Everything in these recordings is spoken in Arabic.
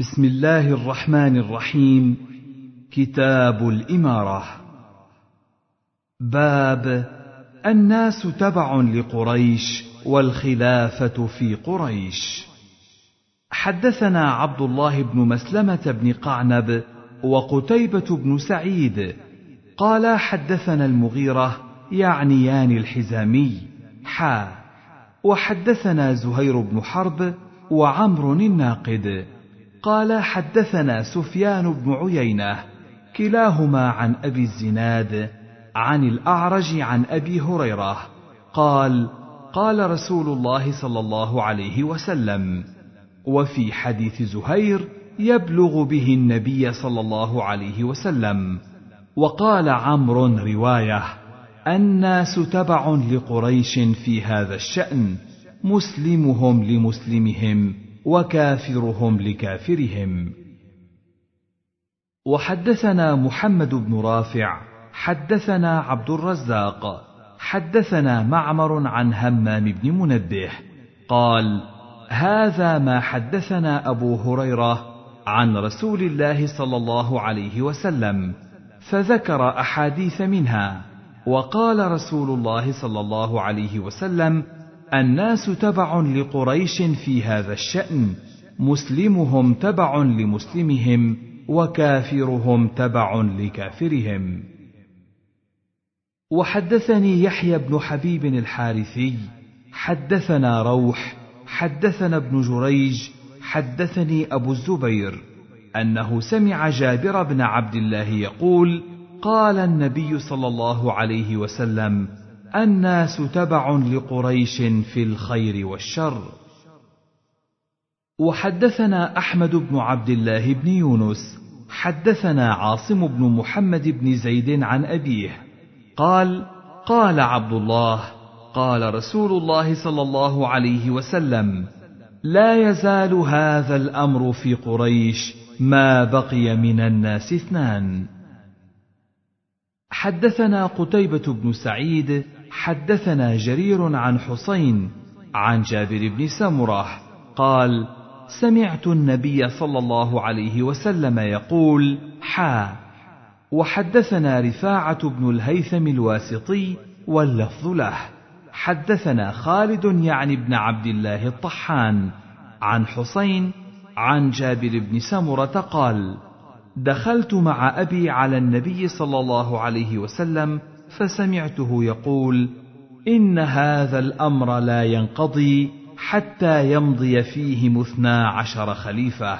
بسم الله الرحمن الرحيم. كتاب الإمارة. باب الناس تبع لقريش والخلافة في قريش. حدثنا عبد الله بن مسلمة بن قعنب وقتيبة بن سعيد. قال حدثنا المغيرة يعنيان الحزامي. حا. وحدثنا زهير بن حرب وعمر الناقد. قال حدثنا سفيان بن عيينة كلاهما عن أبي الزناد عن الأعرج عن أبي هريرة قال قال رسول الله صلى الله عليه وسلم وفي حديث زهير يبلغ به النبي صلى الله عليه وسلم وقال عمرو رواية الناس تبع لقريش في هذا الشأن مسلمهم لمسلمهم وكافرهم لكافرهم. وحدثنا محمد بن رافع حدثنا عبد الرزاق حدثنا معمر عن همام بن منبه قال هذا ما حدثنا أبو هريرة عن رسول الله صلى الله عليه وسلم فذكر أحاديث منها وقال رسول الله صلى الله عليه وسلم الناس تبع لقريش في هذا الشأن مسلمهم تبع لمسلمهم وكافرهم تبع لكافرهم. وحدثني يحيى بن حبيب الحارثي حدثنا روح حدثنا ابن جريج حدثني أبو الزبير أنه سمع جابر بن عبد الله يقول قال النبي صلى الله عليه وسلم الناس تبع لقريش في الخير والشر. وحدثنا أحمد بن عبد الله بن يونس حدثنا عاصم بن محمد بن زيد عن أبيه قال قال عبد الله قال رسول الله صلى الله عليه وسلم لا يزال هذا الأمر في قريش ما بقي من الناس اثنان. حدثنا قتيبة بن سعيد حدثنا جرير عن حسين عن جابر بن سمرة قال سمعت النبي صلى الله عليه وسلم يقول حا. وحدثنا رفاعة بن الهيثم الواسطي واللفظ له. حدثنا خالد يعني بن عبد الله الطحان عن حسين عن جابر بن سمرة قال دخلت مع أبي على النبي صلى الله عليه وسلم فسمعته يقول إن هذا الأمر لا ينقضي حتى يمضي فيهم اثنا عشر خليفة.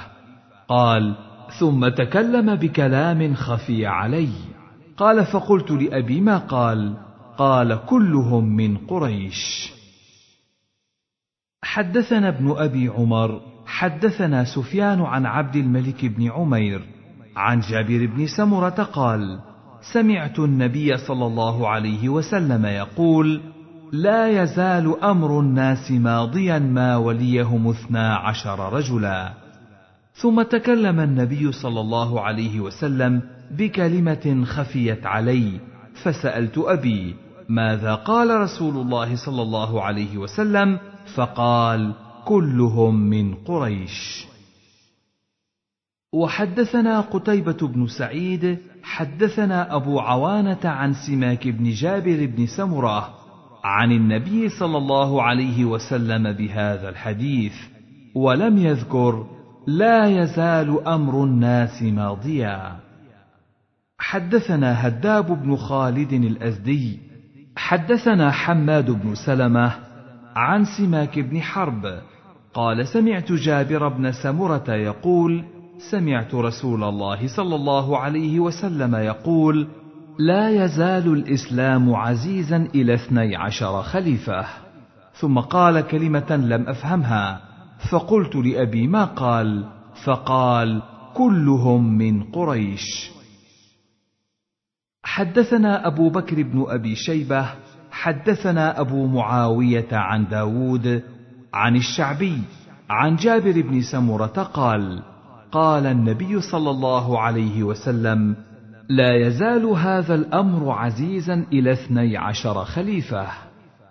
قال ثم تكلم بكلام خفي علي. قال فقلت لأبي ما قال؟ قال كلهم من قريش. حدثنا ابن أبي عمر حدثنا سفيان عن عبد الملك بن عمير عن جابر بن سمرة قال سمعت النبي صلى الله عليه وسلم يقول لا يزال أمر الناس ماضيا ما وليهم اثنا عشر رجلا. ثم تكلم النبي صلى الله عليه وسلم بكلمة خفيت علي فسألت أبي ماذا قال رسول الله صلى الله عليه وسلم؟ فقال كلهم من قريش. وحدثنا قتيبة بن سعيد حدثنا أبو عوانة عن سماك بن جابر بن سمرة عن النبي صلى الله عليه وسلم بهذا الحديث ولم يذكر لا يزال أمر الناس ماضيا. حدثنا هداب بن خالد الأزدي حدثنا حماد بن سلمة عن سماك بن حرب قال سمعت جابر بن سمرة يقول سمعت رسول الله صلى الله عليه وسلم يقول لا يزال الإسلام عزيزا إلى اثني عشر خليفة. ثم قال كلمة لم أفهمها. فقلت لأبي ما قال؟ فقال كلهم من قريش. حدثنا أبو بكر بن أبي شيبة حدثنا أبو معاوية عن داود عن الشعبي عن جابر بن سمرة قال قال النبي صلى الله عليه وسلم لا يزال هذا الأمر عزيزا إلى اثني عشر خليفة.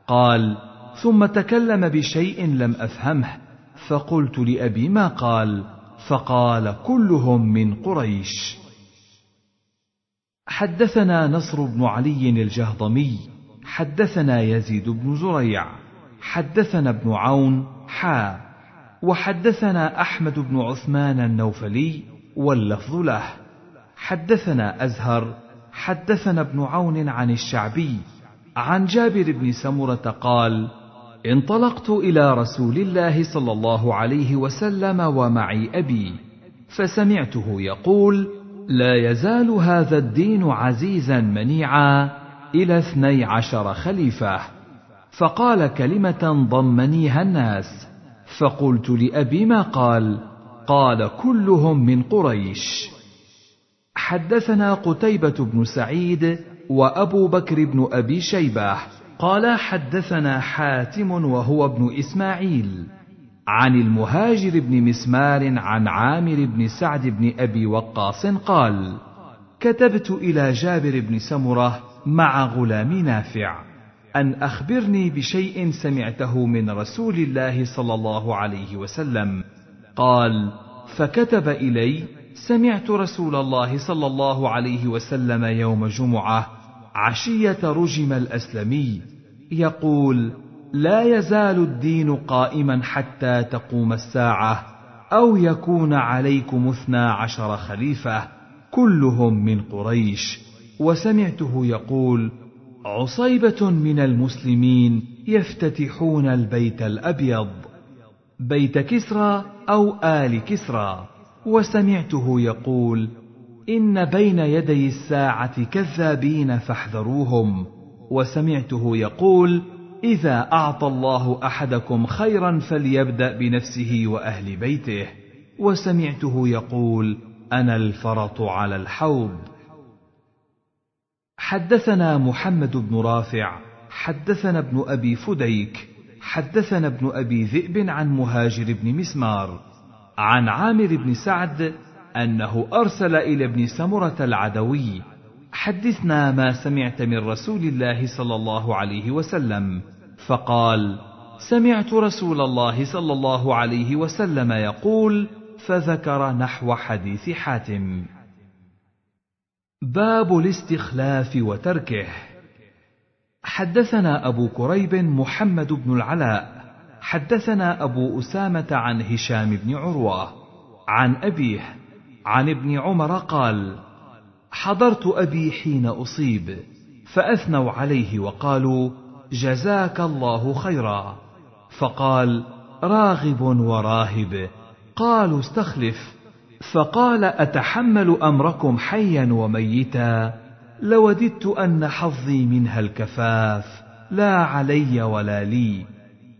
قال ثم تكلم بشيء لم أفهمه. فقلت لأبي ما قال فقال كلهم من قريش. حدثنا نصر بن علي الجهضمي حدثنا يزيد بن زريع حدثنا ابن عون حا وحدثنا أحمد بن عثمان النوفلي واللفظ له. حدثنا أزهر حدثنا ابن عون عن الشعبي عن جابر بن سمرة قال انطلقت إلى رسول الله صلى الله عليه وسلم ومعي أبي فسمعته يقول لا يزال هذا الدين عزيزا منيعا إلى اثني عشر خليفة فقال كلمة ضمنيها الناس. فقلت لأبي ما قال؟ قال كلهم من قريش. حدثنا قتيبة بن سعيد وأبو بكر بن أبي شيبة. قال حدثنا حاتم وهو ابن إسماعيل. عن المهاجر بن مسمار عن عامر بن سعد بن أبي وقاص قال كتبت إلى جابر بن سمرة مع غلام نافع. أن أخبرني بشيء سمعته من رسول الله صلى الله عليه وسلم. قال فكتب إلي سمعت رسول الله صلى الله عليه وسلم يوم جمعة عشية رجم الأسلمي يقول لا يزال الدين قائما حتى تقوم الساعة أو يكون عليكم اثنا عشر خليفة كلهم من قريش. وسمعته يقول عصيبة من المسلمين يفتتحون البيت الأبيض بيت كسرى أو آل كسرى. وسمعته يقول إن بين يدي الساعة كذابين فاحذروهم. وسمعته يقول إذا أعطى الله أحدكم خيرا فليبدأ بنفسه وأهل بيته. وسمعته يقول أنا الفرط على الحوض. حدثنا محمد بن رافع حدثنا ابن أبي فديك حدثنا ابن أبي ذئب عن مهاجر بن مسمار عن عامر بن سعد أنه أرسل إلى ابن سمرة العدوي حدثنا ما سمعت من رسول الله صلى الله عليه وسلم فقال سمعت رسول الله صلى الله عليه وسلم يقول فذكر نحو حديث حاتم. باب الاستخلاف وتركه. حدثنا أبو كريب محمد بن العلاء حدثنا أبو أسامة عن هشام بن عروة عن أبيه عن ابن عمر قال حضرت أبي حين أصيب فأثنوا عليه وقالوا جزاك الله خيرا فقال راغب وراهب قالوا استخلف فقال أتحمل أمركم حيا وميتا؟ لوددت أن حظي منها الكفاف لا علي ولا لي.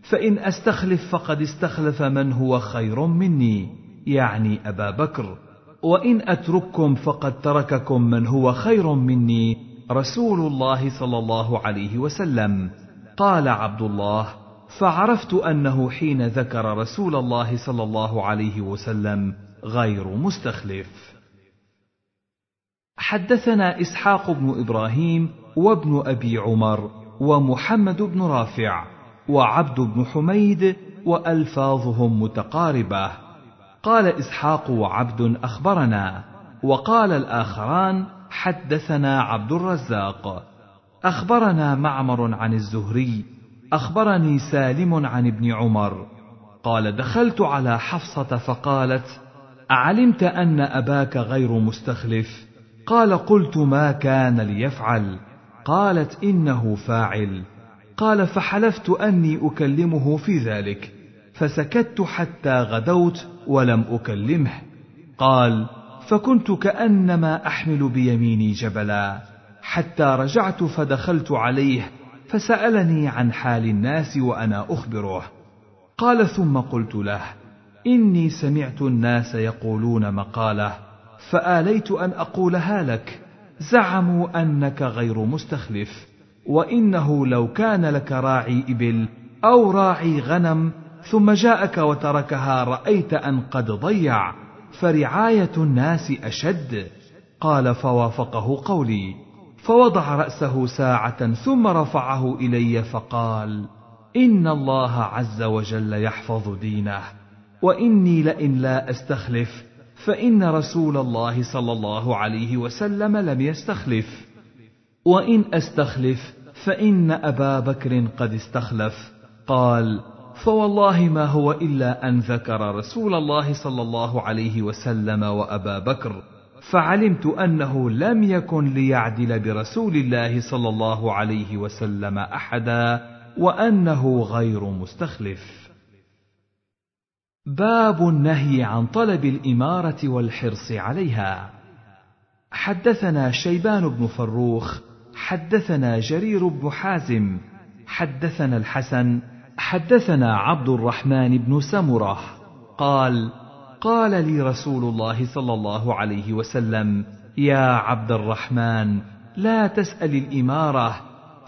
فإن أستخلف فقد استخلف من هو خير مني يعني أبا بكر. وإن أترككم فقد ترككم من هو خير مني رسول الله صلى الله عليه وسلم. قال عبد الله فعرفت أنه حين ذكر رسول الله صلى الله عليه وسلم غير مستخلف. حدثنا إسحاق بن إبراهيم وابن أبي عمر ومحمد بن رافع وعبد بن حميد وألفاظهم متقاربة. قال إسحاق وعبد أخبرنا وقال الآخران حدثنا عبد الرزاق. أخبرنا معمر عن الزهري أخبرني سالم عن ابن عمر. قال دخلت على حفصة فقالت أعلمت أن أباك غير مستخلف؟ قال قلت ما كان ليفعل. قالت إنه فاعل. قال فحلفت أني أكلمه في ذلك. فسكت حتى غدوت ولم أكلمه. قال فكنت كأنما أحمل بيميني جبلا. حتى رجعت فدخلت عليه فسألني عن حال الناس وأنا أخبره. قال ثم قلت له إني سمعت الناس يقولون مقالة فآليت أن أقولها لك. زعموا أنك غير مستخلف وإنه لو كان لك راعي إبل أو راعي غنم ثم جاءك وتركها رأيت أن قد ضيع. فرعاية الناس أشد. قال فوافقه قولي. فوضع رأسه ساعة ثم رفعه إلي فقال إن الله عز وجل يحفظ دينه. وإني لئن لا أستخلف فإن رسول الله صلى الله عليه وسلم لم يستخلف. وإن أستخلف فإن أبا بكر قد استخلف. قال فوالله ما هو إلا أن ذكر رسول الله صلى الله عليه وسلم وأبا بكر فعلمت أنه لم يكن ليعدل برسول الله صلى الله عليه وسلم أحدا وأنه غير مستخلف. باب النهي عن طلب الإمارة والحرص عليها. حدثنا شيبان بن فروخ حدثنا جرير بن حازم حدثنا الحسن حدثنا عبد الرحمن بن سمرة. قال قال لي رسول الله صلى الله عليه وسلم يا عبد الرحمن لا تسأل الإمارة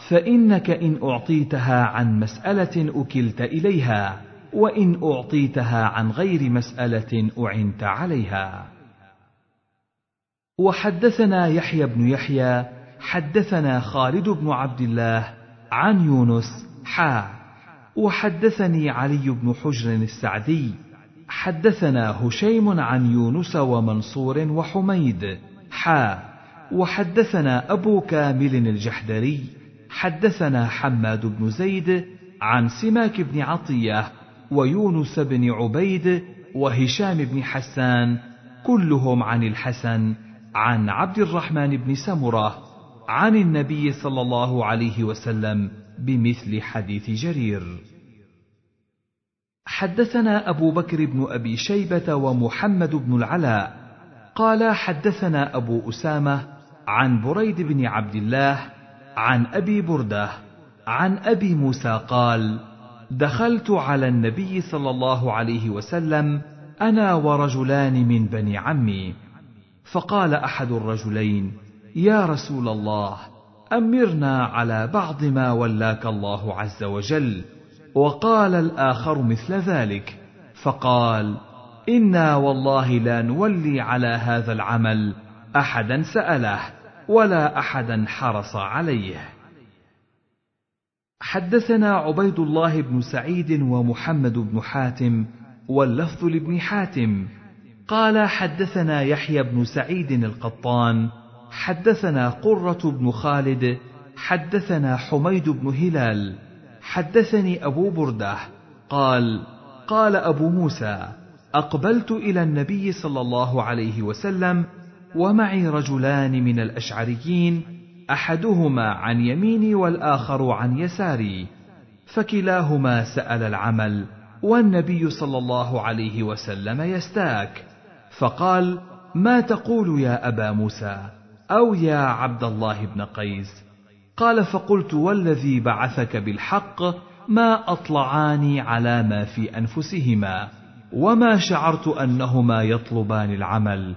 فإنك إن أعطيتها عن مسألة أكلت إليها. وإن أعطيتها عن غير مسألة أعنت عليها. وحدثنا يحيى بن يحيى حدثنا خالد بن عبد الله عن يونس حا. وحدثني علي بن حجر السعدي حدثنا هشيم عن يونس ومنصور وحميد حا. وحدثنا أبو كامل الجحدري حدثنا حماد بن زيد عن سماك بن عطية ويونس بن عبيد وهشام بن حسان كلهم عن الحسن عن عبد الرحمن بن سمرة عن النبي صلى الله عليه وسلم بمثل حديث جرير. حدثنا أبو بكر بن أبي شيبة ومحمد بن العلاء. قال حدثنا أبو أسامة عن بريد بن عبد الله عن أبي بردة عن أبي موسى قال دخلت على النبي صلى الله عليه وسلم أنا ورجلان من بني عمي. فقال أحد الرجلين يا رسول الله أمرنا على بعض ما ولاك الله عز وجل. وقال الآخر مثل ذلك فقال إنا والله لا نولي على هذا العمل احدا سأله ولا احدا حرص عليه. حدثنا عبيد الله بن سعيد ومحمد بن حاتم واللفظ لابن حاتم. قال حدثنا يحيى بن سعيد القطان حدثنا قرة بن خالد حدثنا حميد بن هلال. حدثني أبو بردة قال قال أبو موسى أقبلت إلى النبي صلى الله عليه وسلم ومعي رجلان من الأشعريين أحدهما عن يميني والآخر عن يساري فكلاهما سأل العمل والنبي صلى الله عليه وسلم يستاك فقال ما تقول يا أبا موسى أو يا عبد الله بن قيس؟ قال فقلت والذي بعثك بالحق ما اطلعاني على ما في أنفسهما وما شعرت أنهما يطلبان العمل.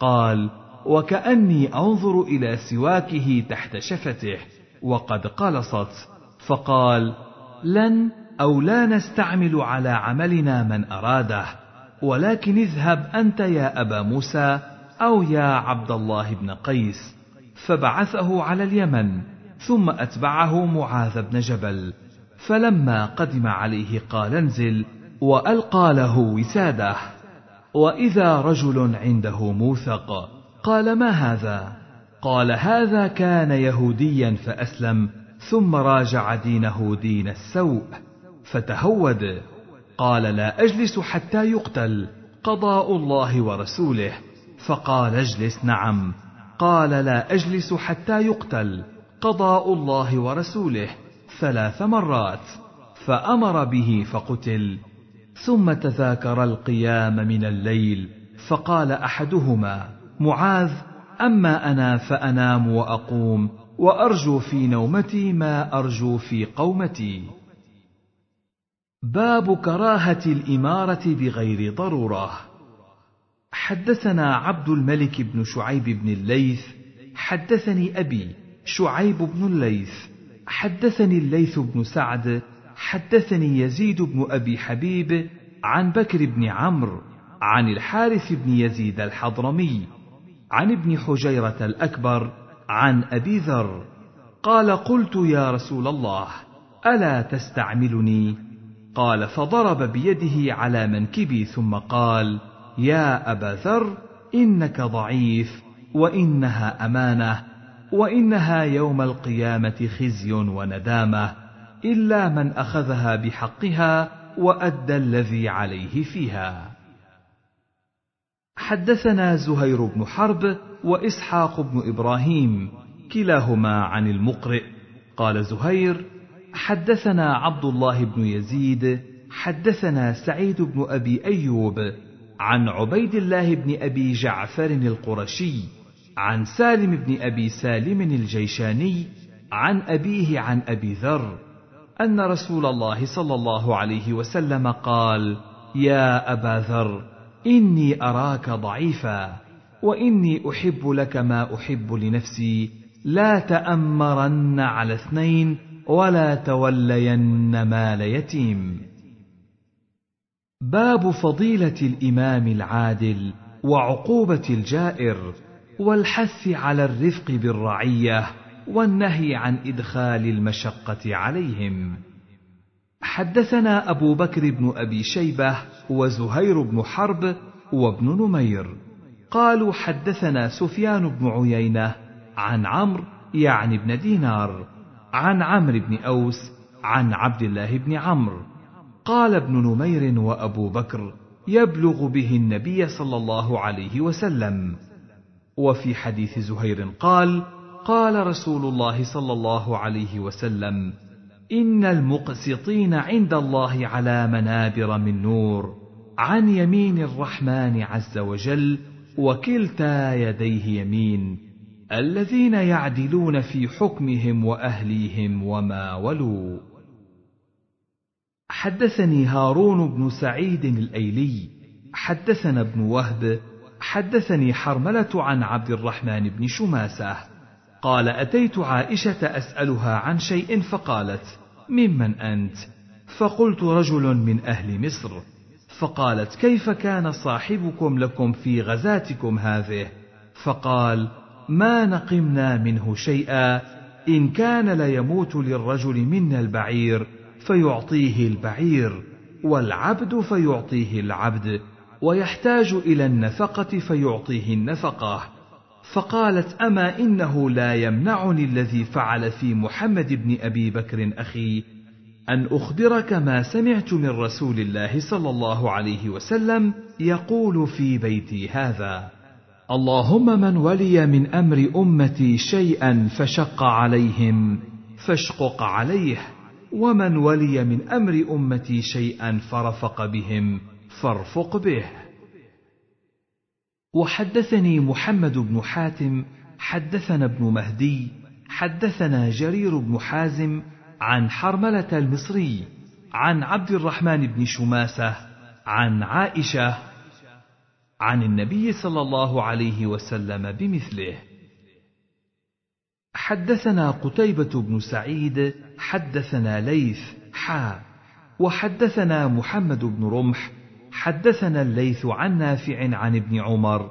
قال وكأني أنظر إلى سواكه تحت شفته وقد قلصت. فقال لن أو لا نستعمل على عملنا من أراده ولكن اذهب أنت يا أبا موسى أو يا عبد الله بن قيس. فبعثه على اليمن ثم أتبعه معاذ بن جبل. فلما قدم عليه قال انزل. وألقى له وساده. وإذا رجل عنده موثق قال ما هذا؟ قال هذا كان يهوديا فأسلم ثم راجع دينه دين السوء فتهود. قال لا أجلس حتى يقتل قضاء الله ورسوله. فقال اجلس نعم. قال لا أجلس حتى يقتل قضاء الله ورسوله ثلاث مرات فأمر به فقتل. ثم تذاكر القيام من الليل فقال أحدهما معاذ أما أنا فأنام وأقوم وأرجو في نومتي ما أرجو في قومتي. باب كراهة الإمارة بغير ضرورة. حدثنا عبد الملك بن شعيب بن الليث حدثني أبي شعيب بن الليث حدثني الليث بن سعد حدثني يزيد بن أبي حبيب عن بكر بن عمرو عن الحارث بن يزيد الحضرمي. عن ابن حجيرة الأكبر عن أبي ذر قال قلت يا رسول الله ألا تستعملني؟ قال فضرب بيده على منكبي ثم قال يا أبا ذر إنك ضعيف وإنها أمانة وإنها يوم القيامة خزي وندامة إلا من أخذها بحقها وأدى الذي عليه فيها. حدثنا زهير بن حرب وإسحاق بن إبراهيم كلاهما عن المقرئ. قال زهير حدثنا عبد الله بن يزيد حدثنا سعيد بن أبي أيوب عن عبيد الله بن أبي جعفر القرشي عن سالم بن أبي سالم الجيشاني عن أبيه عن أبي ذر أن رسول الله صلى الله عليه وسلم قال يا أبا ذر إني أراك ضعيفا وإني أحب لك ما أحب لنفسي. لا تأمرن على اثنين ولا تولين مال يتيم. باب فضيلة الإمام العادل وعقوبة الجائر والحث على الرفق بالرعية والنهي عن إدخال المشقة عليهم. حدثنا أبو بكر بن أبي شيبة وزهير بن حرب وابن نمير. قالوا حدثنا سفيان بن عيينة عن عمرو يعني ابن دينار عن عمرو بن أوس عن عبد الله بن عمرو. قال ابن نمير وأبو بكر يبلغ به النبي صلى الله عليه وسلم. وفي حديث زهير قال قال رسول الله صلى الله عليه وسلم إن المقسطين عند الله على منابر من نور عن يمين الرحمن عز وجل وكلتا يديه يمين الذين يعدلون في حكمهم وأهليهم وما ولوا. حدثني هارون بن سعيد الأيلي حدثنا ابن وهب حدثني حرملة عن عبد الرحمن بن شماسة قال أتيت عائشة أسألها عن شيء فقالت ممن أنت؟ فقلت رجل من أهل مصر. فقالت كيف كان صاحبكم لكم في غزاتكم هذه؟ فقال ما نقمنا منه شيئا إن كان ليموت للرجل منا البعير فيعطيه البعير والعبد فيعطيه العبد ويحتاج إلى النفقة فيعطيه النفقة. فقالت أما إنه لا يمنعني الذي فعل في محمد بن أبي بكر أخي أن أخبرك ما سمعت من رسول الله صلى الله عليه وسلم يقول في بيتي هذا. اللهم من ولي من أمر أمتي شيئا فشق عليهم فاشقق عليه ومن ولي من أمر أمتي شيئا فرفق بهم فارفق به. وحدثني محمد بن حاتم حدثنا ابن مهدي حدثنا جرير بن حازم عن حرملة المصري عن عبد الرحمن بن شماسة عن عائشة عن النبي صلى الله عليه وسلم بمثله. حدثنا قتيبة بن سعيد حدثنا ليث حا وحدثنا محمد بن رمح حدثنا الليث عن نافع عن ابن عمر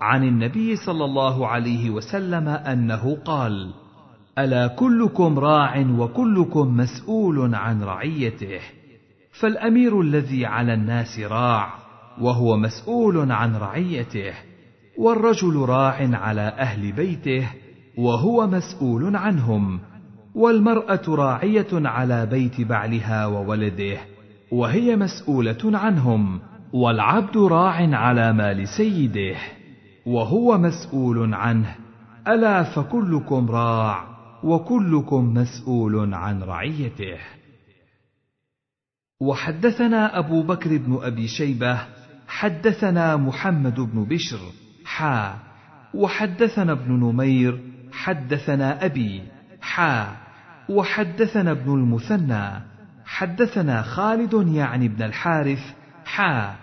عن النبي صلى الله عليه وسلم أنه قال ألا كلكم راع وكلكم مسؤول عن رعيته فالأمير الذي على الناس راع وهو مسؤول عن رعيته والرجل راع على أهل بيته وهو مسؤول عنهم والمرأة راعية على بيت بعلها وولده وهي مسؤولة عنهم والعبد راع على مال سيده وهو مسؤول عنه. ألا فكلكم راع وكلكم مسؤول عن رعيته. وحدثنا أبو بكر بن أبي شيبة حدثنا محمد بن بشر حا. وحدثنا ابن نمير حدثنا أبي حا. وحدثنا ابن المثنى حدثنا خالد يعني ابن الحارث حا.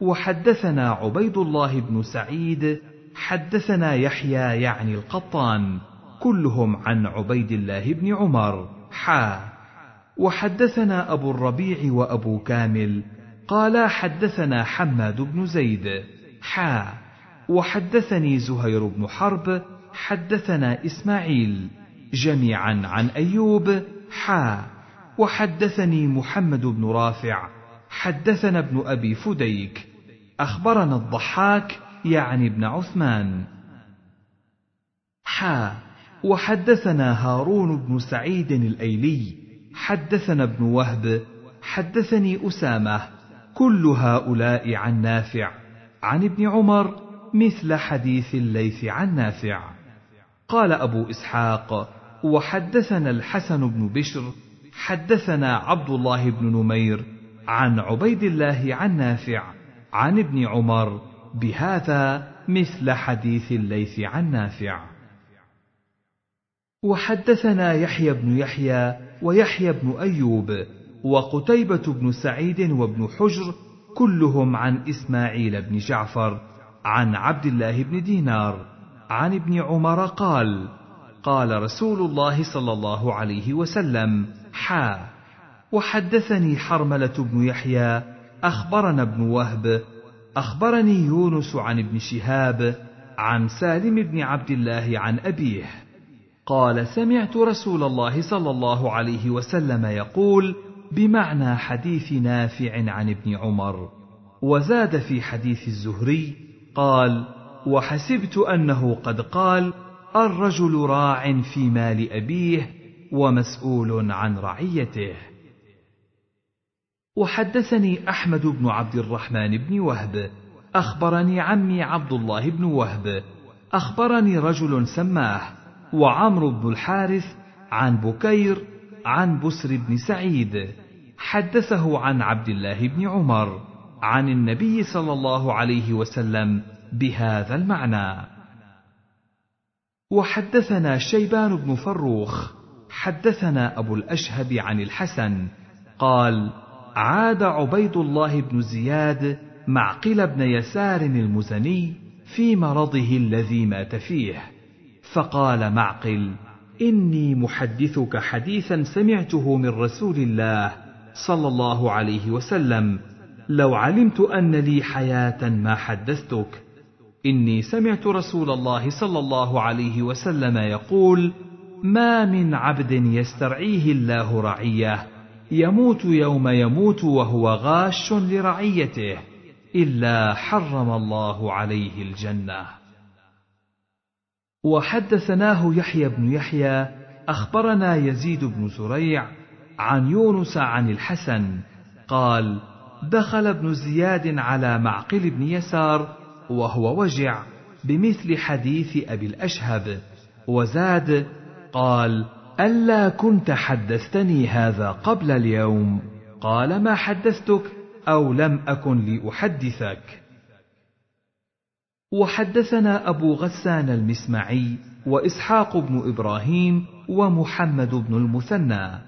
وحدثنا عبيد الله بن سعيد حدثنا يحيى يعني القطان. كلهم عن عبيد الله بن عمر حا. وحدثنا أبو الربيع وأبو كامل قالا حدثنا حماد بن زيد حا. وحدثني زهير بن حرب حدثنا إسماعيل جميعا عن أيوب حا. وحدثني محمد بن رافع حدثنا ابن أبي فديك أخبرنا الضحاك يعني ابن عثمان. حا وحدثنا هارون بن سعيد الأيلي حدثنا ابن وهب حدثني أسامة كل هؤلاء عن نافع عن ابن عمر مثل حديث الليث عن نافع. قال أبو إسحاق وحدثنا الحسن بن بشر حدثنا عبد الله بن نمير عن عبيد الله عن نافع عن ابن عمر بهذا مثل حديث الليث عن نافع. وحدثنا يحيى بن يحيى ويحيى بن أيوب وقتيبة بن سعيد وابن حجر كلهم عن إسماعيل بن جعفر عن عبد الله بن دينار عن ابن عمر قال قال رسول الله صلى الله عليه وسلم حا. وحدثني حرملة بن يحيى أخبرنا ابن وهب أخبرني يونس عن ابن شهاب عن سالم بن عبد الله عن أبيه. قال سمعت رسول الله صلى الله عليه وسلم يقول بمعنى حديث نافع عن ابن عمر. وزاد في حديث الزهري قال وحسبت أنه قد قال الرجل راع في مال أبيه ومسؤول عن رعيته. وحدثني أحمد بن عبد الرحمن بن وهب. أخبرني عمي عبد الله بن وهب. أخبرني رجل سماه وعمرو بن الحارث عن بكير عن بسر بن سعيد. حدثه عن عبد الله بن عمر عن النبي صلى الله عليه وسلم بهذا المعنى. وحدثنا شيبان بن فروخ حدثنا أبو الأشهب عن الحسن قال عاد عبيد الله بن زياد معقل بن يسار المزني في مرضه الذي مات فيه فقال معقل إني محدثك حديثا سمعته من رسول الله صلى الله عليه وسلم لو علمت أن لي حياة ما حدثتك. إني سمعت رسول الله صلى الله عليه وسلم يقول ما من عبد يسترعيه الله رعية. يموت يوم يموت وهو غاش لرعيته إلا حرم الله عليه الجنة. وحدثناه يحيى بن يحيى أخبرنا يزيد بن زريع عن يونس عن الحسن قال دخل ابن زياد على معقل بن يسار وهو وجع بمثل حديث أبي الأشهب وزاد قال ألا كنت حدثتني هذا قبل اليوم؟ قال ما حدثتك؟ أو لم أكن لأحدثك. وحدثنا أبو غسان المسمعي وإسحاق بن إبراهيم ومحمد بن المثنى.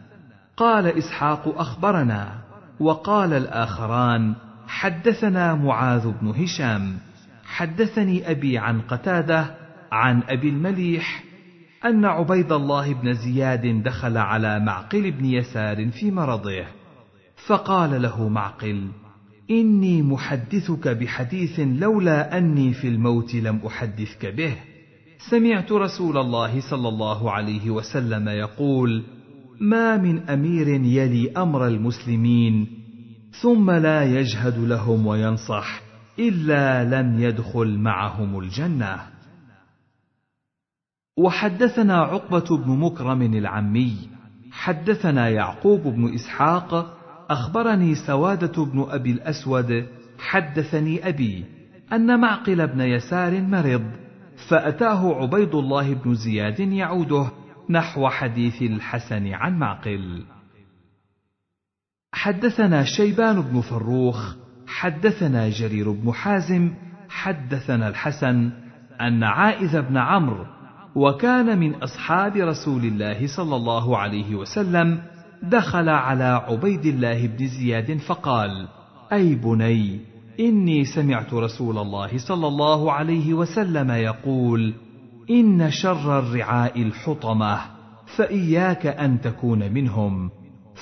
قال إسحاق أخبرنا وقال الآخران حدثنا معاذ بن هشام. حدثني أبي عن قتادة عن أبي المليح أن عبيد الله بن زياد دخل على معقل بن يسار في مرضه فقال له معقل إني محدثك بحديث لولا أني في الموت لم أحدثك به. سمعت رسول الله صلى الله عليه وسلم يقول ما من أمير يلي أمر المسلمين ثم لا يجهد لهم وينصح إلا لم يدخل معهم الجنة. وحدثنا عقبة بن مكرم العمي حدثنا يعقوب بن إسحاق أخبرني سوادة بن أبي الأسود حدثني أبي أن معقل بن يسار مرض فأتاه عبيد الله بن زياد يعوده نحو حديث الحسن عن معقل. حدثنا شيبان بن فروخ حدثنا جرير بن حازم حدثنا الحسن أن عائذ بن عمرو وكان من أصحاب رسول الله صلى الله عليه وسلم دخل على عبيد الله بن زياد فقال أي بني إني سمعت رسول الله صلى الله عليه وسلم يقول إن شر الرعاء الحطمة فإياك أن تكون منهم.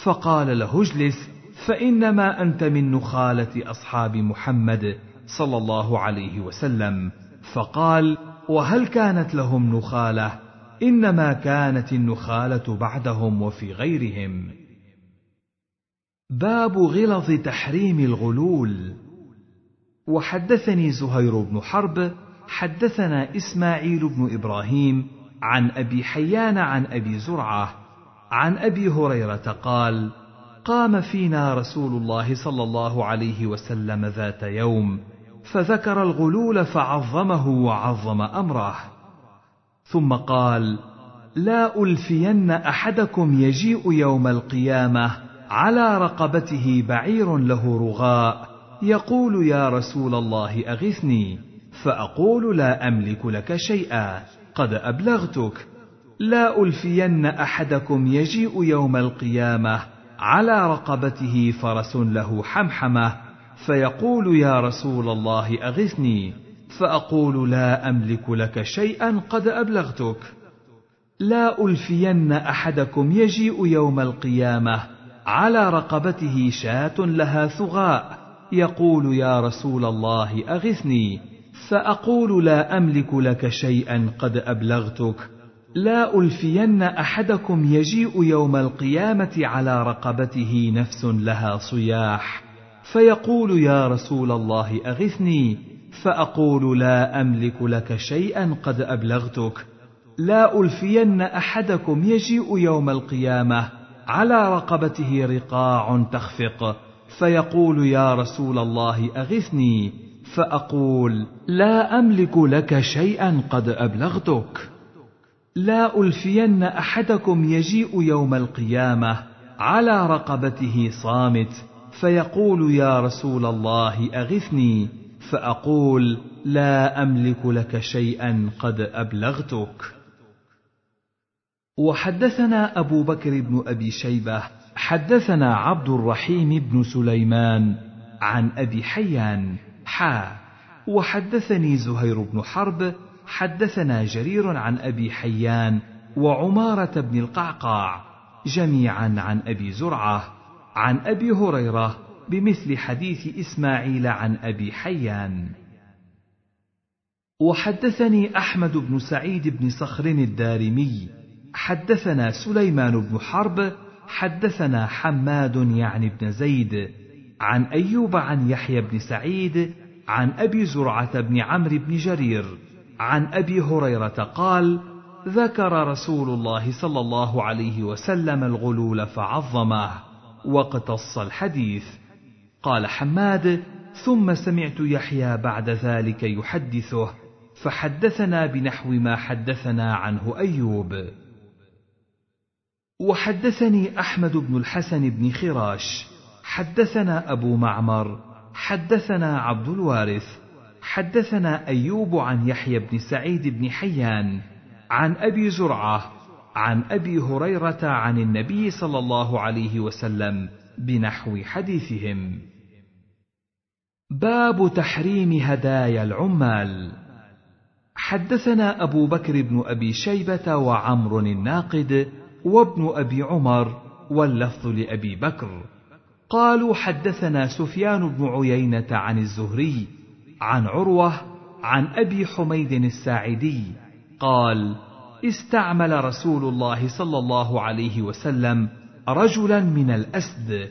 فقال له اجلس فإنما أنت من نخالة أصحاب محمد صلى الله عليه وسلم. فقال وهل كانت لهم نخالة؟ إنما كانت النخالة بعدهم وفي غيرهم. باب غلظ تحريم الغلول. وحدثني زهير بن حرب حدثنا إسماعيل بن إبراهيم عن أبي حيان عن أبي زرعة عن أبي هريرة قال قام فينا رسول الله صلى الله عليه وسلم ذات يوم فذكر الغلول فعظمه وعظم أمره. ثم قال لا ألفين أحدكم يجيء يوم القيامة على رقبته بعير له رغاء يقول يا رسول الله أغثني. فأقول لا أملك لك شيئا قد أبلغتك. لا ألفين أحدكم يجيء يوم القيامة على رقبته فرس له حمحمة فيقول يا رسول الله أغثني. فأقول لا أملك لك شيئا قد أبلغتك. لا ألفين أحدكم يجيء يوم القيامة على رقبته شاة لها ثغاء. يقول يا رسول الله أغثني. فأقول لا أملك لك شيئا قد أبلغتك. لا ألفين أحدكم يجيء يوم القيامة على رقبته نفس لها صياح. فيقول يا رسول الله أغثني. فأقول لا أملك لك شيئا قد أبلغتك. لا ألفين أحدكم يجيء يوم القيامة على رقبته رقاع تخفق. فيقول يا رسول الله أغثني. فأقول لا أملك لك شيئا قد أبلغتك. لا ألفين أحدكم يجيء يوم القيامة على رقبته صامت. فيقول يا رسول الله أغثني؟ فأقول لا أملك لك شيئا قد أبلغتك. وحدثنا أبو بكر بن أبي شيبة حدثنا عبد الرحيم بن سليمان عن أبي حيان حا. وحدثني زهير بن حرب حدثنا جرير عن أبي حيان وعمارة بن القعقاع جميعا عن أبي زرعة. عن أبي هريرة بمثل حديث إسماعيل عن أبي حيان. وحدثني أحمد بن سعيد بن صخر الدارمي حدثنا سليمان بن حرب حدثنا حماد يعني بن زيد عن أيوب عن يحيى بن سعيد عن أبي زرعة بن عمرو بن جرير عن أبي هريرة قال ذكر رسول الله صلى الله عليه وسلم الغلول فعظمه. واقتص الحديث. قال حماد ثم سمعت يحيى بعد ذلك يحدثه فحدثنا بنحو ما حدثنا عنه أيوب. وحدثني أحمد بن الحسن بن خراش حدثنا أبو معمر حدثنا عبد الوارث حدثنا أيوب عن يحيى بن سعيد بن حيان عن أبي زرعة عن أبي هريرة عن النبي صلى الله عليه وسلم بنحو حديثهم. باب تحريم هدايا العمال. حدثنا أبو بكر بن أبي شيبة وعمر الناقد وابن أبي عمر واللفظ لأبي بكر. قالوا حدثنا سفيان بن عيينة عن الزهري عن عروة عن أبي حميد الساعدي. قال استعمل رسول الله صلى الله عليه وسلم رجلا من الأسد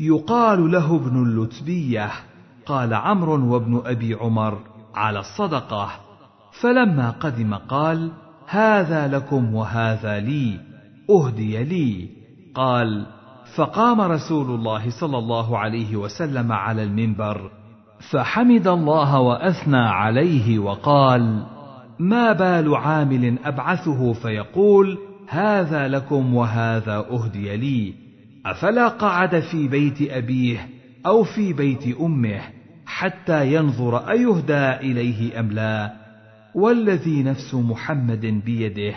يقال له ابن اللتبية قال عمرو وابن أبي عمر على الصدقة. فلما قدم قال هذا لكم وهذا لي أهدي لي. قال فقام رسول الله صلى الله عليه وسلم على المنبر فحمد الله وأثنى عليه وقال ما بال عامل أبعثه فيقول هذا لكم وهذا أهدي لي. أفلا قعد في بيت أبيه أو في بيت أمه حتى ينظر أيهدى إليه أم لا. والذي نفس محمد بيده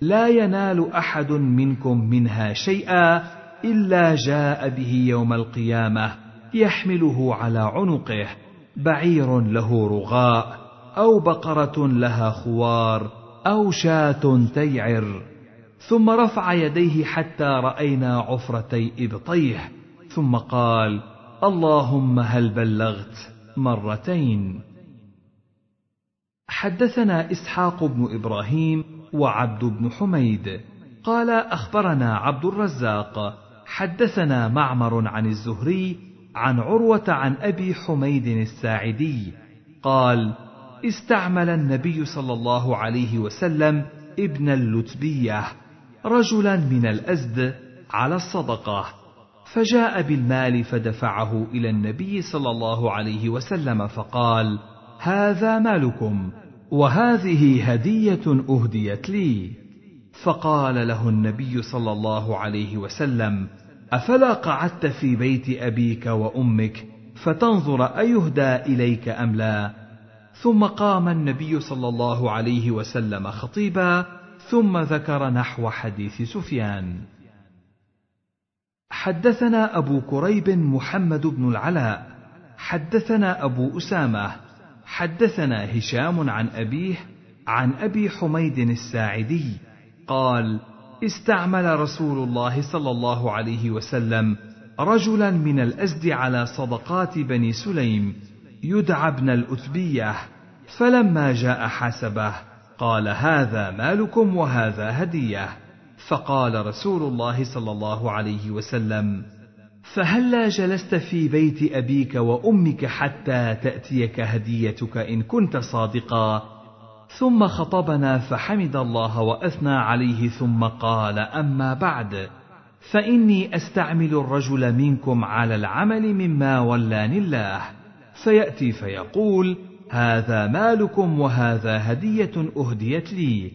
لا ينال أحد منكم منها شيئا إلا جاء به يوم القيامة يحمله على عنقه بعير له رغاء. أو بقرة لها خوار أو شاة تيعر. ثم رفع يديه حتى رأينا عفرتي إبطيه. ثم قال اللهم هل بلغت مرتين. حدثنا إسحاق بن إبراهيم وعبد بن حميد. قال أخبرنا عبد الرزاق. حدثنا معمر عن الزهري عن عروة عن أبي حميد الساعدي. قال استعمل النبي صلى الله عليه وسلم ابن اللتبية رجلا من الأزد على الصدقة فجاء بالمال فدفعه إلى النبي صلى الله عليه وسلم فقال هذا مالكم وهذه هدية أهديت لي. فقال له النبي صلى الله عليه وسلم أفلا قعدت في بيت أبيك وأمك فتنظر أيهدى إليك أم لا؟ ثم قام النبي صلى الله عليه وسلم خطيبا ثم ذكر نحو حديث سفيان. حدثنا أبو كريب محمد بن العلاء حدثنا أبو أسامة حدثنا هشام عن أبيه عن أبي حميد الساعدي قال استعمل رسول الله صلى الله عليه وسلم رجلا من الأزد على صدقات بني سليم يدعى ابن الاتبيه فلما جاء حاسبه قال هذا مالكم وهذا هدية. فقال رسول الله صلى الله عليه وسلم فهلا جلست في بيت أبيك وأمك حتى تأتيك هديتك إن كنت صادقا؟ ثم خطبنا فحمد الله وأثنى عليه ثم قال أما بعد فإني أستعمل الرجل منكم على العمل مما ولاني الله. فياتي فيقول هذا مالكم وهذا هدية أهديت لي.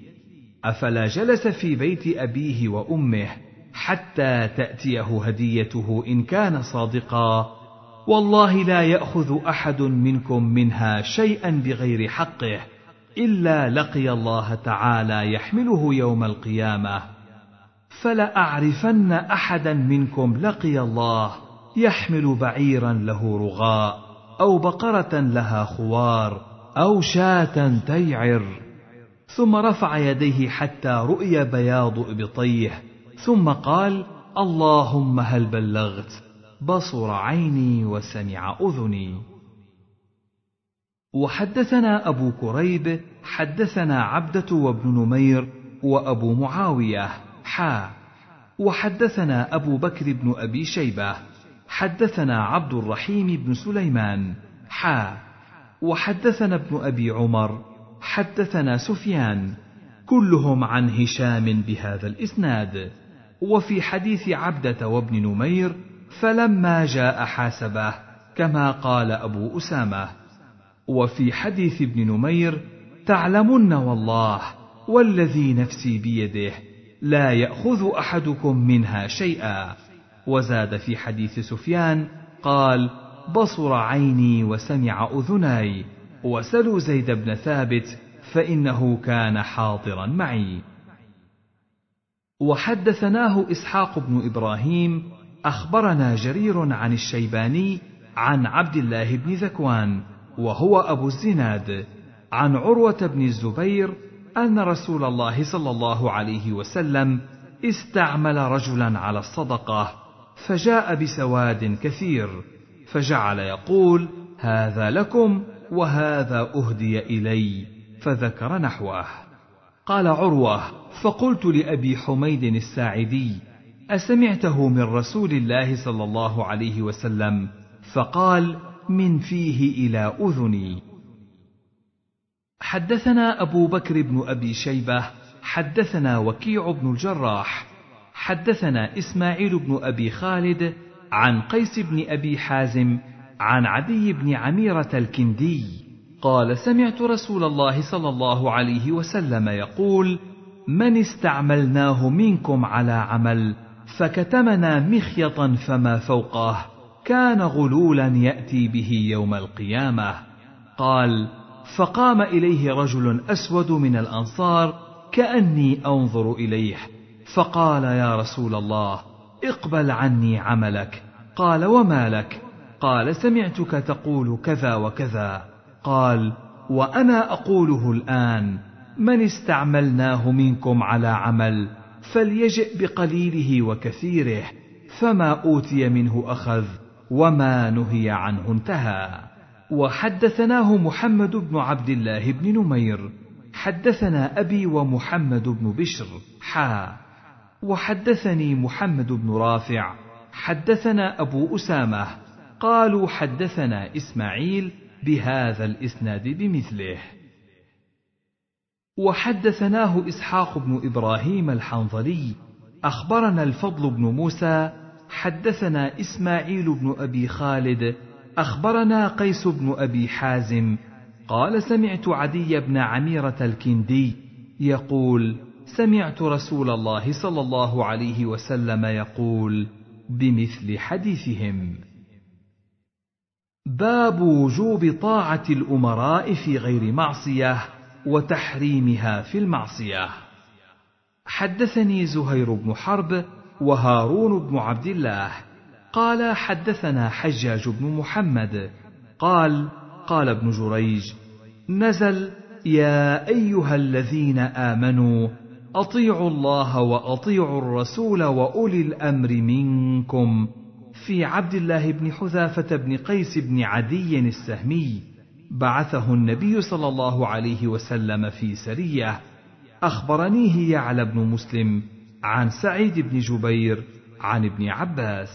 أفلا جلس في بيت أبيه وأمه حتى تأتيه هديته إن كان صادقا. والله لا يأخذ أحد منكم منها شيئا بغير حقه إلا لقي الله تعالى يحمله يوم القيامة. فلاعرفن أحدا منكم لقي الله يحمل بعيرا له رغاء. أو بقرة لها خوار أو شاة تيعر. ثم رفع يديه حتى رؤي بياض إبطيه. ثم قال اللهم هل بلغت؟ بصر عيني وسمع أذني. وحدثنا أبو كريب حدثنا عبدة وابن نمير وأبو معاوية حا. وحدثنا أبو بكر بن أبي شيبة حدثنا عبد الرحيم بن سليمان حا. وحدثنا ابن أبي عمر حدثنا سفيان. كلهم عن هشام بهذا الإسناد. وفي حديث عبدة وابن نمير فلما جاء حاسبه كما قال أبو أسامة. وفي حديث ابن نمير تعلمن والله والذي نفسي بيده لا يأخذ أحدكم منها شيئا. وزاد في حديث سفيان قال بصر عيني وسمع أذناي وسلوا زيد بن ثابت فإنه كان حاضرا معي. وحدثناه إسحاق بن إبراهيم أخبرنا جرير عن الشيباني عن عبد الله بن ذكوان وهو أبو الزناد عن عروة بن الزبير أن رسول الله صلى الله عليه وسلم استعمل رجلا على الصدقة فجاء بسواد كثير فجعل يقول هذا لكم وهذا أهدي إلي فذكر نحوه. قال عروة فقلت لأبي حميد الساعدي أسمعته من رسول الله صلى الله عليه وسلم فقال من فيه إلى أذني حدثنا أبو بكر بن أبي شيبة حدثنا وكيع بن الجراح حدثنا إسماعيل بن أبي خالد عن قيس بن أبي حازم عن عدي بن عميرة الكندي قال سمعت رسول الله صلى الله عليه وسلم يقول من استعملناه منكم على عمل فكتمنا مخيطا فما فوقه كان غلولا يأتي به يوم القيامة قال فقام إليه رجل أسود من الأنصار كأني أنظر إليه فقال يا رسول الله اقبل عني عملك. قال وما لك؟ قال سمعتك تقول كذا وكذا. قال وأنا أقوله الآن من استعملناه منكم على عمل فليجئ بقليله وكثيره فما أوتي منه أخذ وما نهي عنه انتهى. وحدثناه محمد بن عبد الله بن نمير حدثنا أبي ومحمد بن بشر حا. وحدثني محمد بن رافع. حدثنا أبو أسامة. قالوا حدثنا إسماعيل بهذا الإسناد بمثله. وحدثناه إسحاق بن إبراهيم الحنظلي. أخبرنا الفضل بن موسى. حدثنا إسماعيل بن أبي خالد. أخبرنا قيس بن أبي حازم. قال سمعت عدي بن عميرة الكندي يقول سمعت رسول الله صلى الله عليه وسلم يقول بمثل حديثهم باب وجوب طاعة الأمراء في غير معصية وتحريمها في المعصية. حدثني زهير بن حرب وهارون بن عبد الله. قال حدثنا حجاج بن محمد. قال قال ابن جريج نزل يا أيها الذين آمنوا أطيعوا الله وأطيعوا الرسول وأولي الأمر منكم. في عبد الله بن حذافة بن قيس بن عدي السهمي بعثه النبي صلى الله عليه وسلم في سرية. أخبرنيه يعلى بن مسلم عن سعيد بن جبير عن ابن عباس.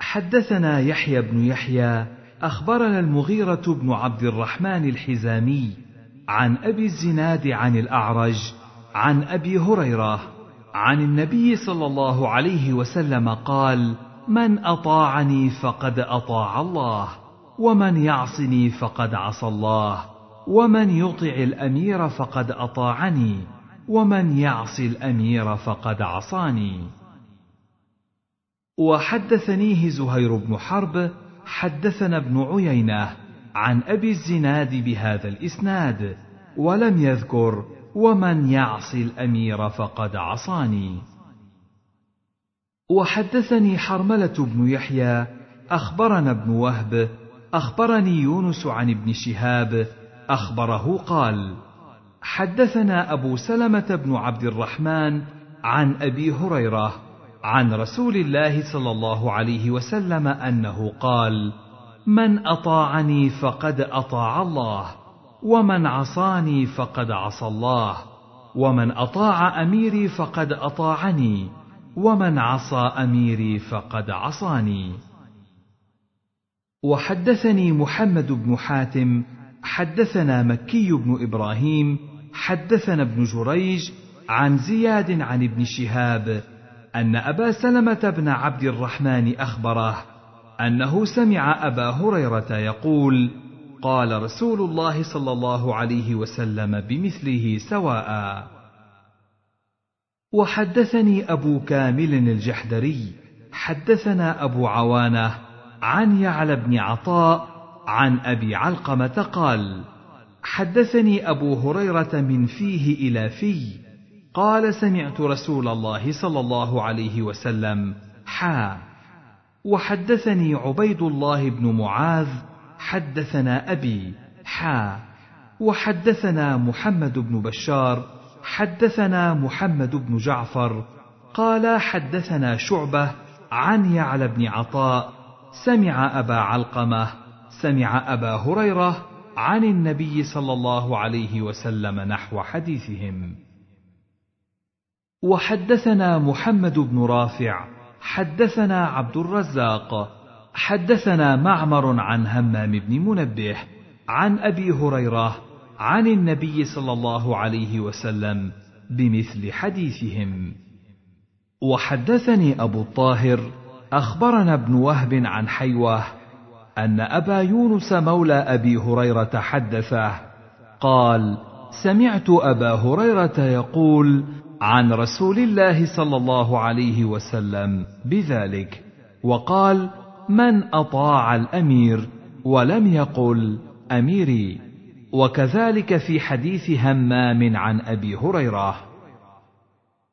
حدثنا يحيى بن يحيى أخبرنا المغيرة بن عبد الرحمن الحزامي عن أبي الزناد عن الأعرج عن أبي هريرة عن النبي صلى الله عليه وسلم قال من أطاعني فقد أطاع الله ومن يعصني فقد عصى الله ومن يطع الأمير فقد أطاعني ومن يعص الأمير فقد عصاني. وحدثنيه زهير بن حرب حدثنا ابن عيينة عن أبي الزناد بهذا الإسناد ولم يذكر ومن يعص الأمير فقد عصاني. وحدثني حرملة بن يحيى أخبرنا ابن وهب أخبرني يونس عن ابن شهاب أخبره قال حدثنا أبو سلمة بن عبد الرحمن عن أبي هريرة عن رسول الله صلى الله عليه وسلم أنه قال من أطاعني فقد أطاع الله ومن عصاني فقد عصى الله ومن أطاع أميري فقد أطاعني ومن عصى أميري فقد عصاني. وحدثني محمد بن حاتم حدثنا مكي بن إبراهيم حدثنا ابن جريج عن زياد عن ابن شهاب أن أبا سلمة بن عبد الرحمن أخبره أنه سمع أبا هريرة يقول قال رسول الله صلى الله عليه وسلم بمثله سواء. وحدثني أبو كامل الجحدري حدثنا أبو عوانة عن يعلى بن عطاء عن أبي علقمة قال حدثني أبو هريرة من فيه إلى في قال سمعت رسول الله صلى الله عليه وسلم حا. وحدثني عبيد الله بن معاذ حدثنا أبي حا وحدثنا محمد بن بشار حدثنا محمد بن جعفر قال حدثنا شعبة عن يعلى بن عطاء سمع أبا علقمة سمع أبا هريرة عن النبي صلى الله عليه وسلم نحو حديثهم. وحدثنا محمد بن رافع حدثنا عبد الرزاق حدثنا معمر عن همام بن منبه عن أبي هريرة عن النبي صلى الله عليه وسلم بمثل حديثهم. وحدثني أبو الطاهر أخبرنا ابن وهب عن حيوة أن أبا يونس مولى أبي هريرة حدثه قال سمعت أبا هريرة يقول عن رسول الله صلى الله عليه وسلم بذلك وقال من أطاع الأمير ولم يقل أميري. وكذلك في حديث همام عن أبي هريرة.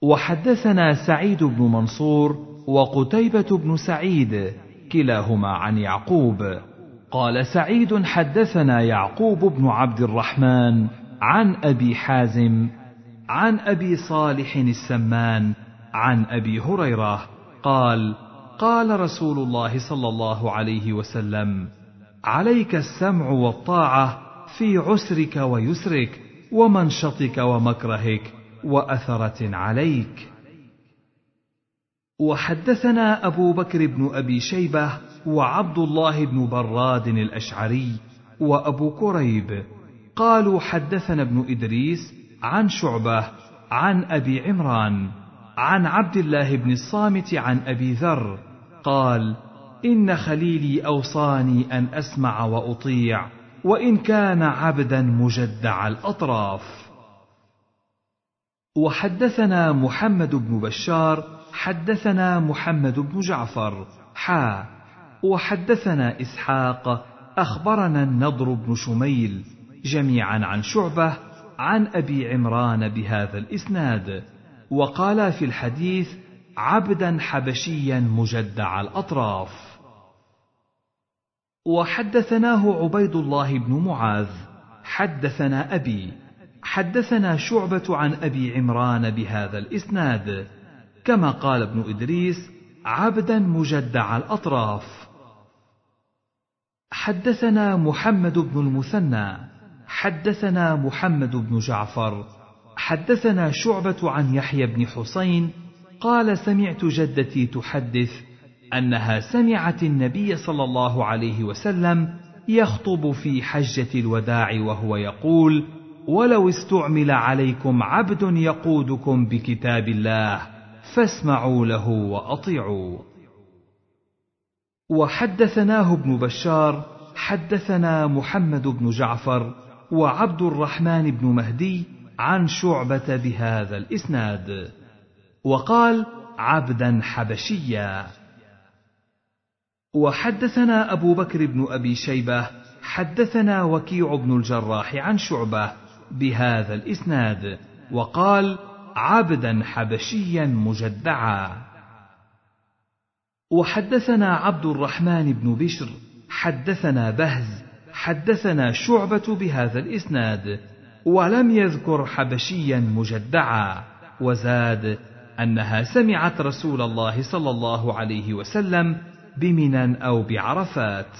وحدثنا سعيد بن منصور وقتيبة بن سعيد كلاهما عن يعقوب. قال سعيد حدثنا يعقوب بن عبد الرحمن عن أبي حازم عن أبي صالح السمان عن أبي هريرة قال قال رسول الله صلى الله عليه وسلم عليك السمع والطاعة في عسرك ويسرك ومنشطك ومكرهك وأثرة عليك. وحدثنا أبو بكر بن أبي شيبة وعبد الله بن براد الأشعري وأبو كريب قالوا حدثنا ابن إدريس عن شعبة عن أبي عمران عن عبد الله بن الصامت عن أبي ذر قال إن خليلي أوصاني أن أسمع وأطيع وإن كان عبدا مجدع الأطراف. وحدثنا محمد بن بشار حدثنا محمد بن جعفر حا. وحدثنا إسحاق أخبرنا النضر بن شميل جميعا عن شعبة عن أبي عمران بهذا الإسناد وقال في الحديث عبدا حبشيا مجدع الأطراف. وحدثناه عبيد الله بن معاذ حدثنا أبي حدثنا شعبة عن أبي عمران بهذا الإسناد كما قال ابن إدريس عبدا مجدع الأطراف. حدثنا محمد بن المثنى حدثنا محمد بن جعفر حدثنا شعبة عن يحيى بن حسين قال سمعت جدتي تحدث أنها سمعت النبي صلى الله عليه وسلم يخطب في حجة الوداع وهو يقول ولو استعمل عليكم عبد يقودكم بكتاب الله فاسمعوا له واطيعوا وحدثناه ابن بشار حدثنا محمد بن جعفر وعبد الرحمن بن مهدي عن شعبة بهذا الإسناد وقال عبدا حبشيا. وحدثنا أبو بكر بن أبي شيبة حدثنا وكيع بن الجراح عن شعبة بهذا الإسناد وقال عبدا حبشيا مجدعا. وحدثنا عبد الرحمن بن بشر حدثنا بهز حدثنا شعبة بهذا الإسناد ولم يذكر حبشيا مجدعا وزاد أنها سمعت رسول الله صلى الله عليه وسلم بمنى أو بعرفات.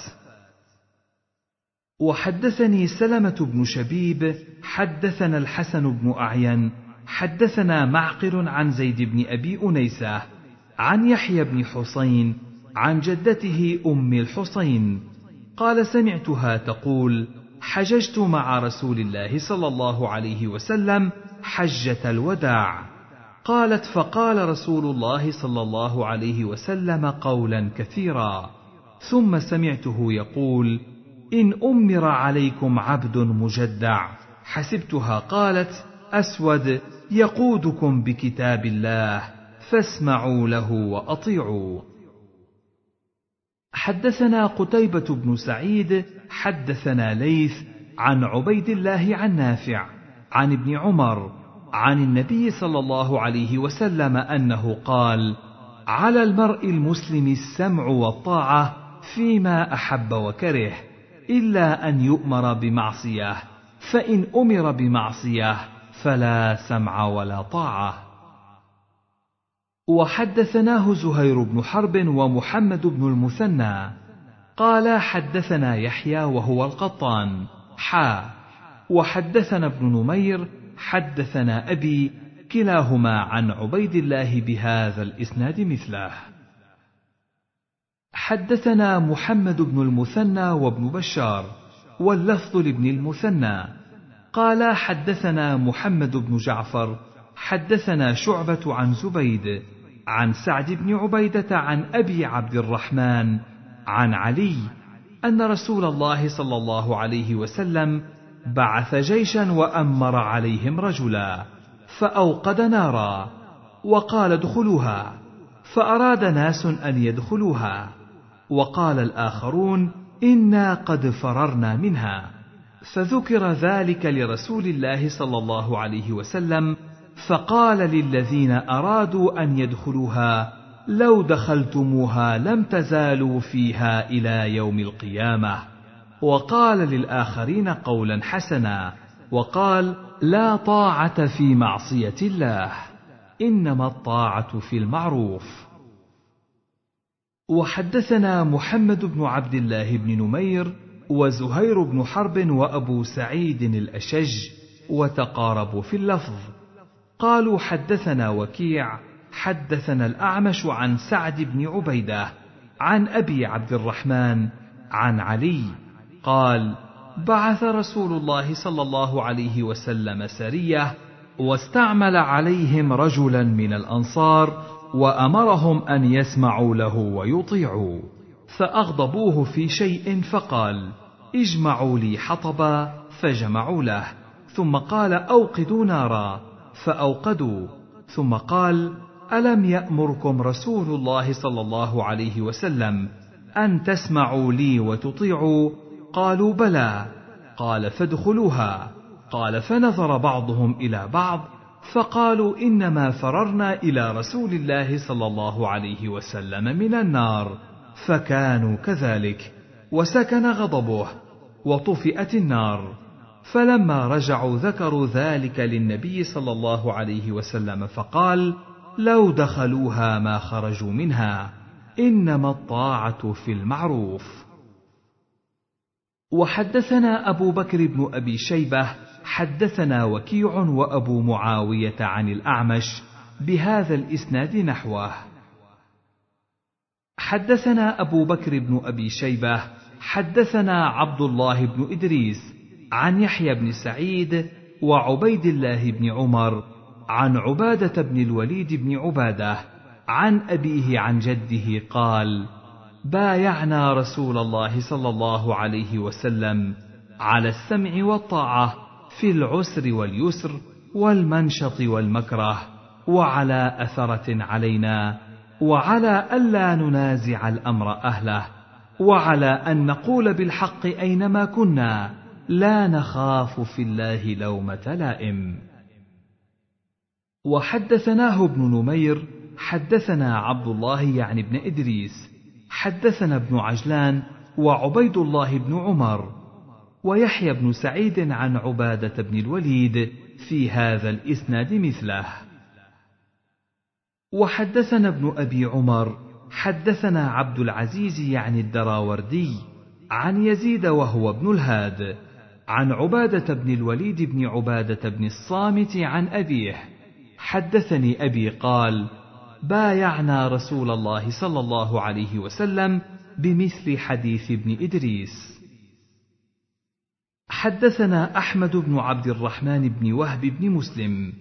وحدثني سلمة بن شبيب حدثنا الحسن بن أعين حدثنا معقل عن زيد بن أبي أنيسة عن يحيى بن حسين عن جدته أم الحسين. قال سمعتها تقول حججت مع رسول الله صلى الله عليه وسلم حجة الوداع. قالت فقال رسول الله صلى الله عليه وسلم قولا كثيرا. ثم سمعته يقول إن أمر عليكم عبد مجدع. حسبتها قالت أسود يقودكم بكتاب الله فاسمعوا له وأطيعوا. حدثنا قتيبة بن سعيد حدثنا ليث عن عبيد الله عن نافع عن ابن عمر عن النبي صلى الله عليه وسلم أنه قال على المرء المسلم السمع والطاعة فيما أحب وكره إلا أن يؤمر بمعصية فإن أمر بمعصية فلا سمع ولا طاعة. وحدثناه زهير بن حرب ومحمد بن المثنى. قال حدثنا يحيى وهو القطان. حا. وحدثنا ابن نمير. حدثنا أبي. كلاهما عن عبيد الله بهذا الإسناد مثله. حدثنا محمد بن المثنى وابن بشار. واللفظ لابن المثنى. قال حدثنا محمد بن جعفر. حدثنا شعبة عن زبيد. عن سعد بن عبيدة عن أبي عبد الرحمن عن علي أن رسول الله صلى الله عليه وسلم بعث جيشا وأمر عليهم رجلا فأوقد نارا وقال ادخلوها فأراد ناس أن يدخلوها وقال الآخرون إنا قد فررنا منها فذكر ذلك لرسول الله صلى الله عليه وسلم فقال للذين أرادوا أن يدخلوها لو دخلتموها لم تزالوا فيها إلى يوم القيامة. وقال للآخرين قولا حسنا وقال لا طاعة في معصية الله إنما الطاعة في المعروف. وحدثنا محمد بن عبد الله بن نمير وزهير بن حرب وأبو سعيد الأشج وتقاربوا في اللفظ. قالوا حدثنا وكيع حدثنا الأعمش عن سعد بن عبيدة عن أبي عبد الرحمن عن علي قال بعث رسول الله صلى الله عليه وسلم سرية واستعمل عليهم رجلا من الأنصار وأمرهم أن يسمعوا له ويطيعوا فأغضبوه في شيء فقال اجمعوا لي حطبا فجمعوا له. ثم قال أوقدوا نارا. فأوقدوا. ثم قال ألم يأمركم رسول الله صلى الله عليه وسلم أن تسمعوا لي وتطيعوا؟ قالوا بلى. قال فادخلوها. قال فنظر بعضهم إلى بعض فقالوا إنما فررنا إلى رسول الله صلى الله عليه وسلم من النار فكانوا كذلك وسكن غضبه وطفئت النار. فلما رجعوا ذكروا ذلك للنبي صلى الله عليه وسلم فقال لو دخلوها ما خرجوا منها إنما الطاعة في المعروف. وحدثنا أبو بكر بن أبي شيبة حدثنا وكيع وأبو معاوية عن الأعمش بهذا الإسناد نحوه. حدثنا أبو بكر بن أبي شيبة حدثنا عبد الله بن إدريس عن يحيى بن سعيد وعبيد الله بن عمر عن عبادة بن الوليد بن عبادة عن أبيه عن جده قال بايعنا رسول الله صلى الله عليه وسلم على السمع والطاعة في العسر واليسر والمنشط والمكره وعلى أثرة علينا وعلى الا ننازع الأمر أهله وعلى أن نقول بالحق أينما كنا. لا نخاف في الله لومه لائم وحدثناه ابن نمير حدثنا عبد الله يعني ابن إدريس حدثنا ابن عجلان وعبيد الله بن عمر ويحيى بن سعيد عن عبادة بن الوليد في هذا الإسناد مثله. وحدثنا ابن أبي عمر حدثنا عبد العزيز يعني الدراوردي عن يزيد وهو ابن الهاد. عن عبادة بن الوليد بن عبادة بن الصامت عن أبيه. حدثني أبي قال بايعنا رسول الله صلى الله عليه وسلم بمثل حديث ابن إدريس. حدثنا أحمد بن عبد الرحمن بن وهب بن مسلم.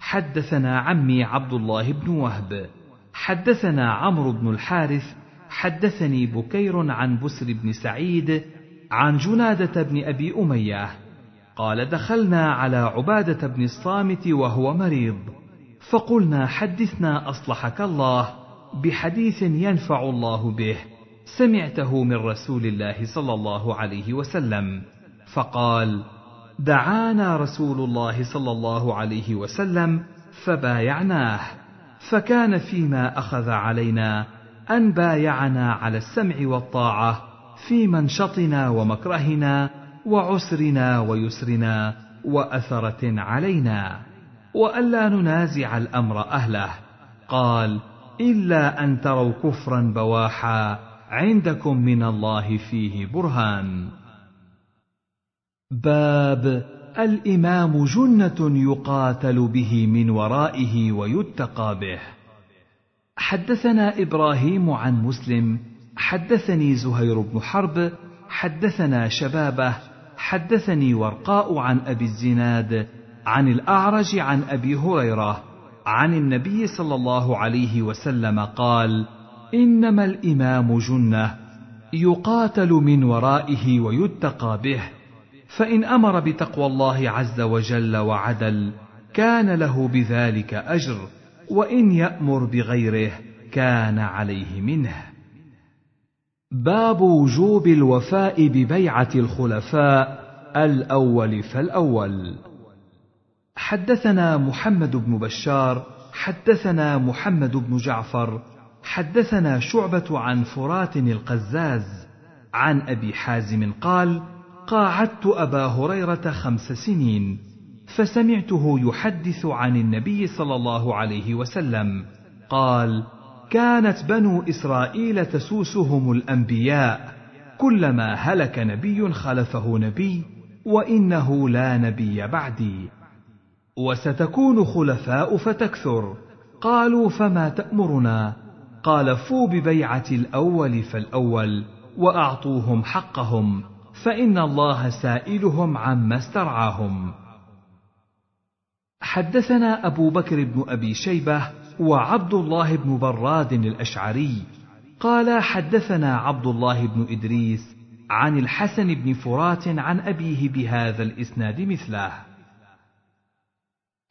حدثنا عمي عبد الله بن وهب. حدثنا عمرو بن الحارث. حدثني بكير عن بسر بن سعيد عن جنادة بن أبي أمية قال دخلنا على عبادة بن الصامت وهو مريض فقلنا حدثنا أصلحك الله بحديث ينفع الله به سمعته من رسول الله صلى الله عليه وسلم فقال دعانا رسول الله صلى الله عليه وسلم فبايعناه فكان فيما أخذ علينا أن بايعنا على السمع والطاعة في منشطنا ومكرهنا وعسرنا ويسرنا وأثرة علينا. وألا ننازع الأمر أهله. قال إلا أن تروا كفرا بواحا عندكم من الله فيه برهان. باب الإمام جنة يقاتل به من ورائه ويتقى به. حدثنا إبراهيم عن مسلم حدثني زهير بن حرب حدثنا شبابه حدثني ورقاء عن أبي الزناد عن الأعرج عن أبي هريرة عن النبي صلى الله عليه وسلم قال إنما الإمام جنة يقاتل من ورائه ويتقى به فإن أمر بتقوى الله عز وجل وعدل كان له بذلك أجر وإن يأمر بغيره كان عليه منه. باب وجوب الوفاء ببيعة الخلفاء الأول فالأول. حدثنا محمد بن بشار حدثنا محمد بن جعفر حدثنا شعبة عن فرات القزاز عن أبي حازم قال قاعدت أبا هريرة خمس سنين فسمعته يحدث عن النبي صلى الله عليه وسلم قال كانت بنو إسرائيل تسوسهم الأنبياء كلما هلك نبي خلفه نبي وإنه لا نبي بعدي. وستكون خلفاء فتكثر. قالوا فما تأمرنا؟ قال فوا ببيعة الأول فالأول وأعطوهم حقهم فإن الله سائلهم عما استرعاهم. حدثنا أبو بكر بن أبي شيبة وعبد الله بن براد الأشعري قال حدثنا عبد الله بن إدريس عن الحسن بن فرات عن أبيه بهذا الإسناد مثله.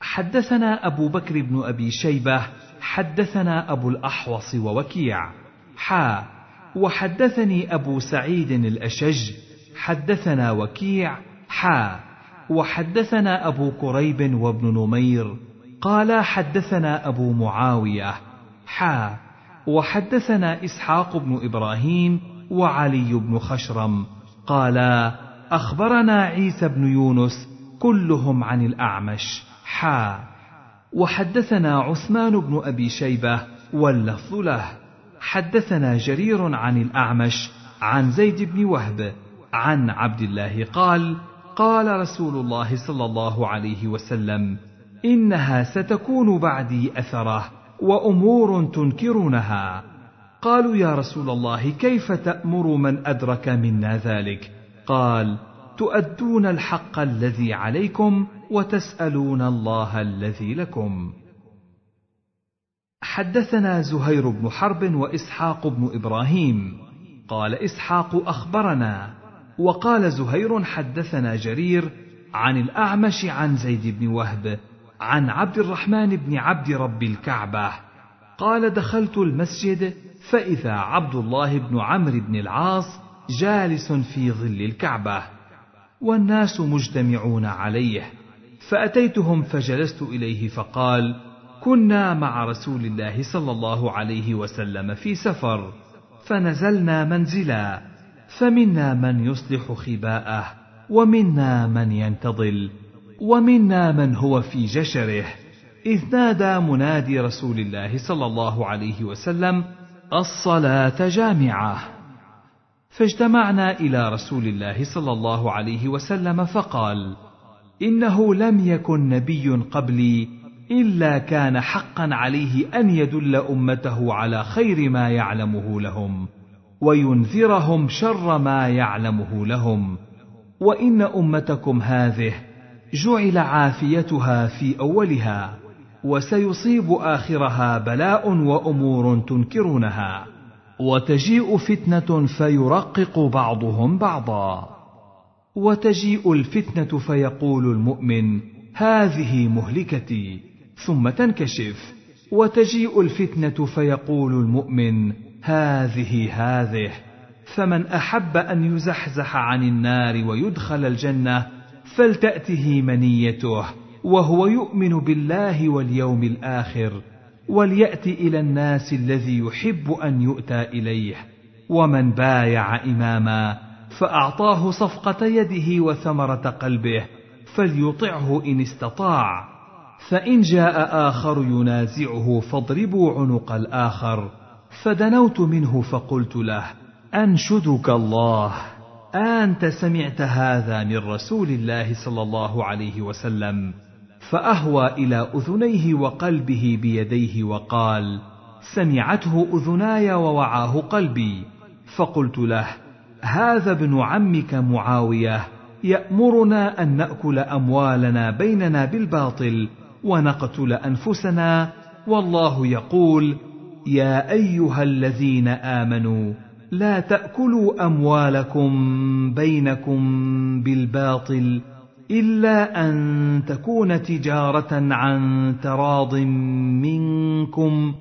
حدثنا أبو بكر بن أبي شيبة حدثنا أبو الأحوص ووكيع. حا وحدثني أبو سعيد الأشج حدثنا وكيع. حا وحدثنا أبو كريب وابن نمير. قال حدثنا أبو معاوية حا وحدثنا إسحاق بن إبراهيم وعلي بن خشرم قالا أخبرنا عيسى بن يونس كلهم عن الأعمش حا وحدثنا عثمان بن أبي شيبة واللفظ له حدثنا جرير عن الأعمش عن زيد بن وهب عن عبد الله قال قال رسول الله صلى الله عليه وسلم إنها ستكون بعدي أثرة وأمور تنكرونها. قالوا يا رسول الله كيف تأمر من أدرك منا ذلك؟ قال تؤدون الحق الذي عليكم وتسألون الله الذي لكم. حدثنا زهير بن حرب وإسحاق بن إبراهيم. قال إسحاق أخبرنا. وقال زهير حدثنا جرير عن الأعمش عن زيد بن وهب عن عبد الرحمن بن عبد رب الكعبة. قال دخلت المسجد فإذا عبد الله بن عمرو بن العاص جالس في ظل الكعبة. والناس مجتمعون عليه. فأتيتهم فجلست إليه فقال كنا مع رسول الله صلى الله عليه وسلم في سفر فنزلنا منزلا. فمنا من يصلح خباءه ومنا من ينتظل. ومنا من هو في جشره إذ نادى منادي رسول الله صلى الله عليه وسلم الصلاة جامعة. فاجتمعنا إلى رسول الله صلى الله عليه وسلم فقال إنه لم يكن نبي قبلي إلا كان حقا عليه أن يدل أمته على خير ما يعلمه لهم وينذرهم شر ما يعلمه لهم. وإن أمتكم هذه جعل عافيتها في أولها وسيصيب آخرها بلاء وأمور تنكرونها وتجيء فتنة فيرقق بعضهم بعضا. وتجيء الفتنة فيقول المؤمن هذه مهلكتي. ثم تنكشف. وتجيء الفتنة فيقول المؤمن هذه هذه. فمن أحب أن يزحزح عن النار ويدخل الجنة فلتأته منيته وهو يؤمن بالله واليوم الآخر وليأت إلى الناس الذي يحب أن يؤتى إليه. ومن بايع إماما فأعطاه صفقة يده وثمرة قلبه فليطعه إن استطاع. فإن جاء آخر ينازعه فاضربوا عنق الآخر. فدنوت منه فقلت له أنشدك الله. أنت سمعت هذا من رسول الله صلى الله عليه وسلم فأهوى إلى أذنيه وقلبه بيديه وقال سمعته أذناي ووعاه قلبي. فقلت له هذا ابن عمك معاوية يأمرنا أن نأكل أموالنا بيننا بالباطل ونقتل أنفسنا والله يقول يا أيها الذين آمنوا لا تأكلوا أموالكم بينكم بالباطل إلا أن تكون تجارة عن تراض منكم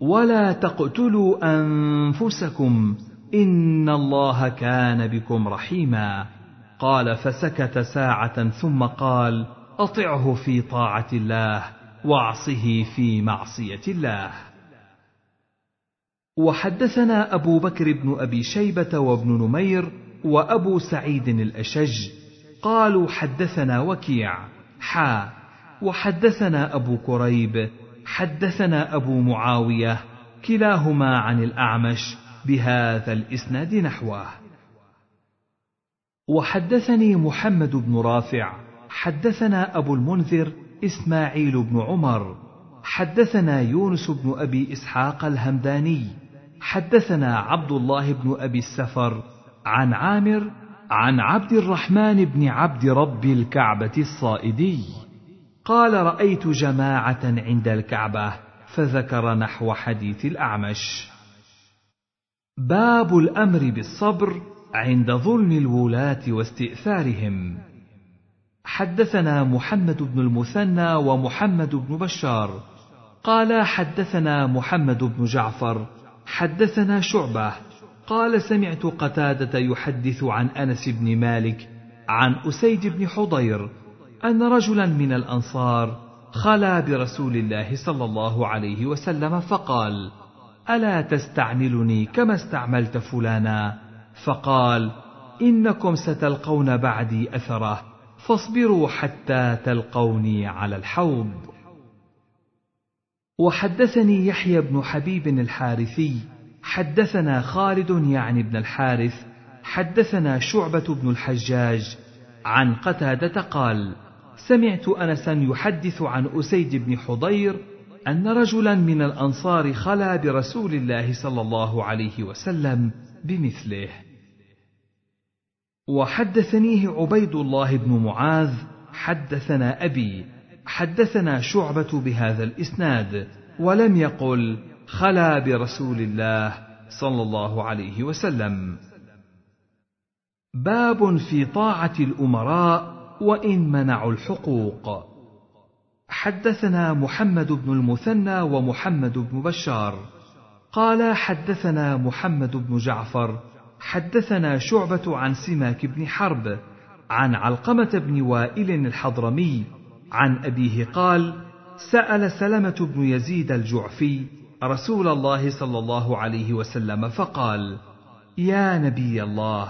ولا تقتلوا أنفسكم إن الله كان بكم رحيما. قال فسكت ساعة ثم قال أطعه في طاعة الله وأعصه في معصية الله. وحدثنا أبو بكر بن أبي شيبة وابن نمير وأبو سعيد الأشج قالوا حدثنا وكيع حا وحدثنا أبو كريب حدثنا أبو معاوية كلاهما عن الأعمش بهذا الإسناد نحوه. وحدثني محمد بن رافع حدثنا أبو المنذر إسماعيل بن عمر حدثنا يونس بن أبي إسحاق الهمداني حدثنا عبد الله بن أبي السفر عن عامر عن عبد الرحمن بن عبد رب الكعبة الصائدي. قال رأيت جماعة عند الكعبة فذكر نحو حديث الأعمش. باب الأمر بالصبر عند ظلم الولاة واستئثارهم. حدثنا محمد بن المثنى ومحمد بن بشار. قال حدثنا محمد بن جعفر حدثنا شعبة. قال سمعت قتادة يحدث عن أنس بن مالك عن أسيد بن حضير أن رجلا من الأنصار خلا برسول الله صلى الله عليه وسلم فقال ألا تستعملني كما استعملت فلانا؟ فقال إنكم ستلقون بعدي أثره فاصبروا حتى تلقوني على الحوض. وحدثني يحيى بن حبيب الحارثي حدثنا خالد يعني بن الحارث حدثنا شعبة بن الحجاج عن قتادة قال سمعت انسا يحدث عن أسيد بن حضير أن رجلا من الأنصار خلا برسول الله صلى الله عليه وسلم بمثله. وحدثنيه عبيد الله بن معاذ حدثنا أبي حدثنا شعبة بهذا الإسناد ولم يقل خلا برسول الله صلى الله عليه وسلم. باب في طاعة الأمراء وإن منعوا الحقوق. حدثنا محمد بن المثنى ومحمد بن بشار. قال حدثنا محمد بن جعفر حدثنا شعبة عن سماك بن حرب عن علقمة بن وائل الحضرمي عن أبيه قال سأل سلمة بن يزيد الجعفي رسول الله صلى الله عليه وسلم فقال يا نبي الله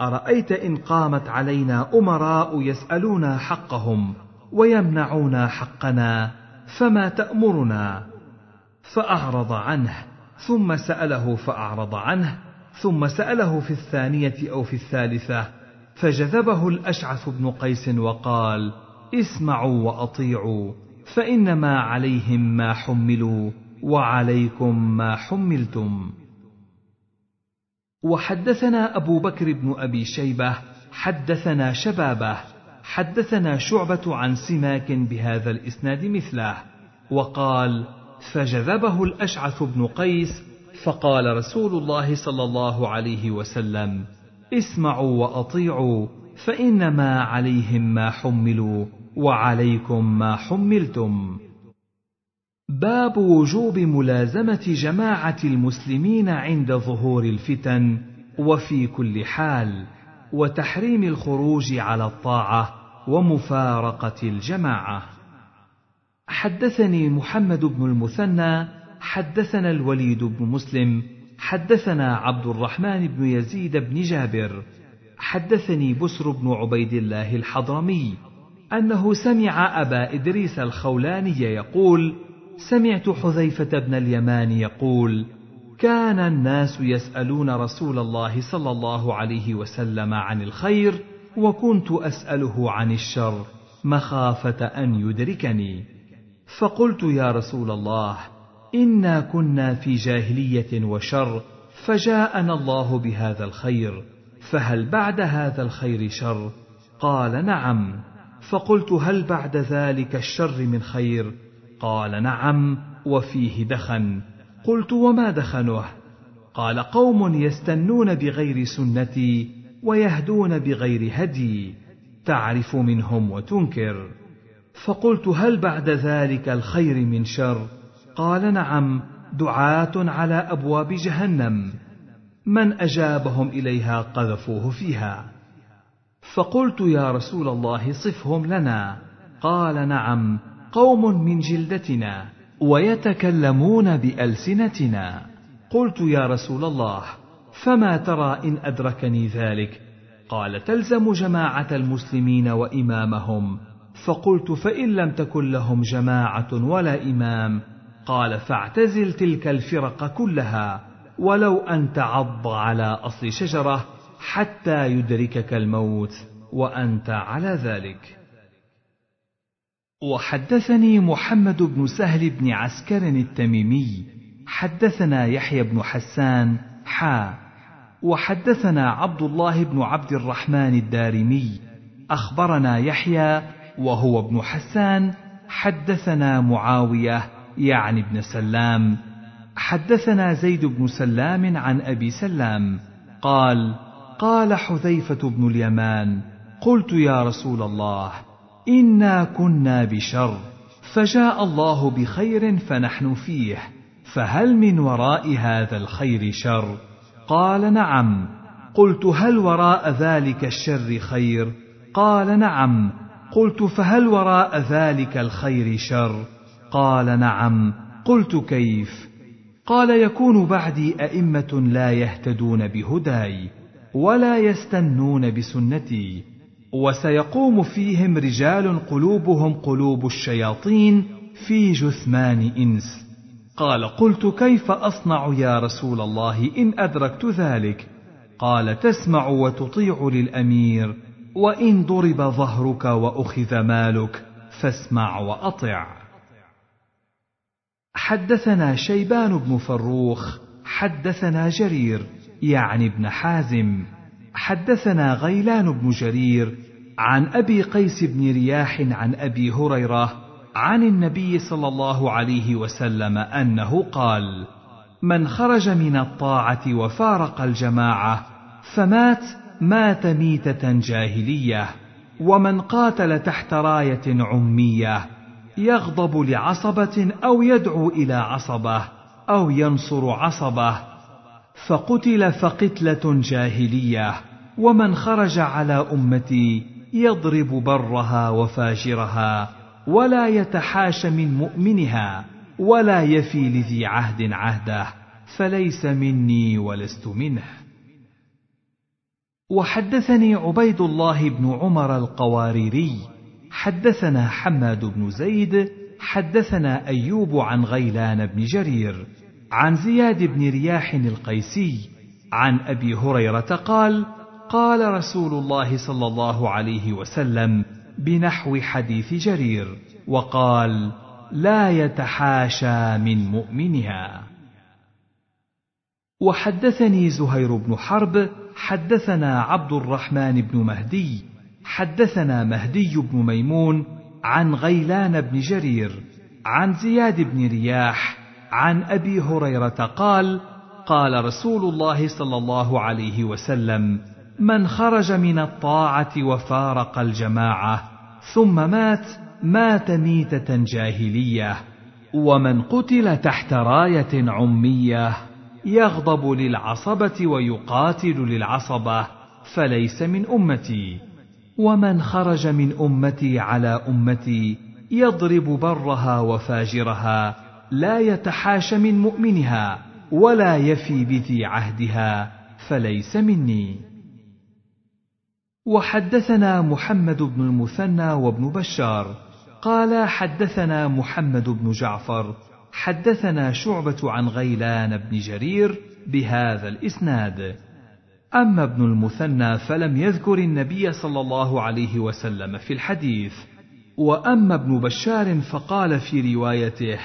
أرأيت إن قامت علينا أمراء يسالون حقهم ويمنعون حقنا فما تأمرنا؟ فأعرض عنه ثم سأله فأعرض عنه ثم سأله في الثانية أو في الثالثة فجذبه الأشعث بن قيس وقال اسمعوا وأطيعوا فإنما عليهم ما حملوا وعليكم ما حملتم. وحدثنا أبو بكر بن أبي شيبة حدثنا شبابة حدثنا شعبة عن سماك بهذا الإسناد مثله وقال فجذبه الأشعث بن قيس فقال رسول الله صلى الله عليه وسلم اسمعوا وأطيعوا فإنما عليهم ما حملوا. وعليكم ما حملتم. باب وجوب ملازمة جماعة المسلمين عند ظهور الفتن وفي كل حال وتحريم الخروج على الطاعة ومفارقة الجماعة. حدثني محمد بن المثنى حدثنا الوليد بن مسلم حدثنا عبد الرحمن بن يزيد بن جابر حدثني بسر بن عبيد الله الحضرمي. أنه سمع أبا إدريس الخولاني يقول سمعت حذيفة بن اليمان يقول كان الناس يسألون رسول الله صلى الله عليه وسلم عن الخير وكنت أسأله عن الشر مخافة أن يدركني. فقلت يا رسول الله إنا كنا في جاهلية وشر فجاءنا الله بهذا الخير فهل بعد هذا الخير شر؟ قال نعم. فقلت هل بعد ذلك الشر من خير؟ قال نعم وفيه دخن. قلت وما دخنه؟ قال قوم يستنون بغير سنتي ويهدون بغير هدي تعرف منهم وتنكر. فقلت هل بعد ذلك الخير من شر؟ قال نعم دعاة على أبواب جهنم. من أجابهم إليها قذفوه فيها. فقلت يا رسول الله صفهم لنا. قال نعم قوم من جلدتنا ويتكلمون بألسنتنا. قلت يا رسول الله فما ترى إن أدركني ذلك؟ قال تلزم جماعة المسلمين وإمامهم. فقلت فإن لم تكن لهم جماعة ولا إمام. قال فاعتزل تلك الفرق كلها ولو أن تعض على أصل شجرة حتى يدركك الموت وأنت على ذلك. وحدثني محمد بن سهل بن عسكر التميمي حدثنا يحيى بن حسان حا. وحدثنا عبد الله بن عبد الرحمن الدارمي أخبرنا يحيى وهو ابن حسان حدثنا معاوية يعني ابن سلام حدثنا زيد بن سلام عن أبي سلام قال قال حذيفة بن اليمان قلت يا رسول الله إنا كنا بشر فجاء الله بخير فنحن فيه فهل من وراء هذا الخير شر؟ قال نعم. قلت هل وراء ذلك الشر خير؟ قال نعم. قلت فهل وراء ذلك الخير شر؟ قال نعم. قلت كيف؟ قال يكون بعدي أئمة لا يهتدون بهداي. ولا يستنون بسنتي وسيقوم فيهم رجال قلوبهم قلوب الشياطين في جثمان إنس. قال قلت كيف أصنع يا رسول الله إن أدركت ذلك؟ قال تسمع وتطيع للأمير وإن ضرب ظهرك وأخذ مالك فاسمع وأطع. حدثنا شيبان بن فروخ حدثنا جرير يعني ابن حازم. حدثنا غيلان بن جرير عن أبي قيس بن رياح عن أبي هريرة عن النبي صلى الله عليه وسلم أنه قال من خرج من الطاعة وفارق الجماعة فمات مات ميتة جاهلية ومن قاتل تحت راية عمية يغضب لعصبة أو يدعو إلى عصبة أو ينصر عصبة فقتل فقتلة جاهلية ومن خرج على أمتي يضرب برها وفاجرها ولا يتحاش من مؤمنها ولا يفي لذي عهد عهده فليس مني ولست منه. وحدثني عبيد الله بن عمر القواريري حدثنا حماد بن زيد حدثنا أيوب عن غيلان بن جرير عن زياد بن رياح القيسي عن أبي هريرة قال قال رسول الله صلى الله عليه وسلم بنحو حديث جرير وقال لا يتحاشى من مؤمنها. وحدثني زهير بن حرب حدثنا عبد الرحمن بن مهدي حدثنا مهدي بن ميمون عن غيلان بن جرير عن زياد بن رياح عن أبي هريرة قال قال رسول الله صلى الله عليه وسلم من خرج من الطاعة وفارق الجماعة ثم مات مات ميتة جاهلية ومن قتل تحت راية عمية يغضب للعصبة ويقاتل للعصبة فليس من أمتي. ومن خرج من أمتي على أمتي يضرب برها وفاجرها لا يتحاش من مؤمنها ولا يفي بذي عهدها فليس مني. وحدثنا محمد بن المثنى وابن بشار قال حدثنا محمد بن جعفر حدثنا شعبة عن غيلان بن جرير بهذا الإسناد. أما ابن المثنى فلم يذكر النبي صلى الله عليه وسلم في الحديث. وأما ابن بشار فقال في روايته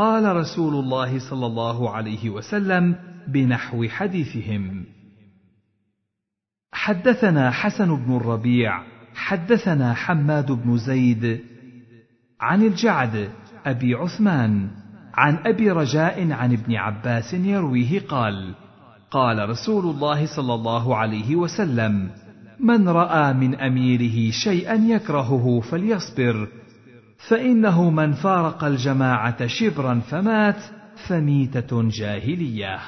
قال رسول الله صلى الله عليه وسلم بنحو حديثهم. حدثنا حسن بن الربيع حدثنا حماد بن زيد عن الجعد أبي عثمان عن أبي رجاء عن ابن عباس يرويه قال قال رسول الله صلى الله عليه وسلم من رأى من أميره شيئا يكرهه فليصبر فإنه من فارق الجماعة شبرا فمات فميتة جاهلية.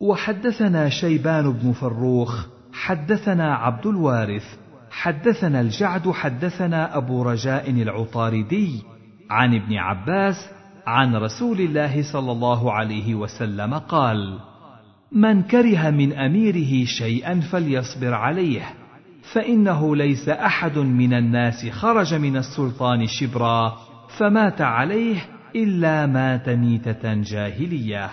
وحدثنا شيبان بن فروخ حدثنا عبد الوارث حدثنا الجعد حدثنا أبو رجاء العطاردي عن ابن عباس عن رسول الله صلى الله عليه وسلم قال من كره من أميره شيئا فليصبر عليه. فإنه ليس أحد من الناس خرج من السلطان شبرا فمات عليه إلا مات ميتة جاهلية.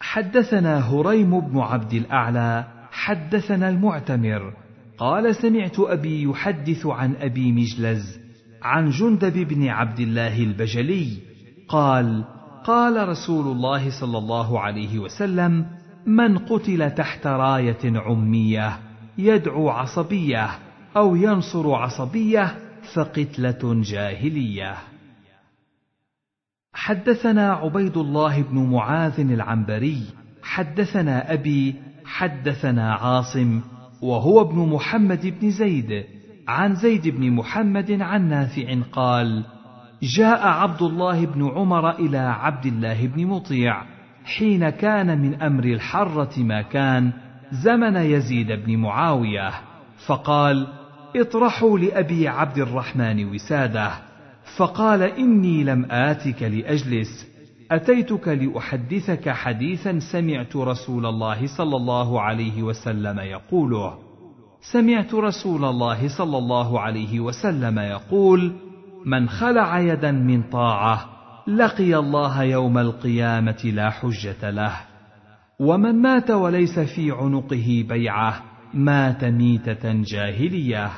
حدثنا هريم بن عبد الأعلى حدثنا المعتمر. قال سمعت أبي يحدث عن أبي مجلز عن جندب بن عبد الله البجلي. قال قال رسول الله صلى الله عليه وسلم من قتل تحت راية عمية. يدعو عصبية أو ينصر عصبية فقتلة جاهلية. حدثنا عبيد الله بن معاذ العنبري حدثنا أبي حدثنا عاصم وهو ابن محمد بن زيد عن زيد بن محمد عن نافع قال جاء عبد الله بن عمر إلى عبد الله بن مطيع حين كان من أمر الحرة ما كان زمن يزيد بن معاوية فقال اطرحوا لأبي عبد الرحمن وسادة. فقال إني لم آتك لأجلس أتيتك لأحدثك حديثا سمعت رسول الله صلى الله عليه وسلم يقوله. سمعت رسول الله صلى الله عليه وسلم يقول من خلع يدا من طاعة لقي الله يوم القيامة لا حجة له. ومن مات وليس في عنقه بيعة مات ميتة جاهلية.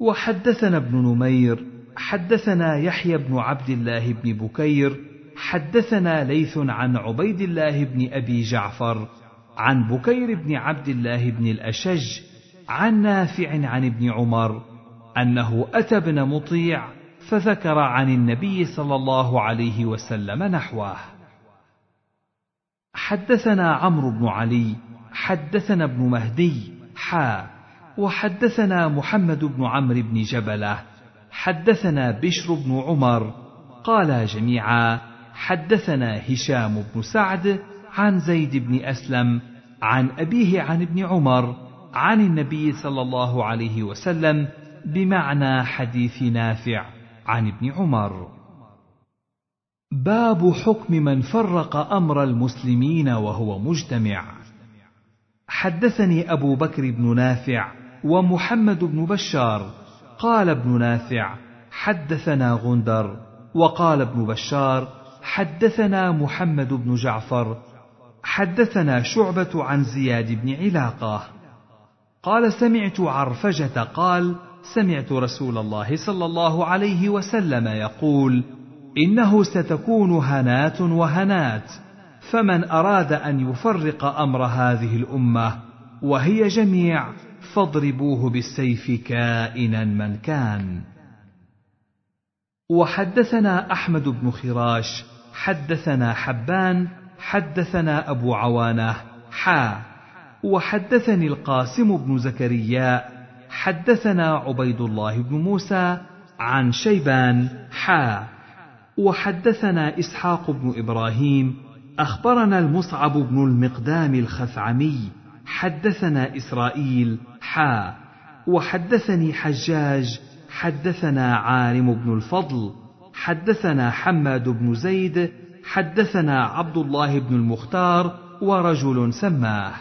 وحدثنا ابن نمير حدثنا يحيى بن عبد الله بن بكير حدثنا ليث عن عبيد الله بن أبي جعفر عن بكير بن عبد الله بن الأشج عن نافع عن ابن عمر أنه أتى ابن مطيع فذكر عن النبي صلى الله عليه وسلم نحوه. حدثنا عمرو بن علي حدثنا ابن مهدي حا وحدثنا محمد بن عمرو بن جبلة حدثنا بشر بن عمر قالا جميعا حدثنا هشام بن سعد عن زيد بن أسلم عن أبيه عن ابن عمر عن النبي صلى الله عليه وسلم بمعنى حديث نافع عن ابن عمر. باب حكم من فرق أمر المسلمين وهو مجتمع. حدثني أبو بكر بن نافع ومحمد بن بشار. قال ابن نافع حدثنا غندر. وقال ابن بشار حدثنا محمد بن جعفر. حدثنا شعبة عن زياد بن علاقة. قال سمعت عرفجة قال سمعت رسول الله صلى الله عليه وسلم يقول إنه ستكون هنات وهنات فمن أراد أن يفرق أمر هذه الأمة وهي جميع فاضربوه بالسيف كائنا من كان. وحدثنا أحمد بن خراش حدثنا حبان حدثنا أبو عوانة حا. وحدثني القاسم بن زكريا حدثنا عبيد الله بن موسى عن شيبان حا. وحدثنا إسحاق بن إبراهيم أخبرنا المصعب بن المقدام الخثعمي حدثنا إسرائيل حا وحدثني حجاج حدثنا عالم بن الفضل حدثنا حماد بن زيد حدثنا عبد الله بن المختار ورجل سماه.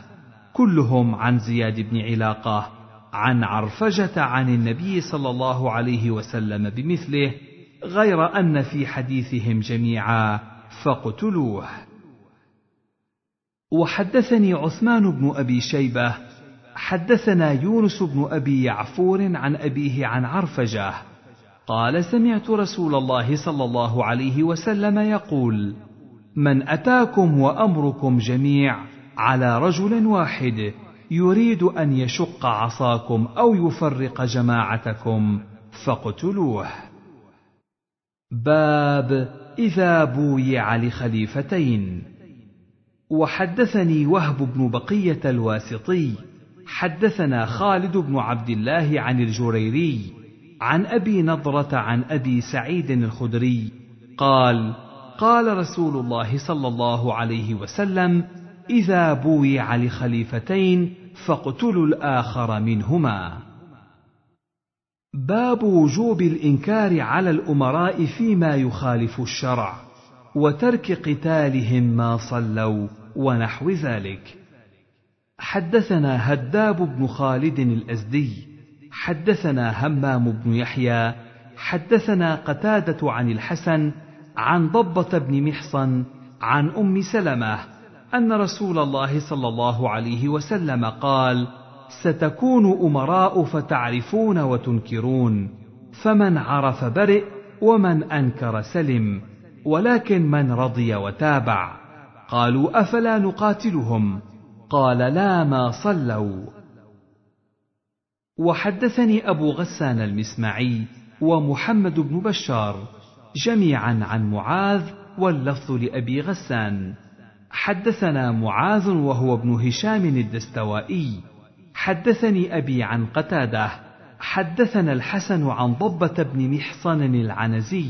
كلهم عن زياد بن علاقة عن عرفجة عن النبي صلى الله عليه وسلم بمثله غير أن في حديثهم جميعا فاقتلوه. وحدثني عثمان بن أبي شيبة حدثنا يونس بن أبي يعفور عن أبيه عن عرفجة. قال سمعت رسول الله صلى الله عليه وسلم يقول من أتاكم وأمركم جميع على رجل واحد يريد أن يشق عصاكم أو يفرق جماعتكم فاقتلوه. باب إذا بويع لخليفتين. وحدثني وهب بن بقية الواسطي حدثنا خالد بن عبد الله عن الجريري عن أبي نضرة عن أبي سعيد الخدري قال قال رسول الله صلى الله عليه وسلم إذا بويع لخليفتين فاقتلوا الآخر منهما. باب وجوب الإنكار على الأمراء فيما يخالف الشرع وترك قتالهم ما صلوا ونحو ذلك. حدثنا هداب بن خالد الأزدي حدثنا همام بن يحيى حدثنا قتادة عن الحسن عن ضبة بن محصن عن أم سلمة أن رسول الله صلى الله عليه وسلم قال ستكون أمراء فتعرفون وتنكرون. فمن عرف برئ ومن أنكر سلم ولكن من رضي وتابع. قالوا أفلا نقاتلهم؟ قال لا ما صلوا. وحدثني أبو غسان المسمعي ومحمد بن بشار جميعا عن معاذ واللفظ لأبي غسان. حدثنا معاذ وهو ابن هشام الدستوائي. حدثني أبي عن قتادة حدثنا الحسن عن ضبة بن محصن العنزي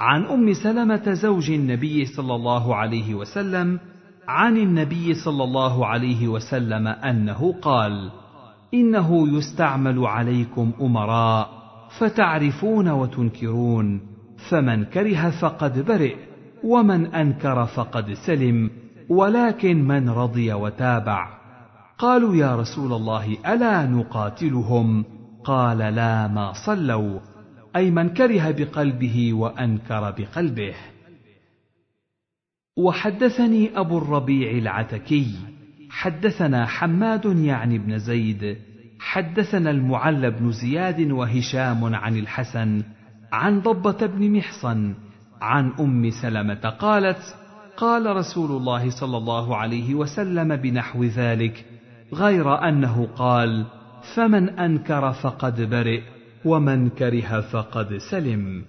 عن أم سلمة زوج النبي صلى الله عليه وسلم عن النبي صلى الله عليه وسلم أنه قال إنه يستعمل عليكم أمراء فتعرفون وتنكرون فمن كره فقد برئ ومن أنكر فقد سلم ولكن من رضي وتابع. قالوا يا رسول الله ألا نقاتلهم؟ قال لا ما صلوا. أي من كره بقلبه وأنكر بقلبه. وحدثني أبو الربيع العتكي. حدثنا حماد يعني بن زيد. حدثنا المعلى بن زياد وهشام عن الحسن عن ضبة بن محصن عن أم سلمة قالت قال رسول الله صلى الله عليه وسلم بنحو ذلك غير أنه قال فمن أنكر فقد برئ ومن كره فقد سلم.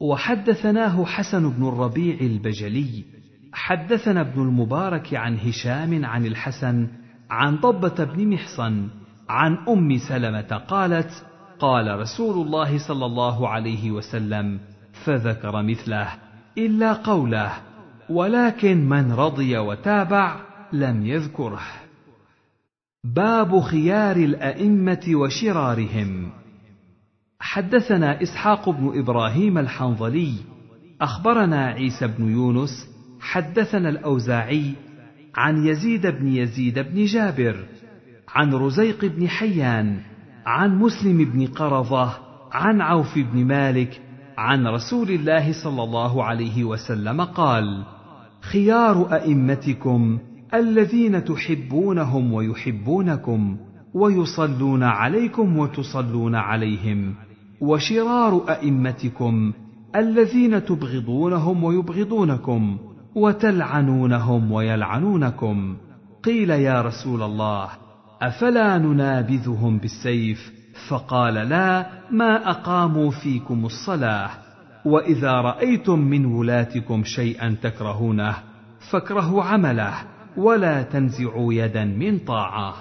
وحدثناه حسن بن الربيع البجلي. حدثنا ابن المبارك عن هشام عن الحسن عن ضبة بن محصن عن أم سلمة قالت قال رسول الله صلى الله عليه وسلم فذكر مثله إلا قوله ولكن من رضي وتابع لم يذكره. باب خيار الأئمة وشرارهم. حدثنا إسحاق بن إبراهيم الحنظلي. أخبرنا عيسى بن يونس. حدثنا الأوزاعي عن يزيد بن يزيد بن جابر. عن رزيق بن حيان. عن مسلم بن قرظة. عن عوف بن مالك. عن رسول الله صلى الله عليه وسلم قال خيار أئمتكم الذين تحبونهم ويحبونكم ويصلون عليكم وتصلون عليهم وشرار أئمتكم الذين تبغضونهم ويبغضونكم وتلعنونهم ويلعنونكم قيل يا رسول الله أفلا ننابذهم بالسيف؟ فقال لا ما أقاموا فيكم الصلاة وإذا رأيتم من ولاتكم شيئا تكرهونه فاكرهوا عمله. ولا تنزعوا يدا من طاعة.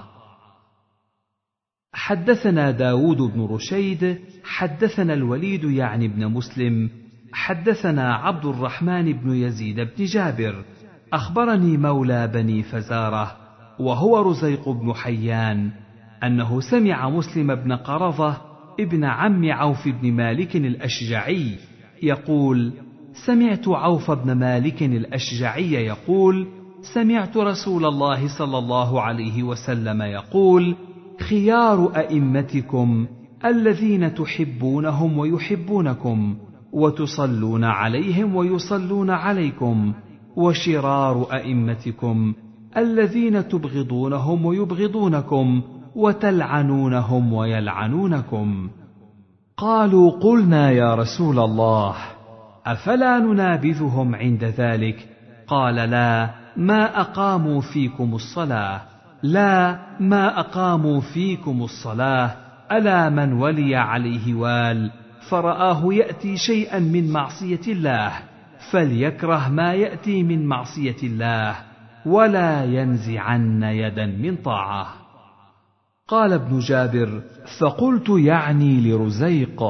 حدثنا داود بن رشيد حدثنا الوليد يعني بن مسلم حدثنا عبد الرحمن بن يزيد بن جابر. أخبرني مولى بني فزارة وهو رزيق بن حيان أنه سمع مسلم بن قرظة ابن عم عوف بن مالك الأشجعي يقول سمعت عوف بن مالك الأشجعي يقول سمعت رسول الله صلى الله عليه وسلم يقول خيار أئمتكم الذين تحبونهم ويحبونكم وتصلون عليهم ويصلون عليكم وشرار أئمتكم الذين تبغضونهم ويبغضونكم وتلعنونهم ويلعنونكم. قالوا قلنا يا رسول الله أفلا ننابذهم عند ذلك؟ قال لا ما أقاموا فيكم الصلاة. لا ما أقاموا فيكم الصلاة. ألا من ولي عليه وال؟ فرآه يأتي شيئا من معصية الله. فليكره ما يأتي من معصية الله. ولا ينزعن يدا من طاعة. قال ابن جابر فقلت يعني لرزيق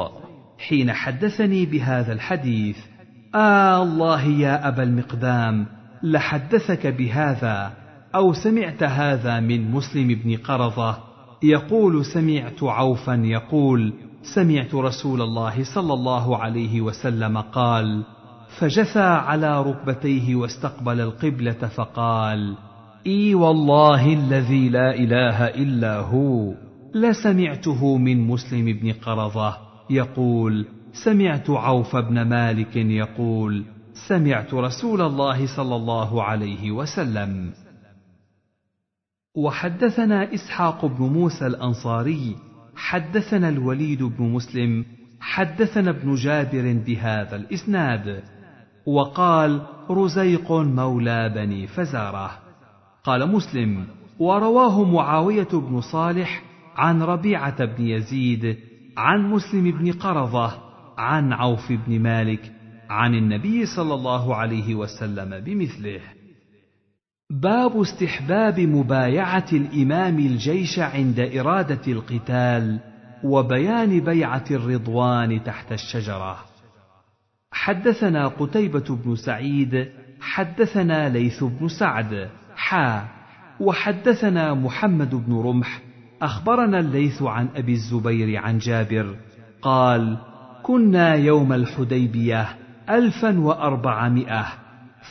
حين حدثني بهذا الحديث آه الله يا أبا المقدام لحدثك بهذا أو سمعت هذا من مسلم بن قرظة؟ يقول سمعت عوفا يقول سمعت رسول الله صلى الله عليه وسلم قال فجثى على ركبتيه واستقبل القبلة فقال إي والله الذي لا إله إلا هو لسمعته من مسلم بن قرظة يقول سمعت عوف بن مالك يقول سمعت رسول الله صلى الله عليه وسلم. وحدثنا إسحاق بن موسى الأنصاري حدثنا الوليد بن مسلم حدثنا ابن جابر بهذا الإسناد وقال رزيق مولى بني فزارة. قال مسلم ورواه معاوية بن صالح عن ربيعة بن يزيد عن مسلم بن قرظة عن عوف بن مالك عن النبي صلى الله عليه وسلم بمثله. باب استحباب مبايعة الإمام الجيش عند إرادة القتال وبيان بيعة الرضوان تحت الشجرة. حدثنا قتيبة بن سعيد حدثنا ليث بن سعد حا وحدثنا محمد بن رمح أخبرنا الليث عن أبي الزبير عن جابر قال كنا يوم الحديبية الفا وأربعمائة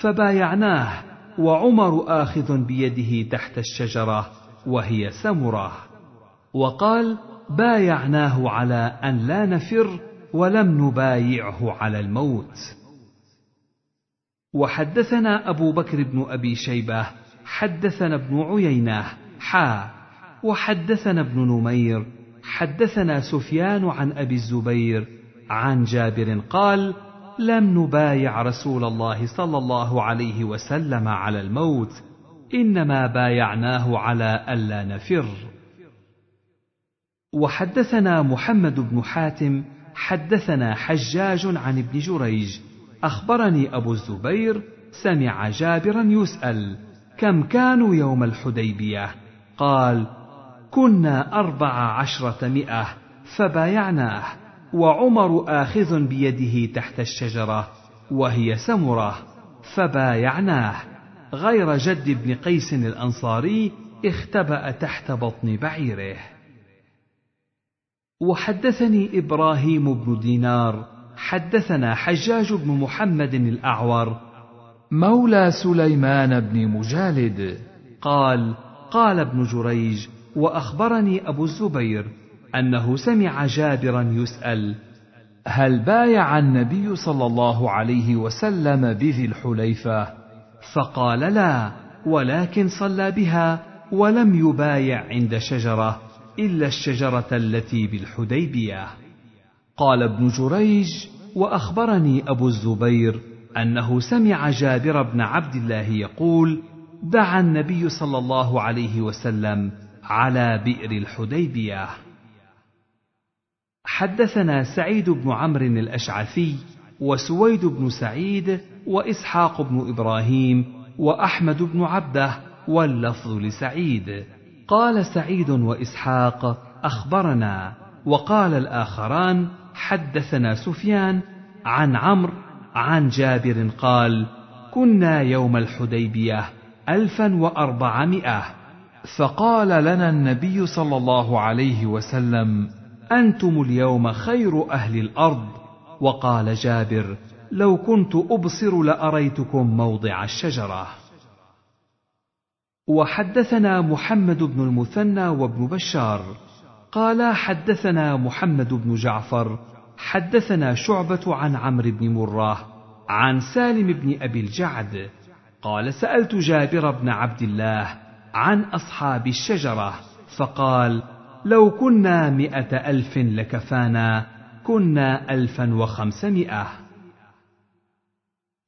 فبايعناه وعمر آخذ بيده تحت الشجرة وهي سمره وقال بايعناه على أن لا نفر ولم نبايعه على الموت. وحدثنا أبو بكر بن أبي شيبة حدثنا ابن عيينة حا. وحدثنا ابن نمير حدثنا سفيان عن أبي الزبير عن جابر قال لم نبايع رسول الله صلى الله عليه وسلم على الموت إنما بايعناه على ألا نفر. وحدثنا محمد بن حاتم حدثنا حجاج عن ابن جريج أخبرني أبو الزبير سمع جابرا يسأل كم كانوا يوم الحديبية؟ قال كنا أربع عشرة مئة فبايعناه. وعمر آخذ بيده تحت الشجرة وهي سمرة فبايعناه. غير جد بن قيس الأنصاري اختبأ تحت بطن بعيره. وحدثني إبراهيم بن دينار حدثنا حجاج بن محمد الأعور مولى سليمان بن مجالد. قال قال ابن جريج وأخبرني أبو الزبير أنه سمع جابرا يسأل هل بايع النبي صلى الله عليه وسلم بذي الحليفة؟ فقال لا ولكن صلى بها ولم يبايع عند شجرة إلا الشجرة التي بالحديبية. قال ابن جريج وأخبرني أبو الزبير أنه سمع جابر بن عبد الله يقول دعا النبي صلى الله عليه وسلم على بئر الحديبية. حدثنا سعيد بن عمرو الأشعثي وسويد بن سعيد وإسحاق بن إبراهيم وأحمد بن عبده واللفظ لسعيد. قال سعيد وإسحاق أخبرنا وقال الآخران حدثنا سفيان عن عمرو عن جابر قال كنا يوم الحديبية الفا وأربعمائة فقال لنا النبي صلى الله عليه وسلم أنتم اليوم خير أهل الأرض؟ وقال جابر لو كنت أبصر لأريتكم موضع الشجرة. وحدثنا محمد بن المثنى وابن بشار. قال حدثنا محمد بن جعفر حدثنا شعبة عن عمرو بن مره عن سالم بن أبي الجعد. قال سألت جابر بن عبد الله عن أصحاب الشجرة فقال لو كنا مئة ألف لكفانا كنا ألفا وخمسمائة.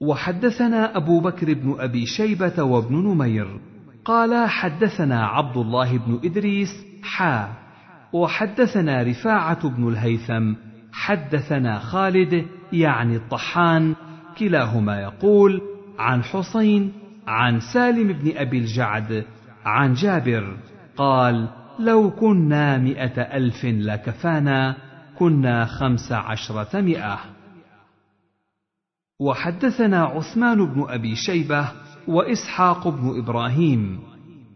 وحدثنا أبو بكر بن أبي شيبة وابن نمير. قال حدثنا عبد الله بن إدريس حا. وحدثنا رفاعة بن الهيثم. حدثنا خالد يعني الطحان كلاهما يقول عن حسين عن سالم بن أبي الجعد عن جابر قال لو كنا مئة ألف لكفانا كنا خمس عشرة مئة. وحدثنا عثمان بن أبي شيبة وإسحاق بن إبراهيم.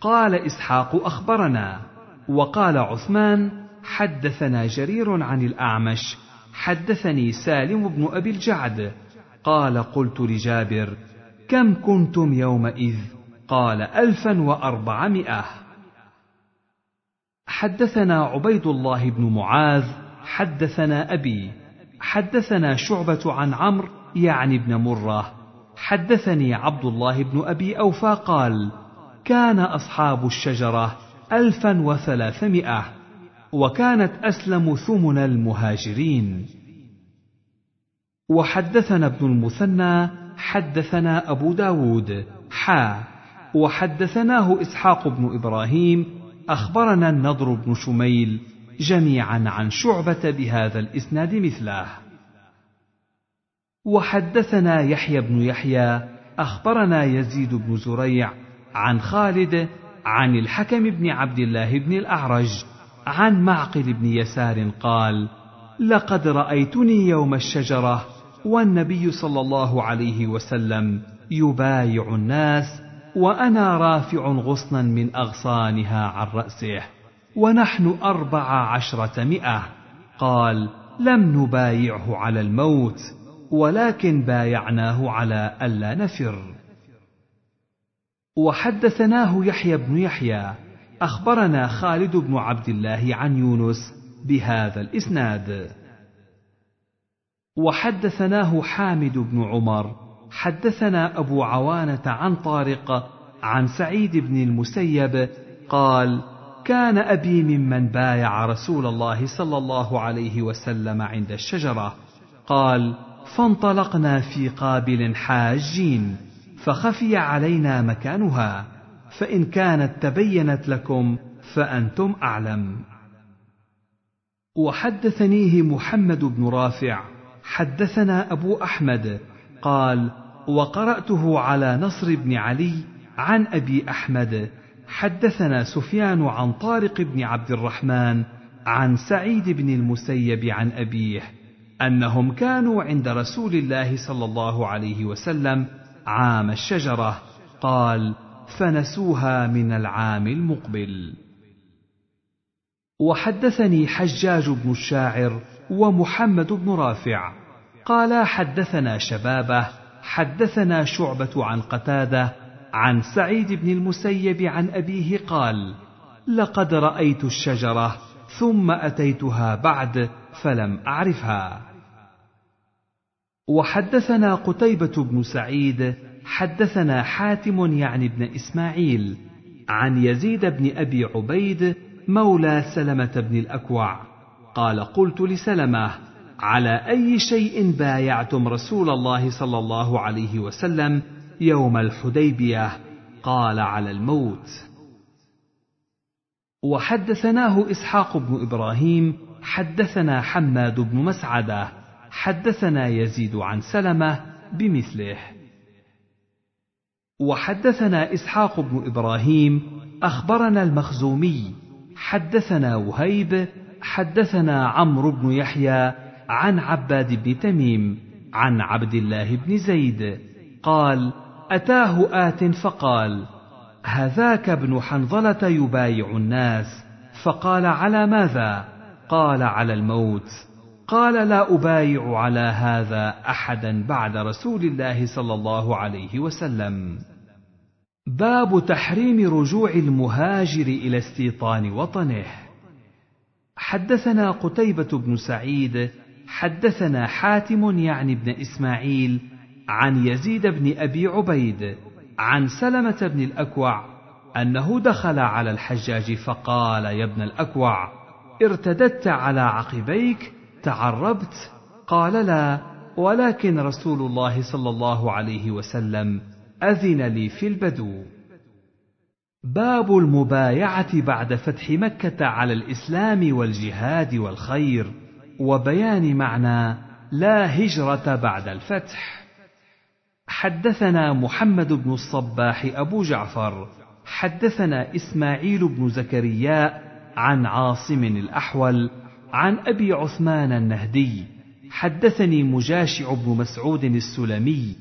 قال إسحاق أخبرنا. وقال عثمان حدثنا جرير عن الأعمش حدثني سالم بن أبي الجعد. قال قلت لجابر كم كنتم يومئذ؟ قال ألفا وأربعمائة. حدثنا عبيد الله بن معاذ حدثنا أبي حدثنا شعبة عن عمرو يعني ابن مرة. حدثني عبد الله بن أبي أوفى قال كان أصحاب الشجرة ألفا وثلاثمائة وكانت أسلم ثمن المهاجرين. وحدثنا ابن المثنى حدثنا أبو داود حا. وحدثناه إسحاق بن إبراهيم أخبرنا النضر بن شميل جميعا عن شعبة بهذا الإسناد مثله. وحدثنا يحيى بن يحيى أخبرنا يزيد بن زريع عن خالد عن الحكم بن عبد الله بن الأعرج عن معقل بن يسار قال لقد رأيتني يوم الشجرة والنبي صلى الله عليه وسلم يبايع الناس وأنا رافع غصنا من أغصانها عن رأسه ونحن أربع عشرة مئة. قال لم نبايعه على الموت ولكن بايعناه على ألا نفر. وحدثناه يحيى بن يحيى أخبرنا خالد بن عبد الله عن يونس بهذا الإسناد. وحدثناه حامد بن عمر حدثنا أبو عوانة عن طارق عن سعيد بن المسيب قال كان أبي ممن بايع رسول الله صلى الله عليه وسلم عند الشجرة. قال فانطلقنا في قابل حاجين فخفي علينا مكانها. فإن كانت تبينت لكم فأنتم أعلم. وحدثنيه محمد بن رافع. حدثنا أبو أحمد. قال وقرأته على نصر بن علي عن أبي أحمد. حدثنا سفيان عن طارق بن عبد الرحمن عن سعيد بن المسيب عن أبيه أنهم كانوا عند رسول الله صلى الله عليه وسلم عام الشجرة. قال فنسوها من العام المقبل. وحدثني حجاج بن الشاعر ومحمد بن رافع قالا حدثنا شبابة حدثنا شعبة عن قتادة عن سعيد بن المسيب عن أبيه قال لقد رأيت الشجرة ثم أتيتها بعد فلم أعرفها. وحدثنا قتيبة بن سعيد حدثنا حاتم يعني ابن إسماعيل عن يزيد بن أبي عبيد مولى سلمة بن الأكوع. قال قلت لسلمة على أي شيء بايعتم رسول الله صلى الله عليه وسلم يوم الحديبية؟ قال على الموت. وحدثناه إسحاق بن إبراهيم حدثنا حماد بن مسعدة حدثنا يزيد عن سلمة بمثله. وحدثنا إسحاق بن إبراهيم أخبرنا المخزومي حدثنا وهيب حدثنا عمرو بن يحيى عن عباد بن تميم عن عبد الله بن زيد قال أتاه آت فقال هذاك ابن حنظلة يبايع الناس. فقال على ماذا؟ قال على الموت. قال لا أبايع على هذا أحدا بعد رسول الله صلى الله عليه وسلم. باب تحريم رجوع المهاجر إلى استيطان وطنه. حدثنا قتيبة بن سعيد حدثنا حاتم يعني ابن إسماعيل عن يزيد بن أبي عبيد عن سلمة بن الأكوع أنه دخل على الحجاج فقال يا ابن الأكوع ارتددت على عقبيك تعربت؟ قال لا ولكن رسول الله صلى الله عليه وسلم أذن لي في البدو. باب المبايعة بعد فتح مكة على الإسلام والجهاد والخير. وبيان معنى لا هجرة بعد الفتح. حدثنا محمد بن الصباح أبو جعفر حدثنا إسماعيل بن زكريا عن عاصم الأحول عن أبي عثمان النهدي حدثني مجاشع بن مسعود السلمي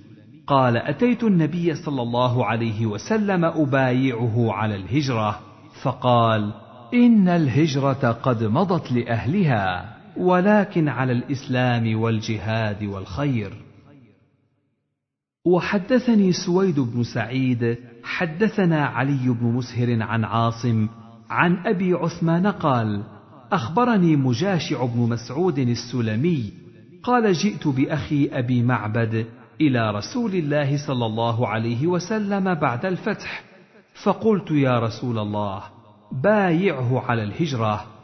قال أتيت النبي صلى الله عليه وسلم أبايعه على الهجرة فقال إن الهجرة قد مضت لأهلها. ولكن على الإسلام والجهاد والخير. وحدثني سويد بن سعيد حدثنا علي بن مسهر عن عاصم عن أبي عثمان قال أخبرني مجاشع بن مسعود السلمي قال جئت بأخي أبي معبد إلى رسول الله صلى الله عليه وسلم بعد الفتح فقلت يا رسول الله بايعه على الهجرة.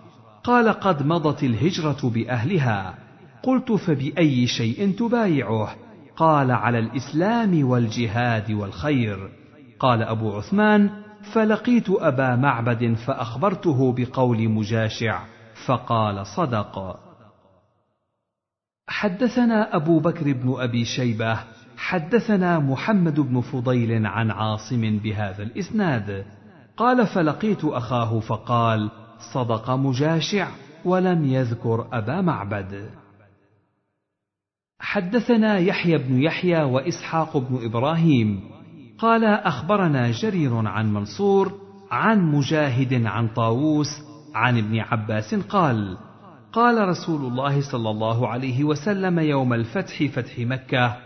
قال قد مضت الهجرة بأهلها. قلت فبأي شيء تبايعه؟ قال على الإسلام والجهاد والخير. قال أبو عثمان فلقيت أبا معبد فأخبرته بقول مجاشع فقال صدق. حدثنا أبو بكر بن أبي شيبة حدثنا محمد بن فضيل عن عاصم بهذا الإسناد. قال فلقيت أخاه فقال صدق مجاشع ولم يذكر أبا معبد. حدثنا يحيى بن يحيى وإسحاق بن إبراهيم. قال أخبرنا جرير عن منصور عن مجاهد عن طاووس عن ابن عباس قال قال رسول الله صلى الله عليه وسلم يوم الفتح فتح مكة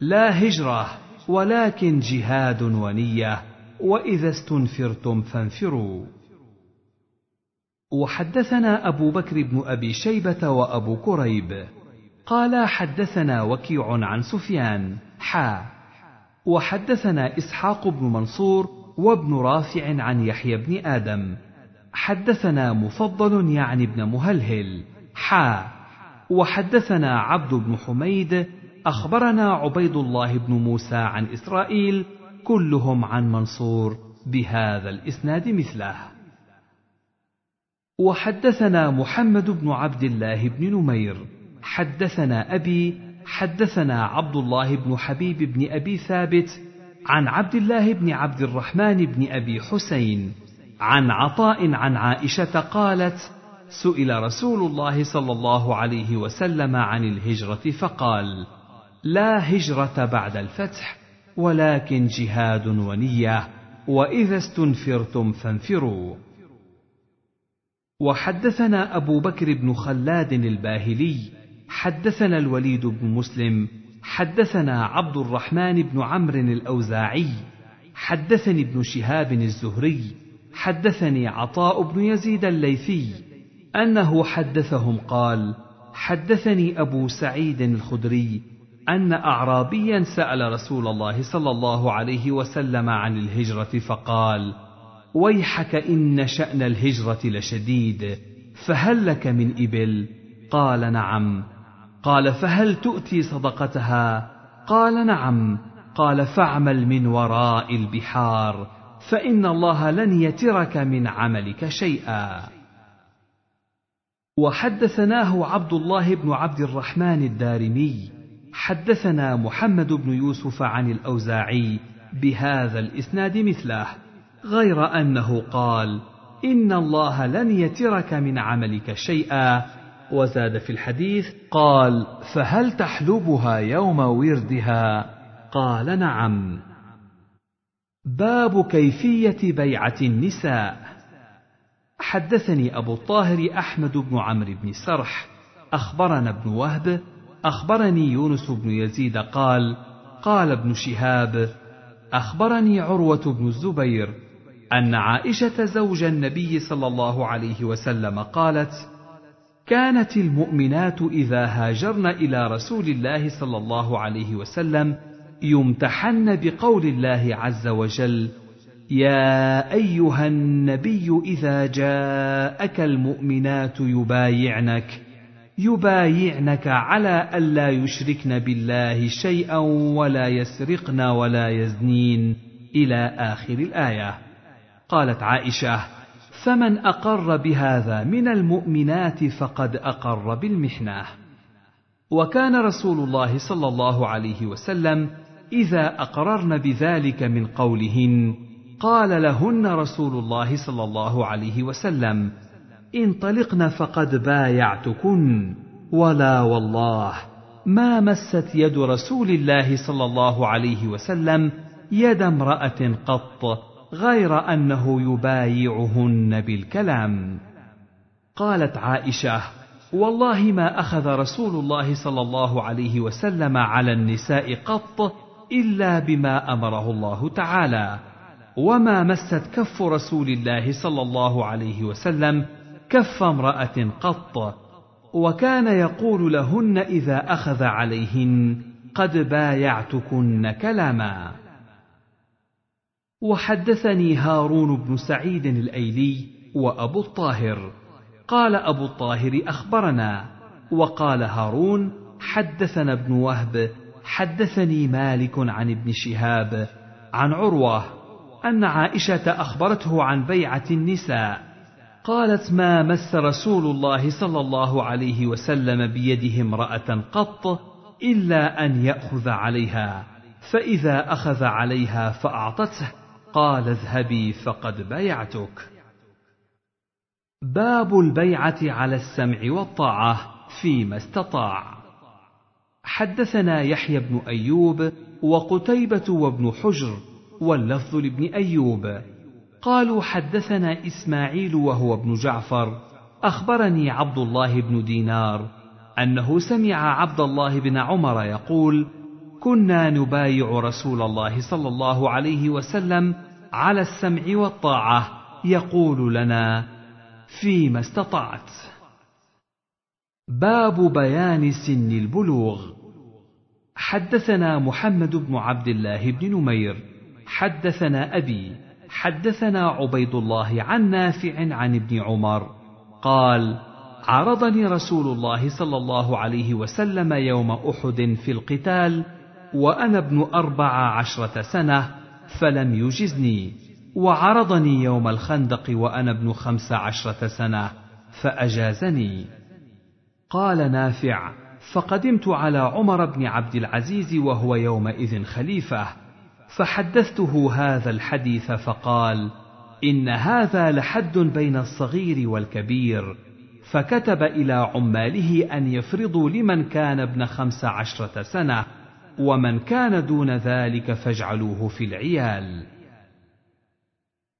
لا هجرة ولكن جهاد ونية وإذا استنفرتم فانفروا. وحدثنا أبو بكر بن أبي شيبة وأبو كريب. قال حدثنا وكيع عن سفيان. حا. وحدثنا إسحاق بن منصور وابن رافع عن يحيى بن آدم. حدثنا مفضل يعني ابن مهلهل. حا. وحدثنا عبد بن حميد. أخبرنا عبيد الله بن موسى عن إسرائيل. كلهم عن منصور. بهذا الإسناد مثله. وحدثنا محمد بن عبد الله بن نمير حدثنا أبي حدثنا عبد الله بن حبيب بن أبي ثابت عن عبد الله بن عبد الرحمن بن أبي حسين عن عطاء عن عائشة قالت سئل رسول الله صلى الله عليه وسلم عن الهجرة فقال لا هجرة بعد الفتح ولكن جهاد ونية وإذا استنفرتم فانفروا. وحدثنا أبو بكر بن خلاد الباهلي حدثنا الوليد بن مسلم حدثنا عبد الرحمن بن عمرو الأوزاعي حدثني ابن شهاب الزهري حدثني عطاء بن يزيد الليثي أنه حدثهم قال حدثني أبو سعيد الخدري أن اعرابيا سأل رسول الله صلى الله عليه وسلم عن الهجرة فقال ويحك إن شأن الهجرة لشديد فهل لك من إبل؟ قال نعم. قال فهل تؤتي صدقتها؟ قال نعم. قال فاعمل من وراء البحار فإن الله لن يترك من عملك شيئا. وحدثناه عبد الله بن عبد الرحمن الدارمي حدثنا محمد بن يوسف عن الأوزاعي بهذا الإسناد مثله. غير أنه قال إن الله لن يترك من عملك شيئا. وزاد في الحديث قال فهل تحلبها يوم وردها؟ قال نعم. باب كيفية بيعة النساء. حدثني أبو الطاهر أحمد بن عمرو بن سرح أخبرنا ابن وهب أخبرني يونس بن يزيد قال قال ابن شهاب أخبرني عروة بن الزبير أن عائشة زوج النبي صلى الله عليه وسلم قالت كانت المؤمنات إذا هاجرن إلى رسول الله صلى الله عليه وسلم يمتحن بقول الله عز وجل يا أيها النبي إذا جاءك المؤمنات يبايعنك يبايعنك على الا يشركن بالله شيئا ولا يسرقن ولا يزنين. إلى آخر الآية. قالت عائشة فمن أقر بهذا من المؤمنات فقد أقر بالمحنة. وكان رسول الله صلى الله عليه وسلم إذا أقررن بذلك من قولهن قال لهن رسول الله صلى الله عليه وسلم انطلقن فقد بايعتكن ولا والله ما مست يد رسول الله صلى الله عليه وسلم يد امرأة قط غير أنه يبايعهن بالكلام. قالت عائشة والله ما أخذ رسول الله صلى الله عليه وسلم على النساء قط إلا بما أمره الله تعالى. وما مست كف رسول الله صلى الله عليه وسلم كف امرأة قط. وكان يقول لهن إذا أخذ عليهن قد بايعتكن كلاما. وحدثني هارون بن سعيد الأيلي وأبو الطاهر. قال أبو الطاهر أخبرنا وقال هارون حدثنا ابن وهب حدثني مالك عن ابن شهاب عن عروة أن عائشة أخبرته عن بيعة النساء قالت ما مس رسول الله صلى الله عليه وسلم بيده امرأة قط إلا أن يأخذ عليها فإذا أخذ عليها فأعطته قال اذهبي فقد بايعتك باب البيعة على السمع والطاعة فيما استطاع. حدثنا يحيى بن أيوب وقتيبة وابن حجر واللفظ لابن أيوب. قالوا حدثنا إسماعيل وهو ابن جعفر. أخبرني عبد الله بن دينار أنه سمع عبد الله بن عمر يقول كنا نبايع رسول الله صلى الله عليه وسلم على السمع والطاعة يقول لنا فيما استطعت. باب بيان سن البلوغ. حدثنا محمد بن عبد الله بن نمير حدثنا أبي حدثنا عبيد الله عن نافع عن ابن عمر قال عرضني رسول الله صلى الله عليه وسلم يوم أحد في القتال وأنا ابن أربع عشرة سنة فلم يجزني وعرضني يوم الخندق وأنا ابن خمس عشرة سنة فأجازني. قال نافع فقدمت على عمر بن عبد العزيز وهو يومئذ خليفة فحدثته هذا الحديث فقال إن هذا لحد بين الصغير والكبير فكتب إلى عماله أن يفرضوا لمن كان ابن خمس عشرة سنة ومن كان دون ذلك فاجعلوه في العيال.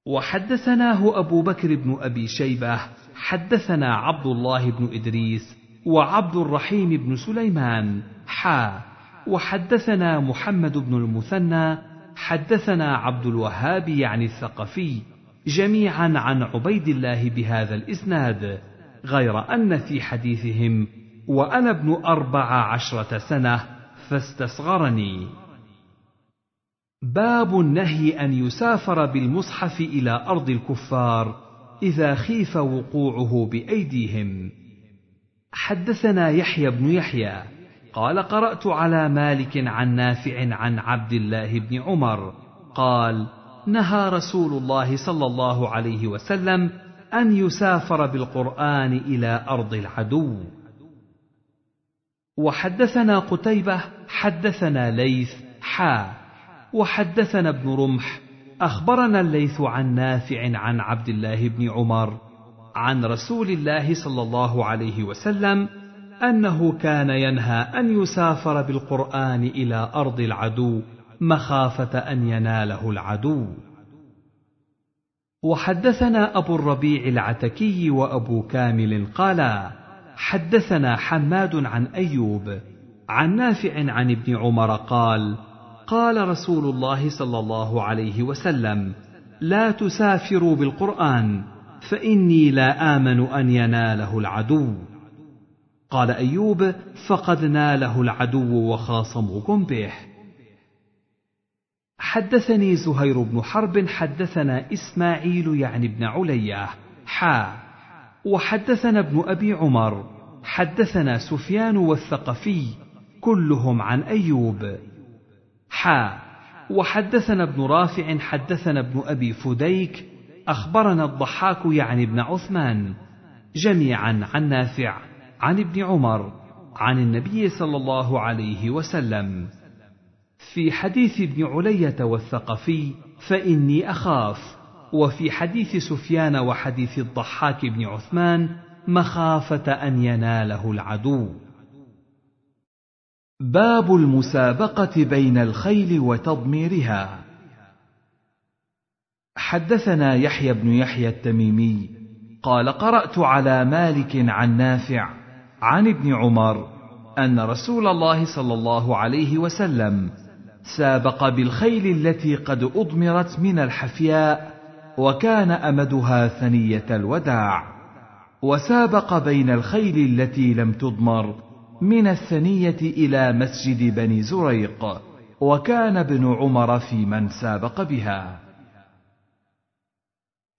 وحدثناه أبو بكر بن أبي شيبة حدثنا عبد الله بن إدريس وعبد الرحيم بن سليمان. حا وحدثنا محمد بن المثنى حدثنا عبد الوهاب يعني الثقفي جميعا عن عبيد الله بهذا الإسناد غير أن في حديثهم وأنا ابن أربع عشرة سنة فاستصغرني. باب النهي أن يسافر بالمصحف إلى أرض الكفار إذا خيف وقوعه بأيديهم. حدثنا يحيى بن يحيى قال قرأت على مالك عن نافع عن عبد الله بن عمر قال نهى رسول الله صلى الله عليه وسلم أن يسافر بالقرآن إلى أرض العدو. وحدثنا قتيبة حدثنا ليث حا. وحدثنا ابن رمح أخبرنا الليث عن نافع عن عبد الله بن عمر عن رسول الله صلى الله عليه وسلم أنه كان ينهى أن يسافر بالقرآن إلى أرض العدو مخافة أن يناله العدو. وحدثنا أبو الربيع العتكي وأبو كامل قالا. حدثنا حماد عن أيوب عن نافع عن ابن عمر قال قال رسول الله صلى الله عليه وسلم لا تسافروا بالقرآن فإني لا آمن أن يناله العدو. قال أيوب فقد ناله العدو وخاصموكم به. حدثني زهير بن حرب حدثنا إسماعيل يعني ابن علية حا. وحدثنا ابن أبي عمر حدثنا سفيان والثقفي كلهم عن أيوب. حا وحدثنا ابن رافع حدثنا ابن أبي فديك أخبرنا الضحاك يعني ابن عثمان جميعا عن نافع عن ابن عمر عن النبي صلى الله عليه وسلم. في حديث ابن علية والثقفي فإني أخاف. وفي حديث سفيان وحديث الضحاك بن عثمان مخافة أن يناله العدو. باب المسابقة بين الخيل وتضميرها. حدثنا يحيى بن يحيى التميمي قال قرأت على مالك عن نافع عن ابن عمر أن رسول الله صلى الله عليه وسلم سابق بالخيل التي قد أضمرت من الحفياء وكان أمدها ثنية الوداع. وسابق بين الخيل التي لم تضمر من الثنية إلى مسجد بني زريق وكان ابن عمر في من سابق بها.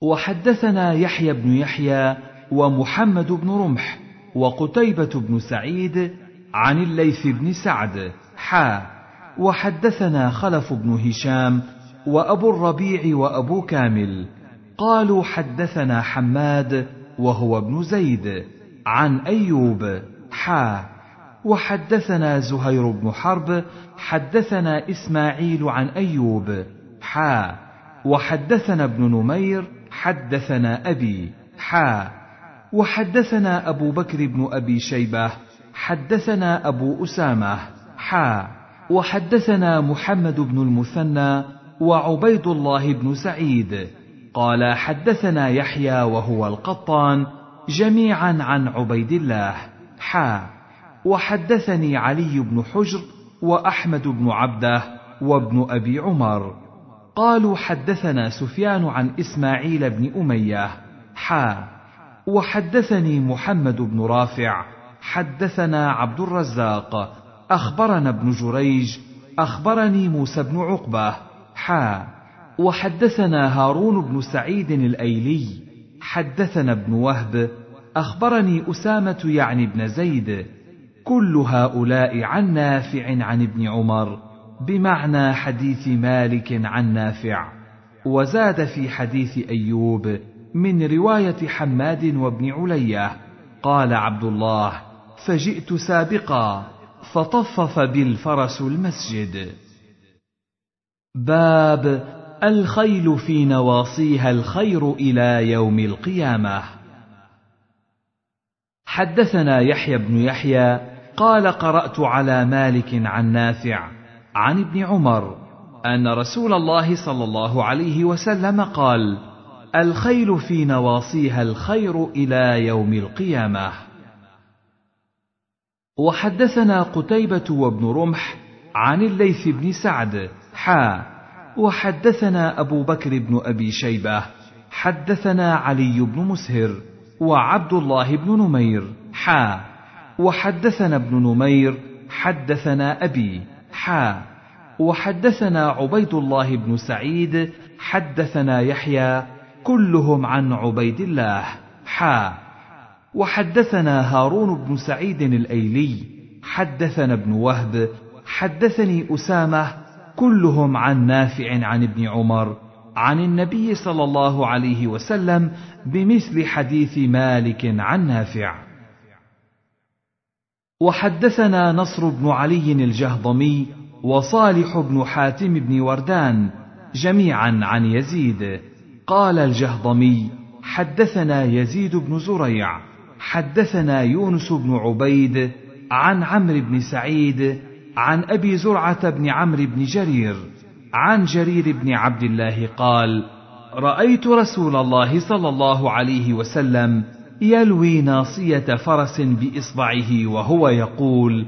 وحدثنا يحيى بن يحيى ومحمد بن رمح وقتيبة بن سعيد عن الليث بن سعد حا. وحدثنا خلف بن هشام وأبو الربيع وأبو كامل قالوا حدثنا حماد وهو ابن زيد عن أيوب. حا وحدثنا زهير بن حرب حدثنا إسماعيل عن أيوب. حا وحدثنا ابن نمير حدثنا أبي. حا وحدثنا أبو بكر بن أبي شيبة حدثنا أبو أسامة. حا وحدثنا محمد بن المثنى وعبيد الله بن سعيد. قال حدثنا يحيى وهو القطان جميعا عن عبيد الله حا. وحدثني علي بن حجر وأحمد بن عبده وابن أبي عمر. قالوا حدثنا سفيان عن إسماعيل بن أمية حا. وحدثني محمد بن رافع حدثنا عبد الرزاق أخبرنا ابن جريج أخبرني موسى بن عقبة حا. وحدثنا هارون بن سعيد الأيلي حدثنا ابن وهب أخبرني أسامة يعني بن زيد كل هؤلاء عن نافع عن ابن عمر بمعنى حديث مالك عن نافع وزاد في حديث أيوب من رواية حماد وابن علية قال عبد الله فجئت سابقا فطفف بالفرس المسجد. باب الخيل في نواصيها الخير إلى يوم القيامة. حدثنا يحيى بن يحيى قال قرأت على مالك عن نافع عن ابن عمر أن رسول الله صلى الله عليه وسلم قال الخيل في نواصيها الخير إلى يوم القيامة. وحدثنا قتيبة وابن رمح عن الليث بن سعد حا وحدثنا أبو بكر بن أبي شيبة حدثنا علي بن مسهر وعبد الله بن نمير حا. وحدثنا ابن نمير حدثنا أبي حا. وحدثنا عبيد الله بن سعيد حدثنا يحيى كلهم عن عبيد الله حا. وحدثنا هارون بن سعيد الأيلي حدثنا ابن وهب حدثني أسامة كلهم عن نافع عن ابن عمر عن النبي صلى الله عليه وسلم بمثل حديث مالك عن نافع. وحدثنا نصر بن علي الجهضمي وصالح بن حاتم بن وردان جميعا عن يزيد. قال الجهضمي حدثنا يزيد بن زريع حدثنا يونس بن عبيد عن عمرو بن سعيد عن أبي زرعة بن عمرو بن جرير عن جرير بن عبد الله قال رأيت رسول الله صلى الله عليه وسلم يلوي ناصية فرس بإصبعه وهو يقول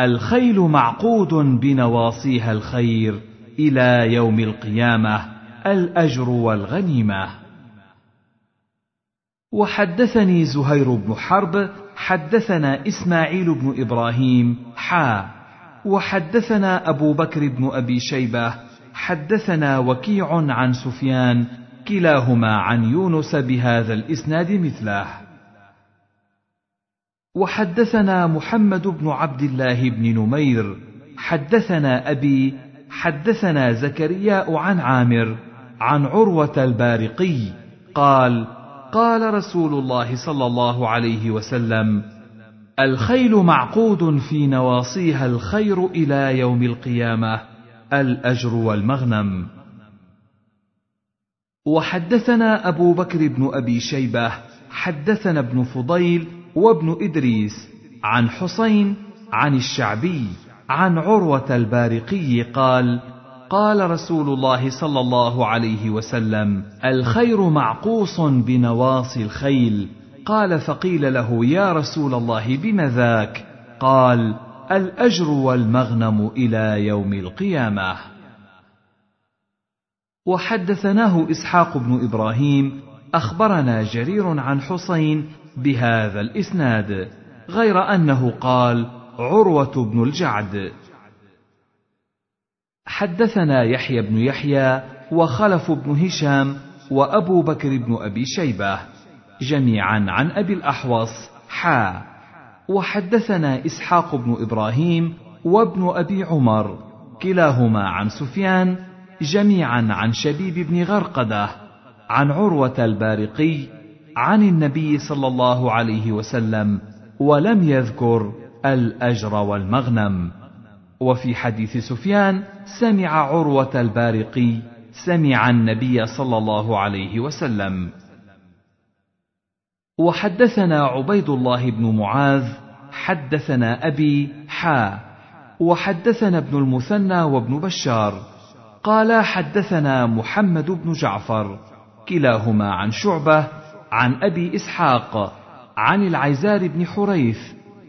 الخيل معقود بنواصيها الخير إلى يوم القيامة الأجر والغنيمة. وحدثني زهير بن حرب حدثنا إسماعيل بن إبراهيم حا وحدثنا أبو بكر بن أبي شيبة حدثنا وكيع عن سفيان كلاهما عن يونس بهذا الإسناد مثله. وحدثنا محمد بن عبد الله بن نمير حدثنا أبي حدثنا زكرياء عن عامر عن عروة البارقي قال قال رسول الله صلى الله عليه وسلم الخيل معقود في نواصيها الخير إلى يوم القيامة الأجر والمغنم. وحدثنا أبو بكر بن أبي شيبة حدثنا ابن فضيل وابن إدريس عن حسين عن الشعبي عن عروة البارقي قال قال رسول الله صلى الله عليه وسلم الخير معقوص بنواصي الخيل. قال فقيل له يا رسول الله بم ذاك؟ قال الأجر والمغنم إلى يوم القيامة. وحدثناه إسحاق بن إبراهيم أخبرنا جرير عن حسين بهذا الإسناد غير أنه قال عروة بن الجعد. حدثنا يحيى بن يحيى وخلف بن هشام وأبو بكر بن أبي شيبة. جميعا عن أبي الأحوص حا وحدثنا إسحاق بن إبراهيم وابن أبي عمر كلاهما عن سفيان جميعا عن شبيب بن غرقدة عن عروة البارقي عن النبي صلى الله عليه وسلم ولم يذكر الأجر والمغنم. وفي حديث سفيان سمع عروة البارقي سمع النبي صلى الله عليه وسلم. وحدثنا عبيد الله بن معاذ حدثنا أبي حا وحدثنا ابن المثنى وابن بشار قال حدثنا محمد بن جعفر كلاهما عن شعبة عن أبي إسحاق عن العزار بن حريث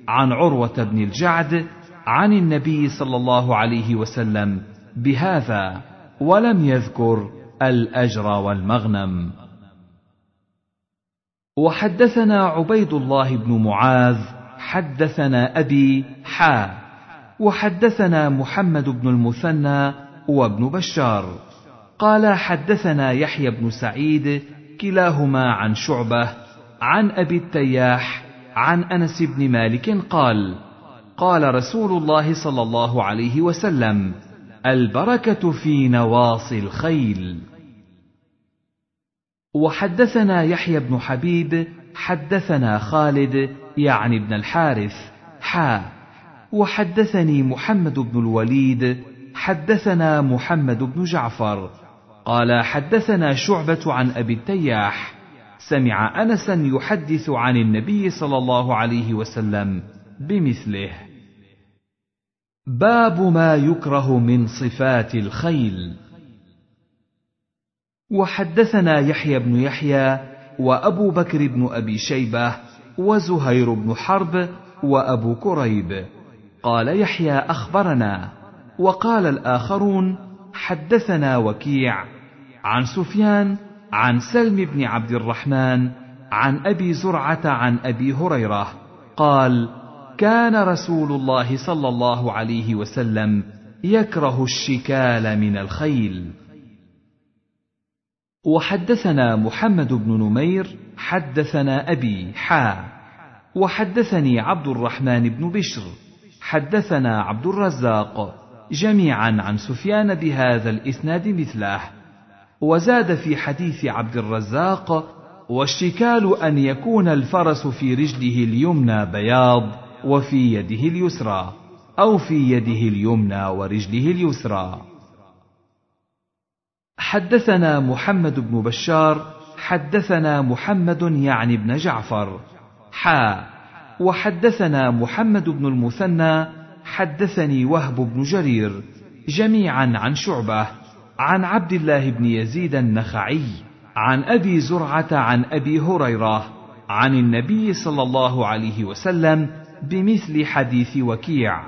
عن عروة بن الجعد عن النبي صلى الله عليه وسلم بهذا ولم يذكر الأجر والمغنم. وحدثنا عبيد الله بن معاذ حدثنا أبي حا وحدثنا محمد بن المثنى وابن بشار. قال حدثنا يحيى بن سعيد كلاهما عن شعبة عن أبي التياح عن أنس بن مالك قال قال رسول الله صلى الله عليه وسلم البركة في نواصي الخيل. وحدثنا يحيى بن حبيب حدثنا خالد يعني ابن الحارث حا. وحدثني محمد بن الوليد حدثنا محمد بن جعفر. قال حدثنا شعبة عن أبي التياح. سمع أنسا يحدث عن النبي صلى الله عليه وسلم بمثله. باب ما يكره من صفات الخيل. وحدثنا يحيى بن يحيى وأبو بكر بن أبي شيبة وزهير بن حرب وأبو كريب. قال يحيى أخبرنا. وقال الآخرون حدثنا وكيع عن سفيان عن سلم بن عبد الرحمن عن أبي زرعة عن أبي هريرة. قال كان رسول الله صلى الله عليه وسلم يكره الشكال من الخيل. وحدثنا محمد بن نمير حدثنا أبي حا وحدثني عبد الرحمن بن بشر حدثنا عبد الرزاق جميعا عن سفيان بهذا الإسناد مثله. وزاد في حديث عبد الرزاق والشكال أن يكون الفرس في رجله اليمنى بياض وفي يده اليسرى أو في يده اليمنى ورجله اليسرى. حدثنا محمد بن بشار حدثنا محمد يعني بن جعفر. حا. وحدثنا محمد بن المثنى حدثني وهب بن جرير جميعا عن شعبة عن عبد الله بن يزيد النخعي عن أبي زرعة عن أبي هريرة عن النبي صلى الله عليه وسلم بمثل حديث وكيع.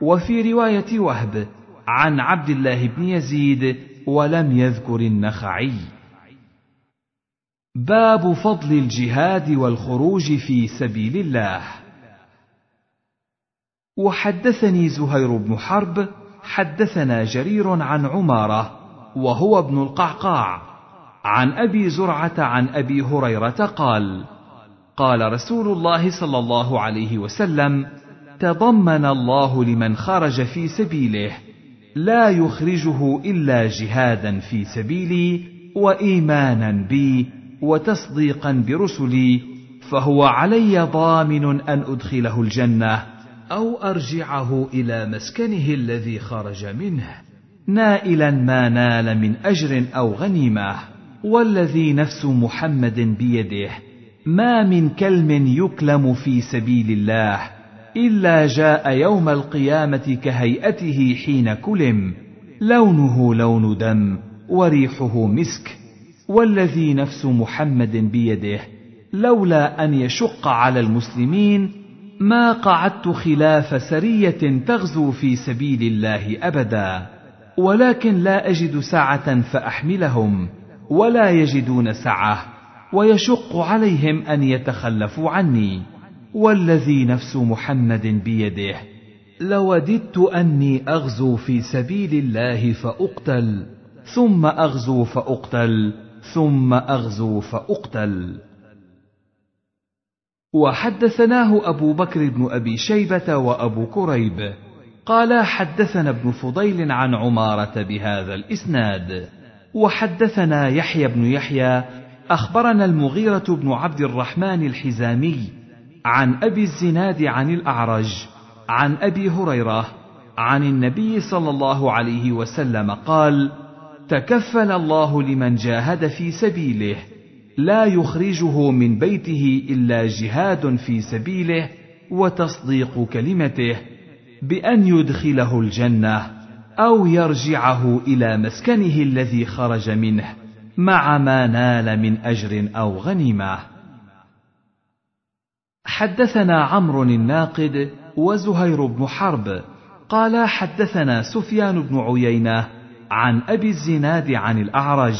وفي رواية وهب عن عبد الله بن يزيد ولم يذكر النخعي. باب فضل الجهاد والخروج في سبيل الله. وحدثني زهير بن حرب حدثنا جرير عن عمارة وهو ابن القعقاع. عن أبي زرعة عن أبي هريرة قال قال رسول الله صلى الله عليه وسلم تضمن الله لمن خرج في سبيله. لا يخرجه إلا جهادا في سبيلي وإيمانا بي وتصديقا برسلي فهو علي ضامن أن أدخله الجنة أو أرجعه إلى مسكنه الذي خرج منه نائلا ما نال من أجر أو غنيمة. والذي نفس محمد بيده ما من كلم يكلم في سبيل الله. إلا جاء يوم القيامة كهيئته حين كلم. لونه لون دم وريحه مسك. والذي نفس محمد بيده. لولا أن يشق على المسلمين ما قعدت خلاف سرية تغزو في سبيل الله أبدا. ولكن لا أجد سعه فأحملهم ولا يجدون سعة ويشق عليهم أن يتخلفوا عني. والذي نفس محمد بيده. لوددت أني أغزو في سبيل الله فأقتل ثم أغزو فأقتل ثم أغزو فأقتل. وحدثناه أبو بكر بن أبي شيبة وأبو كريب. قال حدثنا ابن فضيل عن عمارة بهذا الإسناد. وحدثنا يحيى بن يحيى أخبرنا المغيرة بن عبد الرحمن الحزامي عن أبي الزناد عن الأعرج عن أبي هريرة عن النبي صلى الله عليه وسلم قال تكفل الله لمن جاهد في سبيله لا يخرجه من بيته إلا جهاد في سبيله وتصديق كلمته بأن يدخله الجنة أو يرجعه إلى مسكنه الذي خرج منه مع ما نال من أجر أو غنيمة. حدثنا عمرو الناقد وزهير بن حرب. قال حدثنا سفيان بن عيينة عن أبي الزناد عن الأعرج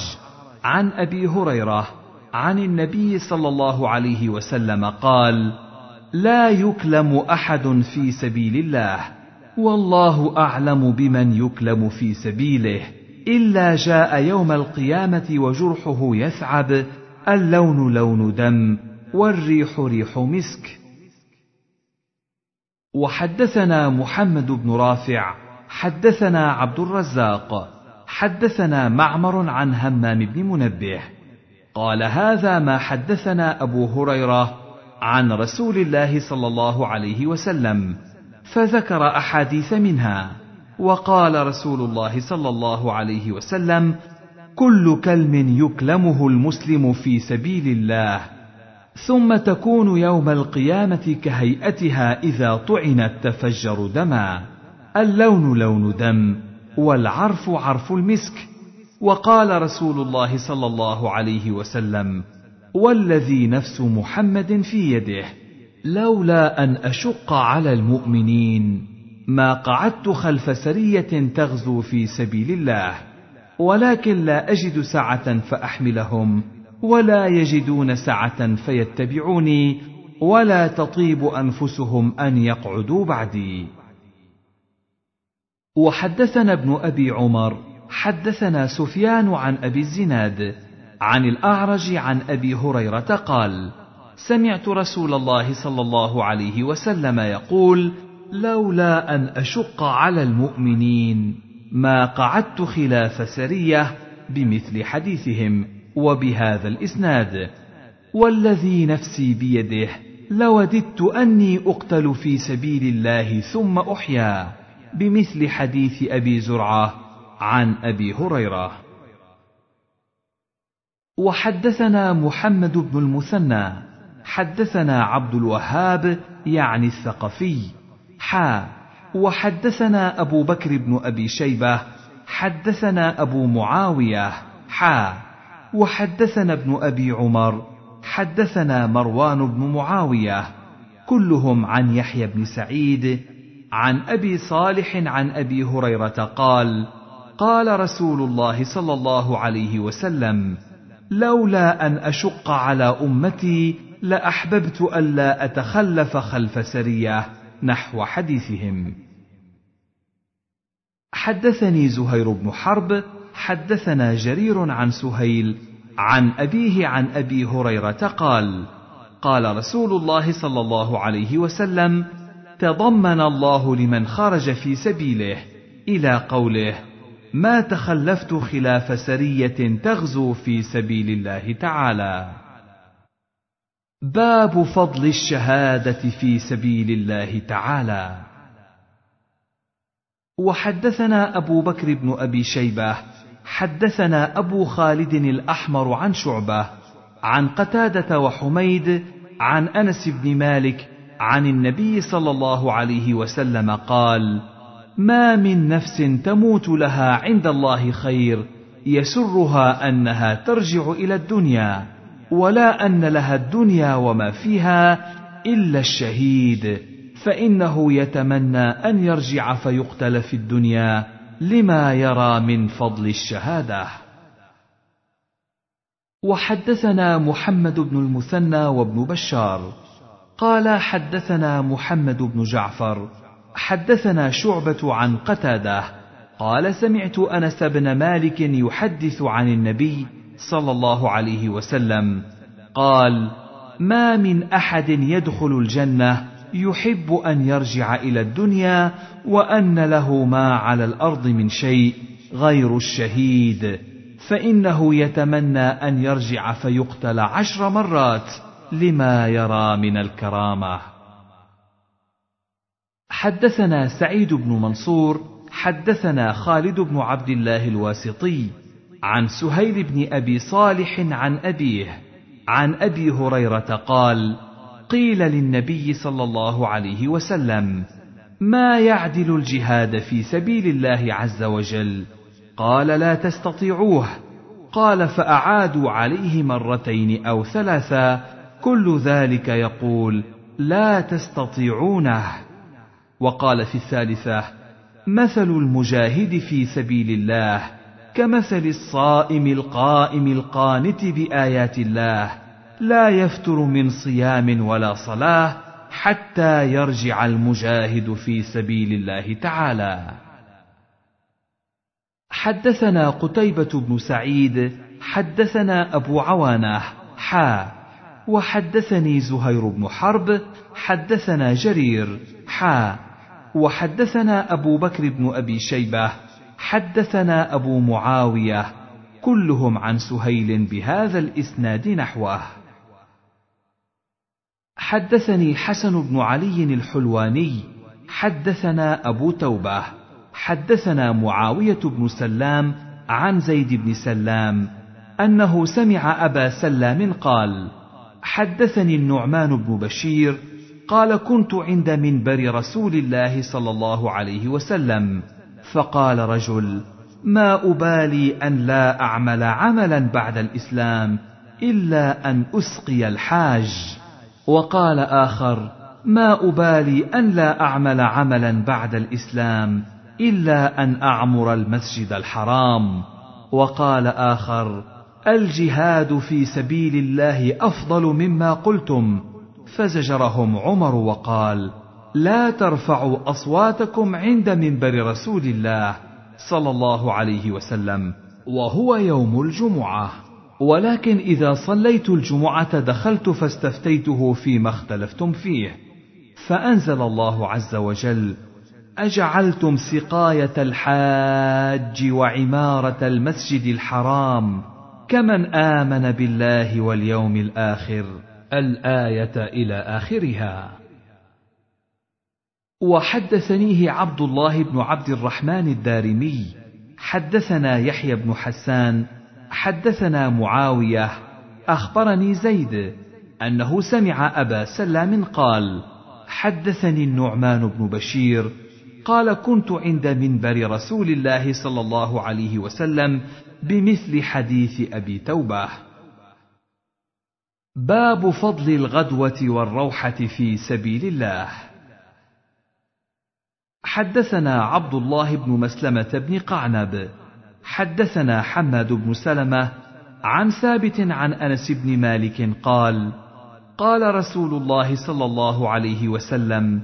عن أبي هريرة عن النبي صلى الله عليه وسلم قال لا يكلم أحد في سبيل الله والله أعلم بمن يكلم في سبيله إلا جاء يوم القيامة وجرحه يثعب اللون لون دم. والريح ريح مسك. وحدثنا محمد بن رافع حدثنا عبد الرزاق حدثنا معمر عن همام بن منبه. قال هذا ما حدثنا أبو هريرة عن رسول الله صلى الله عليه وسلم فذكر أحاديث منها. وقال رسول الله صلى الله عليه وسلم كل كلم يكلمه المسلم في سبيل الله ثم تكون يوم القيامة كهيئتها إذا طعنت تفجر دما. اللون لون دم والعرف عرف المسك. وقال رسول الله صلى الله عليه وسلم والذي نفس محمد في يده لولا أن أشق على المؤمنين ما قعدت خلف سرية تغزو في سبيل الله ولكن لا أجد سعه فأحملهم ولا يجدون سعة فيتبعوني ولا تطيب أنفسهم أن يقعدوا بعدي. وحدثنا ابن أبي عمر حدثنا سفيان عن أبي الزناد عن الأعرج عن أبي هريرة قال سمعت رسول الله صلى الله عليه وسلم يقول لولا أن أشق على المؤمنين ما قعدت خلاف سرية بمثل حديثهم. وبهذا الإسناد والذي نفسي بيده لوددت أني أقتل في سبيل الله ثم أحيا بمثل حديث أبي زرعة عن أبي هريرة. وحدثنا محمد بن المثنى حدثنا عبد الوهاب يعني الثقفي حا. وحدثنا أبو بكر بن أبي شيبة حدثنا أبو معاوية حا. وحدثنا ابن أبي عمر حدثنا مروان بن معاوية كلهم عن يحيى بن سعيد عن أبي صالح عن أبي هريرة قال قال رسول الله صلى الله عليه وسلم لولا أن أشق على أمتي لأحببت الا أتخلف خلف سرية نحو حديثهم. حدثني زهير بن حرب حدثنا جرير عن سهيل عن أبيه عن أبي هريرة قال قال رسول الله صلى الله عليه وسلم تضمن الله لمن خرج في سبيله إلى قوله ما تخلفت خلاف سرية تغزو في سبيل الله تعالى. باب فضل الشهادة في سبيل الله تعالى. وحدثنا أبو بكر بن أبي شيبة حدثنا أبو خالد الأحمر عن شعبة عن قتادة وحميد عن أنس بن مالك عن النبي صلى الله عليه وسلم قال ما من نفس تموت لها عند الله خير يسرها أنها ترجع إلى الدنيا ولا أن لها الدنيا وما فيها إلا الشهيد فإنه يتمنى أن يرجع فيقتل في الدنيا لما يرى من فضل الشهادة. وحدثنا محمد بن المثنى وابن بشار. قال حدثنا محمد بن جعفر. حدثنا شعبة عن قتادة. قال سمعت أنس بن مالك يحدث عن النبي صلى الله عليه وسلم. قال ما من أحد يدخل الجنة يحب أن يرجع إلى الدنيا وأن له ما على الأرض من شيء غير الشهيد فإنه يتمنى أن يرجع فيقتل عشر مرات لما يرى من الكرامة. حدثنا سعيد بن منصور حدثنا خالد بن عبد الله الواسطي عن سهيل بن أبي صالح عن أبيه عن أبي هريرة قال قيل للنبي صلى الله عليه وسلم ما يعدل الجهاد في سبيل الله عز وجل؟ قال لا تستطيعوه. قال فأعادوا عليه مرتين أو ثلاثا كل ذلك يقول لا تستطيعونه. وقال في الثالثة مثل المجاهد في سبيل الله كمثل الصائم القائم القانت بآيات الله لا يفتر من صيام ولا صلاة حتى يرجع المجاهد في سبيل الله تعالى. حدثنا قتيبة بن سعيد حدثنا أبو عوانة حا وحدثني زهير بن حرب حدثنا جرير حا وحدثنا أبو بكر بن أبي شيبة حدثنا أبو معاوية كلهم عن سهيل بهذا الإسناد نحوه. حدثني حسن بن علي الحلواني حدثنا أبو توبة حدثنا معاوية بن سلام عن زيد بن سلام أنه سمع أبا سلام قال: حدثني النعمان بن بشير قال كنت عند منبر رسول الله صلى الله عليه وسلم فقال رجل ما أبالي أن لا أعمل عملا بعد الإسلام إلا أن أسقي الحاج. وقال آخر ما أبالي أن لا أعمل عملا بعد الإسلام إلا أن أعمر المسجد الحرام. وقال آخر الجهاد في سبيل الله أفضل مما قلتم. فزجرهم عمر وقال لا ترفعوا أصواتكم عند منبر رسول الله صلى الله عليه وسلم وهو يوم الجمعة. ولكن إذا صليت الجمعة دخلت فاستفتيته فيما اختلفتم فيه. فأنزل الله عز وجل أجعلتم سقاية الحاج وعمارة المسجد الحرام كمن آمن بالله واليوم الآخر الآية إلى آخرها. وحدثنيه عبد الله بن عبد الرحمن الدارمي حدثنا يحيى بن حسان حدثنا معاوية أخبرني زيد أنه سمع أبا سلام قال حدثني النعمان بن بشير قال كنت عند منبر رسول الله صلى الله عليه وسلم بمثل حديث أبي توبة. باب فضل الغدوة والروحة في سبيل الله. حدثنا عبد الله بن مسلمة بن قعنب حدثنا حماد بن سلمة عن ثابت عن أنس بن مالك قال قال رسول الله صلى الله عليه وسلم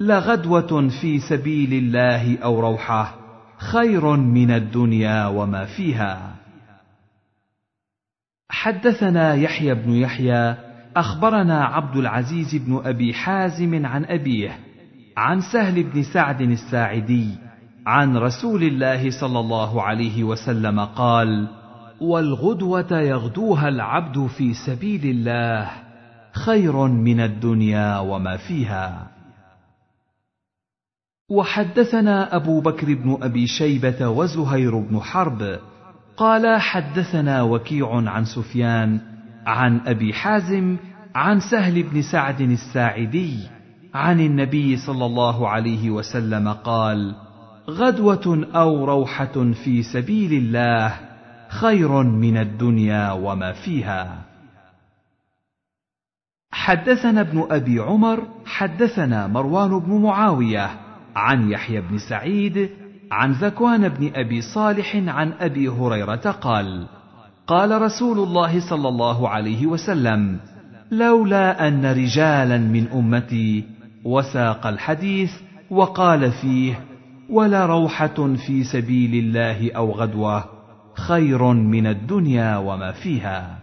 لغدوة في سبيل الله أو روحة خير من الدنيا وما فيها. حدثنا يحيى بن يحيى أخبرنا عبد العزيز بن أبي حازم عن أبيه عن سهل بن سعد الساعدي عن رسول الله صلى الله عليه وسلم قال والغدوة يغدوها العبد في سبيل الله خير من الدنيا وما فيها. وحدثنا أبو بكر بن أبي شيبة وزهير بن حرب قال حدثنا وكيع عن سفيان عن أبي حازم عن سهل بن سعد الساعدي عن النبي صلى الله عليه وسلم قال غدوة أو روحة في سبيل الله خير من الدنيا وما فيها. حدثنا ابن أبي عمر حدثنا مروان بن معاوية عن يحيى بن سعيد عن ذكوان بن أبي صالح عن أبي هريرة قال قال رسول الله صلى الله عليه وسلم لولا أن رجالا من أمتي وساق الحديث وقال فيه ولا روحة في سبيل الله أو غدوة. خير من الدنيا وما فيها.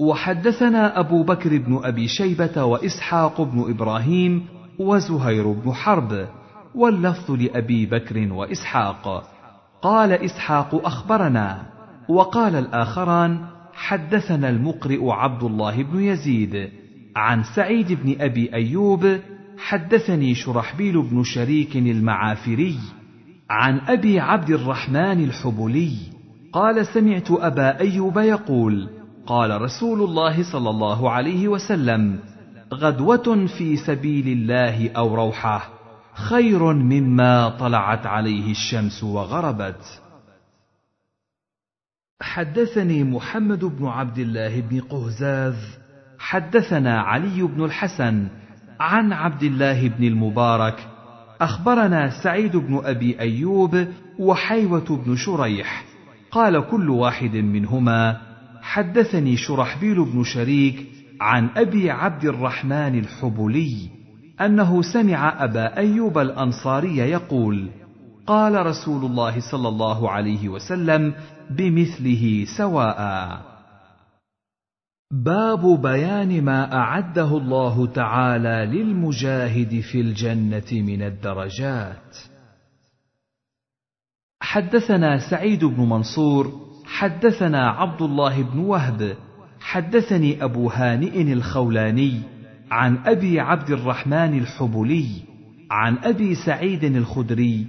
وحدثنا أبو بكر بن أبي شيبة وإسحاق بن إبراهيم وزهير بن حرب واللفظ لأبي بكر وإسحاق. قال إسحاق أخبرنا وقال الآخران حدثنا المقرئ عبد الله بن يزيد عن سعيد بن أبي أيوب حدثني شرحبيل بن شريك المعافري عن أبي عبد الرحمن الحبلي قال سمعت أبا أيوب يقول قال رسول الله صلى الله عليه وسلم غدوة في سبيل الله أو روحه خير مما طلعت عليه الشمس وغربت. حدثني محمد بن عبد الله بن قهزاز حدثنا علي بن الحسن عن عبد الله بن المبارك أخبرنا سعيد بن أبي أيوب وحيوة بن شريح. قال كل واحد منهما حدثني شرحبيل بن شريك عن أبي عبد الرحمن الحبلي أنه سمع أبا أيوب الأنصاري يقول قال رسول الله صلى الله عليه وسلم بمثله سواء. باب بيان ما أعده الله تعالى للمجاهد في الجنة من الدرجات. حدثنا سعيد بن منصور حدثنا عبد الله بن وهب حدثني أبو هانئ الخولاني عن أبي عبد الرحمن الحبلي عن أبي سعيد الخدري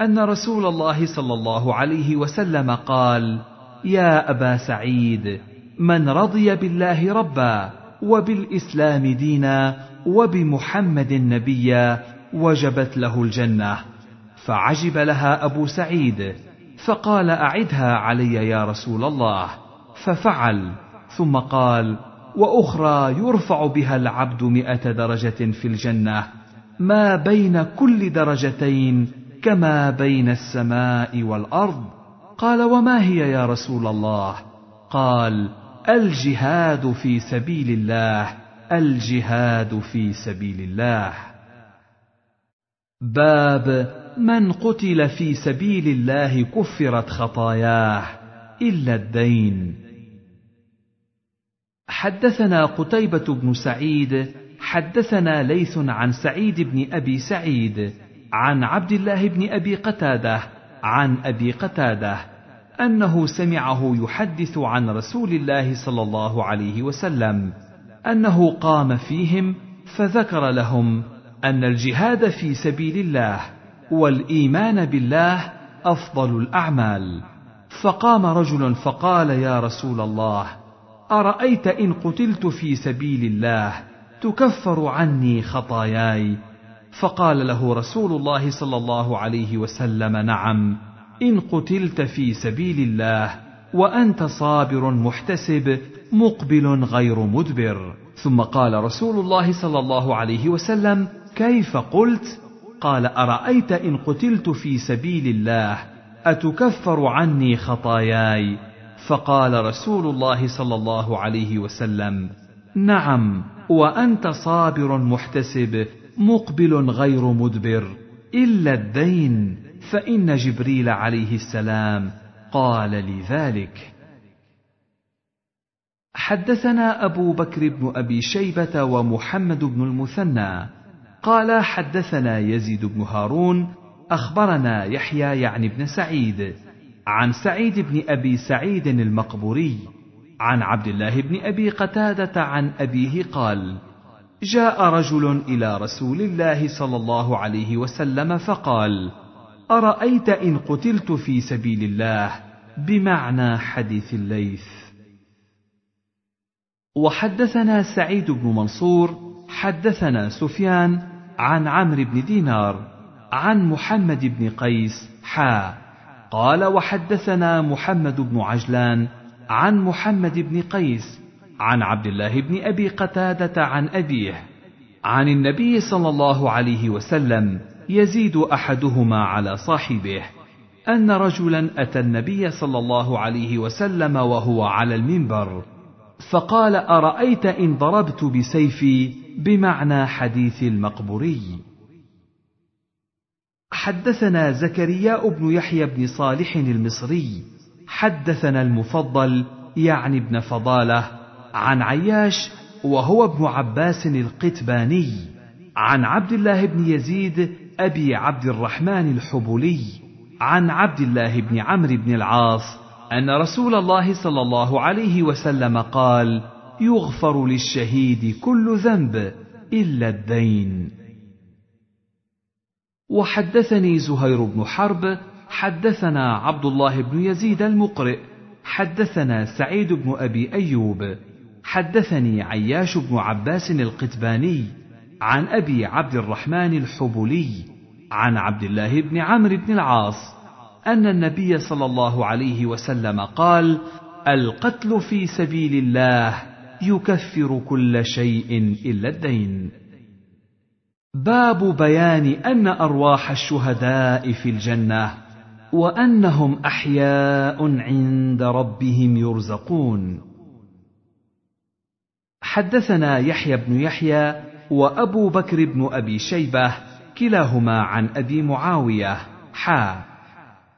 أن رسول الله صلى الله عليه وسلم قال يا أبا سعيد من رضي بالله ربا وبالإسلام دينا وبمحمد نبيا وجبت له الجنة فعجب لها أبو سعيد فقال أعدها علي يا رسول الله ففعل ثم قال وأخرى يرفع بها العبد مئة درجة في الجنة ما بين كل درجتين كما بين السماء والأرض؟ قال وما هي يا رسول الله؟ قال الجهاد في سبيل الله الجهاد في سبيل الله. باب من قتل في سبيل الله كفرت خطاياه إلا الدين. حدثنا قتيبة بن سعيد حدثنا ليث عن سعيد بن أبي سعيد عن عبد الله بن أبي قتادة عن أبي قتادة أنه سمعه يحدث عن رسول الله صلى الله عليه وسلم أنه قام فيهم فذكر لهم أن الجهاد في سبيل الله والإيمان بالله أفضل الأعمال. فقام رجل فقال يا رسول الله أرأيت إن قتلت في سبيل الله تكفر عني خطاياي؟ فقال له رسول الله صلى الله عليه وسلم نعم. إن قتلت في سبيل الله وأنت صابر محتسب مقبل غير مدبر. ثم قال رسول الله صلى الله عليه وسلم كيف قلت؟ قال أرأيت إن قتلت في سبيل الله أتكفر عني خطاياي؟ فقال رسول الله صلى الله عليه وسلم نعم وأنت صابر محتسب مقبل غير مدبر إلا الدين. فإن جبريل عليه السلام قال لي ذلك حدثنا أبو بكر بن أبي شيبة ومحمد بن المثنى. قال حدثنا يزيد بن هارون أخبرنا يحيى يعني بن سعيد. عن سعيد بن أبي سعيد المقبوري. عن عبد الله بن أبي قتادة عن أبيه قال جاء رجل إلى رسول الله صلى الله عليه وسلم فقال أرأيت إن قتلت في سبيل الله بمعنى حديث الليث؟ وحدثنا سعيد بن منصور حدثنا سفيان عن عمرو بن دينار عن محمد بن قيس حا. قال وحدثنا محمد بن عجلان عن محمد بن قيس عن عبد الله بن أبي قتادة عن أبيه عن النبي صلى الله عليه وسلم يزيد أحدهما على صاحبه أن رجلا أتى النبي صلى الله عليه وسلم وهو على المنبر فقال أرأيت إن ضربت بسيفي بمعنى حديث المقبوري. حدثنا زكريا بن يحيى بن صالح المصري حدثنا المفضل يعني ابن فضالة عن عياش وهو ابن عباس القتباني عن عبد الله بن يزيد أبي عبد الرحمن الحبلي عن عبد الله بن عمرو بن العاص أن رسول الله صلى الله عليه وسلم قال يغفر للشهيد كل ذنب إلا الدين. وحدثني زهير بن حرب حدثنا عبد الله بن يزيد المقرئ حدثنا سعيد بن أبي أيوب حدثني عياش بن عباس القتباني عن أبي عبد الرحمن الحبلي عن عبد الله بن عمرو بن العاص أن النبي صلى الله عليه وسلم قال القتل في سبيل الله يكفر كل شيء إلا الدين. باب بيان أن أرواح الشهداء في الجنة وأنهم أحياء عند ربهم يرزقون. حدثنا يحيى بن يحيى وأبو بكر بن أبي شيبة كلاهما عن أبي معاوية. حا.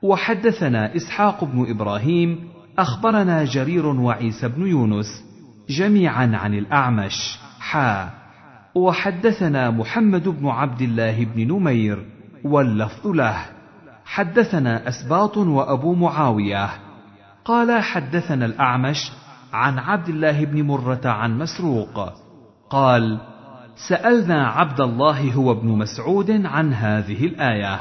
وحدثنا إسحاق بن إبراهيم أخبرنا جرير وعيسى بن يونس جميعا عن الأعمش. حا. وحدثنا محمد بن عبد الله بن نمير واللفظ له. حدثنا أسباط وأبو معاوية. قال حدثنا الأعمش عن عبد الله بن مرة عن مسروق. قال سألنا عبد الله هو ابن مسعود عن هذه الآية.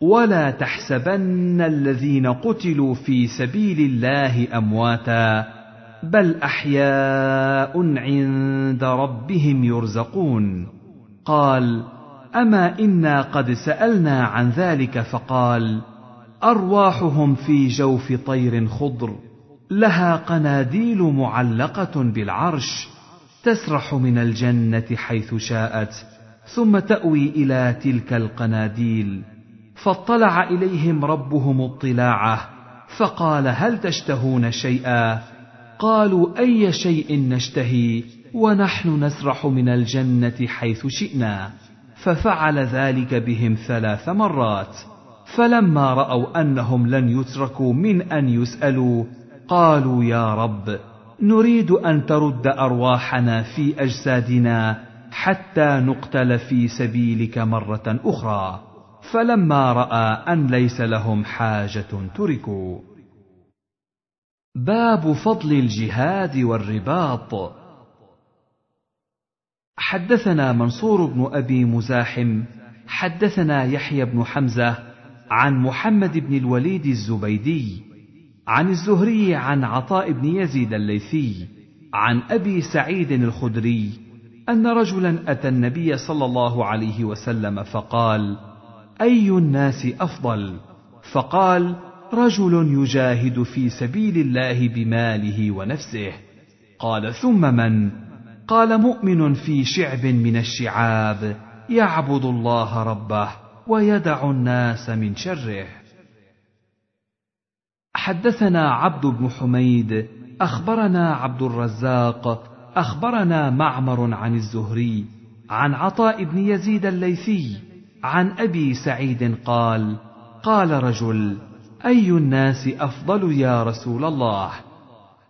ولا تحسبن الذين قتلوا في سبيل الله أمواتا بل أحياء عند ربهم يرزقون. قال أما إنا قد سألنا عن ذلك فقال أرواحهم في جوف طير خضر لها قناديل معلقة بالعرش. تسرح من الجنة حيث شاءت ثم تأوي إلى تلك القناديل. فاطلع إليهم ربهم اطلاعه فقال هل تشتهون شيئا؟ قالوا أي شيء نشتهي؟ ونحن نسرح من الجنة حيث شئنا. ففعل ذلك بهم ثلاث مرات. فلما رأوا أنهم لن يتركوا من أن يسألوا قالوا يا رب! نريد أن ترد أرواحنا في أجسادنا حتى نقتل في سبيلك مرة أخرى. فلما رأى أن ليس لهم حاجة تركوا. باب فضل الجهاد والرباط. حدثنا منصور بن أبي مزاحم حدثنا يحيى بن حمزة عن محمد بن الوليد الزبيدي عن الزهري عن عطاء بن يزيد الليثي عن أبي سعيد الخدري أن رجلا أتى النبي صلى الله عليه وسلم فقال أي الناس أفضل؟ فقال رجل يجاهد في سبيل الله بماله ونفسه. قال ثم من؟ قال مؤمن في شعب من الشعاب يعبد الله ربه ويدع الناس من شره. حدثنا عبد بن حميد أخبرنا عبد الرزاق أخبرنا معمر عن الزهري عن عطاء بن يزيد الليثي عن أبي سعيد قال قال رجل أي الناس أفضل يا رسول الله؟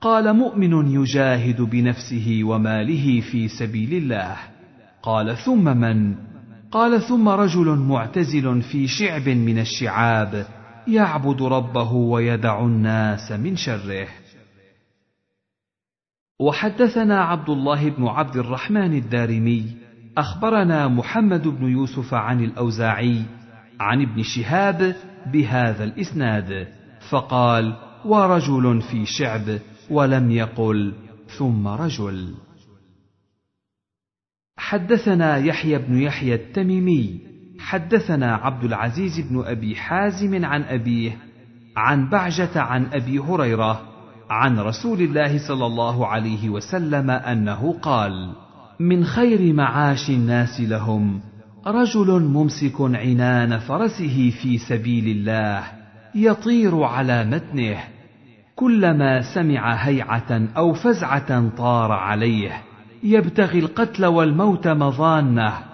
قال مؤمن يجاهد بنفسه وماله في سبيل الله. قال ثم من؟ قال ثم رجل معتزل في شعب من الشعاب يعبد ربه ويدع الناس من شره. وحدثنا عبد الله بن عبد الرحمن الدارمي أخبرنا محمد بن يوسف عن الأوزاعي عن ابن شهاب بهذا الإسناد فقال ورجل في شعب ولم يقل ثم رجل. حدثنا يحيى بن يحيى التميمي حدثنا عبد العزيز بن أبي حازم عن أبيه عن بعجة عن أبي هريرة عن رسول الله صلى الله عليه وسلم أنه قال من خير معاش الناس لهم رجل ممسك عنان فرسه في سبيل الله يطير على متنه كلما سمع هيعة أو فزعة طار عليه يبتغي القتل والموت مظانة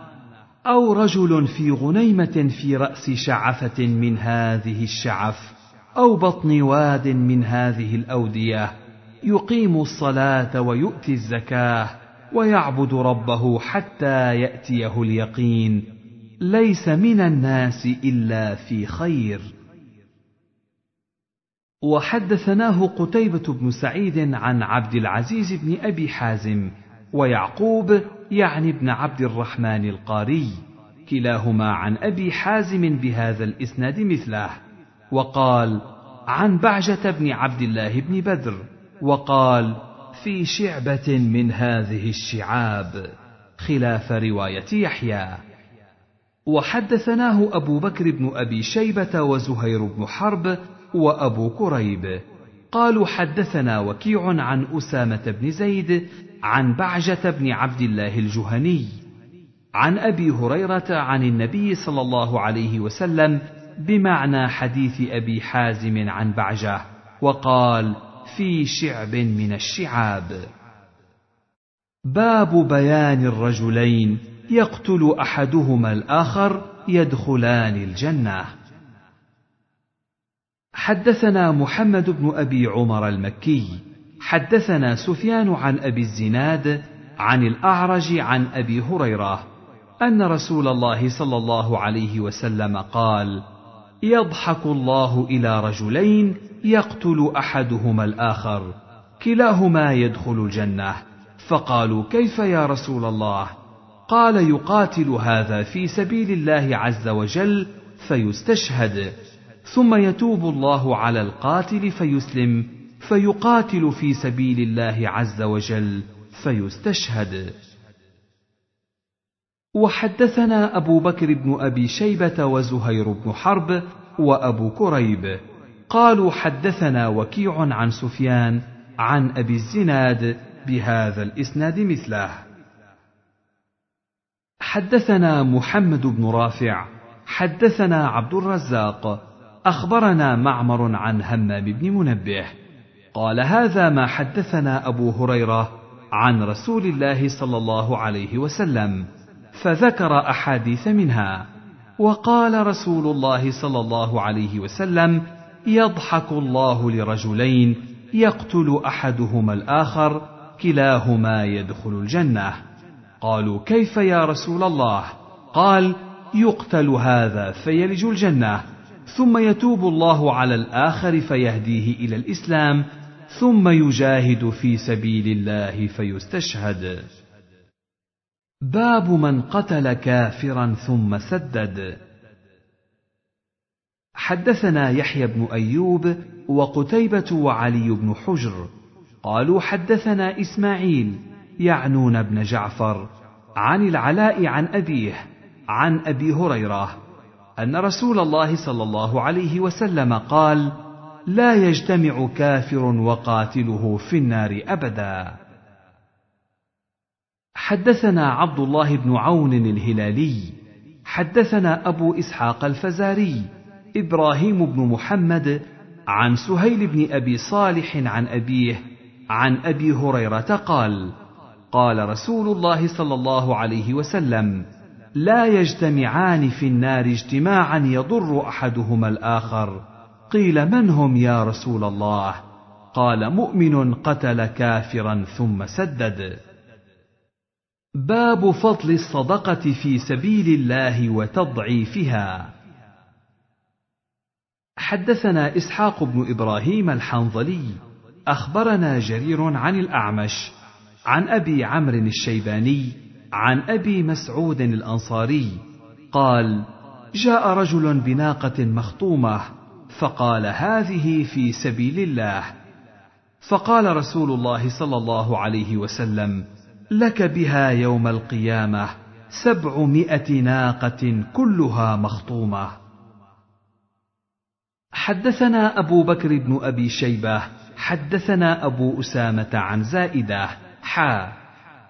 أو رجل في غنيمة في رأس شعفة من هذه الشعف أو بطن واد من هذه الأودية يقيم الصلاة ويؤتي الزكاة ويعبد ربه حتى يأتيه اليقين. ليس من الناس إلا في خير. وحدثناه قتيبة بن سعيد عن عبد العزيز بن أبي حازم ويعقوب يعني ابن عبد الرحمن القاري كلاهما عن أبي حازم بهذا الإسناد مثله وقال عن بعجة بن عبد الله بن بدر وقال في شعبة من هذه الشعاب خلاف رواية يحيى وحدثناه أبو بكر بن أبي شيبة وزهير بن حرب وأبو كريب. قالوا حدثنا وكيع عن أسامة بن زيد عن بعجة بن عبد الله الجهني عن أبي هريرة عن النبي صلى الله عليه وسلم بمعنى حديث أبي حازم عن بعجة وقال في شعب من الشعاب. باب بيان الرجلين يقتل أحدهما الآخر يدخلان الجنة. حدثنا محمد بن أبي عمر المكي حدثنا سفيان عن أبي الزناد عن الأعرج عن أبي هريرة أن رسول الله صلى الله عليه وسلم قال يضحك الله إلى رجلين يقتل أحدهما الآخر كلاهما يدخل الجنة. فقالوا كيف يا رسول الله؟ قال يقاتل هذا في سبيل الله عز وجل فيستشهد ثم يتوب الله على القاتل فيسلم. فيقاتل في سبيل الله عز وجل فيستشهد. وحدثنا أبو بكر بن أبي شيبة وزهير بن حرب وأبو كريب. قالوا حدثنا وكيع عن سفيان عن أبي الزناد بهذا الإسناد مثله. حدثنا محمد بن رافع حدثنا عبد الرزاق أخبرنا معمر عن همام بن منبه. قال هذا ما حدثنا أبو هريرة عن رسول الله صلى الله عليه وسلم فذكر أحاديث منها. وقال رسول الله صلى الله عليه وسلم يضحك الله لرجلين يقتل أحدهما الآخر كلاهما يدخل الجنة. قالوا كيف يا رسول الله؟ قال يقتل هذا فيلج الجنة ثم يتوب الله على الآخر فيهديه إلى الإسلام ثم يجاهد في سبيل الله فيستشهد. باب من قتل كافرا ثم سدد. حدثنا يحيى بن أيوب وقتيبة وعلي بن حجر. قالوا حدثنا إسماعيل يعنون ابن جعفر عن العلاء عن أبيه عن أبي هريرة أن رسول الله صلى الله عليه وسلم قال لا يجتمع كافر وقاتله في النار أبدا. حدثنا عبد الله بن عون الهلالي حدثنا أبو إسحاق الفزاري إبراهيم بن محمد عن سهيل بن أبي صالح عن أبيه عن أبي هريرة قال قال رسول الله صلى الله عليه وسلم لا يجتمعان في النار اجتماعا يضر أحدهما الآخر. قيل من هم يا رسول الله؟ قال مؤمن قتل كافرا ثم سدد. باب فضل الصدقة في سبيل الله وتضعيفها. حدثنا إسحاق بن إبراهيم الحنظلي أخبرنا جرير عن الأعمش عن أبي عمرو الشيباني عن أبي مسعود الأنصاري قال جاء رجل بناقة مخطومة فقال هذه في سبيل الله. فقال رسول الله صلى الله عليه وسلم لك بها يوم القيامة سبعمائة ناقة كلها مخطومة. حدثنا أبو بكر بن أبي شيبة حدثنا أبو أسامة عن زائدة حا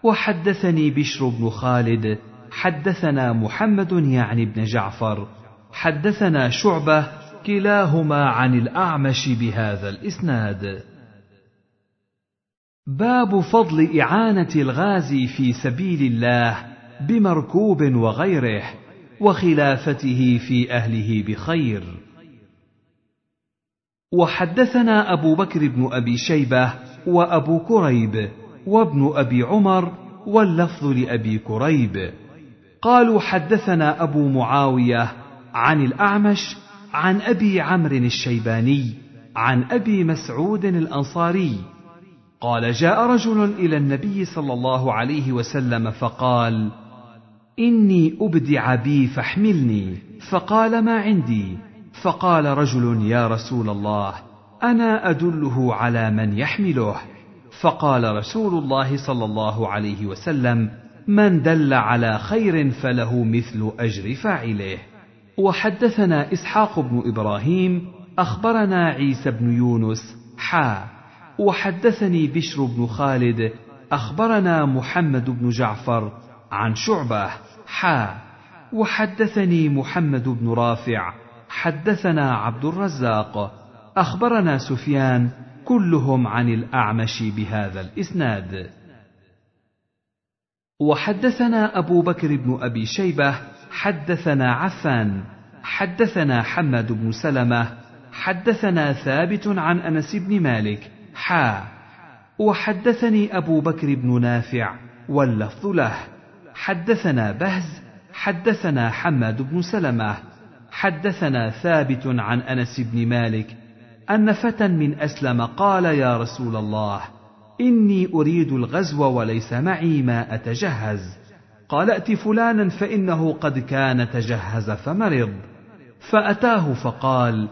وحدثني بشر بن خالد حدثنا محمد يعني بن جعفر حدثنا شعبة كلاهما عن الأعمش بهذا الإسناد. باب فضل إعانة الغازي في سبيل الله بمركوب وغيره وخلافته في أهله بخير. وحدثنا أبو بكر بن أبي شيبة وأبو كريب وابن أبي عمر واللفظ لأبي كريب. قالوا حدثنا أبو معاوية عن الأعمش عن أبي عمرو الشيباني عن أبي مسعود الأنصاري. قال جاء رجل إلى النبي صلى الله عليه وسلم فقال إني أبدع بي فاحملني. فقال ما عندي. فقال رجل يا رسول الله أنا أدله على من يحمله. فقال رسول الله صلى الله عليه وسلم من دل على خير فله مثل أجر فاعله. وحدثنا إسحاق بن إبراهيم أخبرنا عيسى بن يونس حا. وحدثني بشر بن خالد أخبرنا محمد بن جعفر عن شعبة حا. وحدثني محمد بن رافع حدثنا عبد الرزاق أخبرنا سفيان كلهم عن الأعمش بهذا الإسناد. وحدثنا أبو بكر بن أبي شيبة حدثنا عفان حدثنا حماد بن سلمة حدثنا ثابت عن أنس بن مالك حا وحدثني أبو بكر بن نافع واللفظ له. حدثنا بهز حدثنا حماد بن سلمة حدثنا ثابت عن أنس بن مالك أن فتى من أسلم قال يا رسول الله إني أريد الغزو وليس معي ما أتجهز. قال ائت فلانا فإنه قد كان تجهز فمرض. فأتاه فقال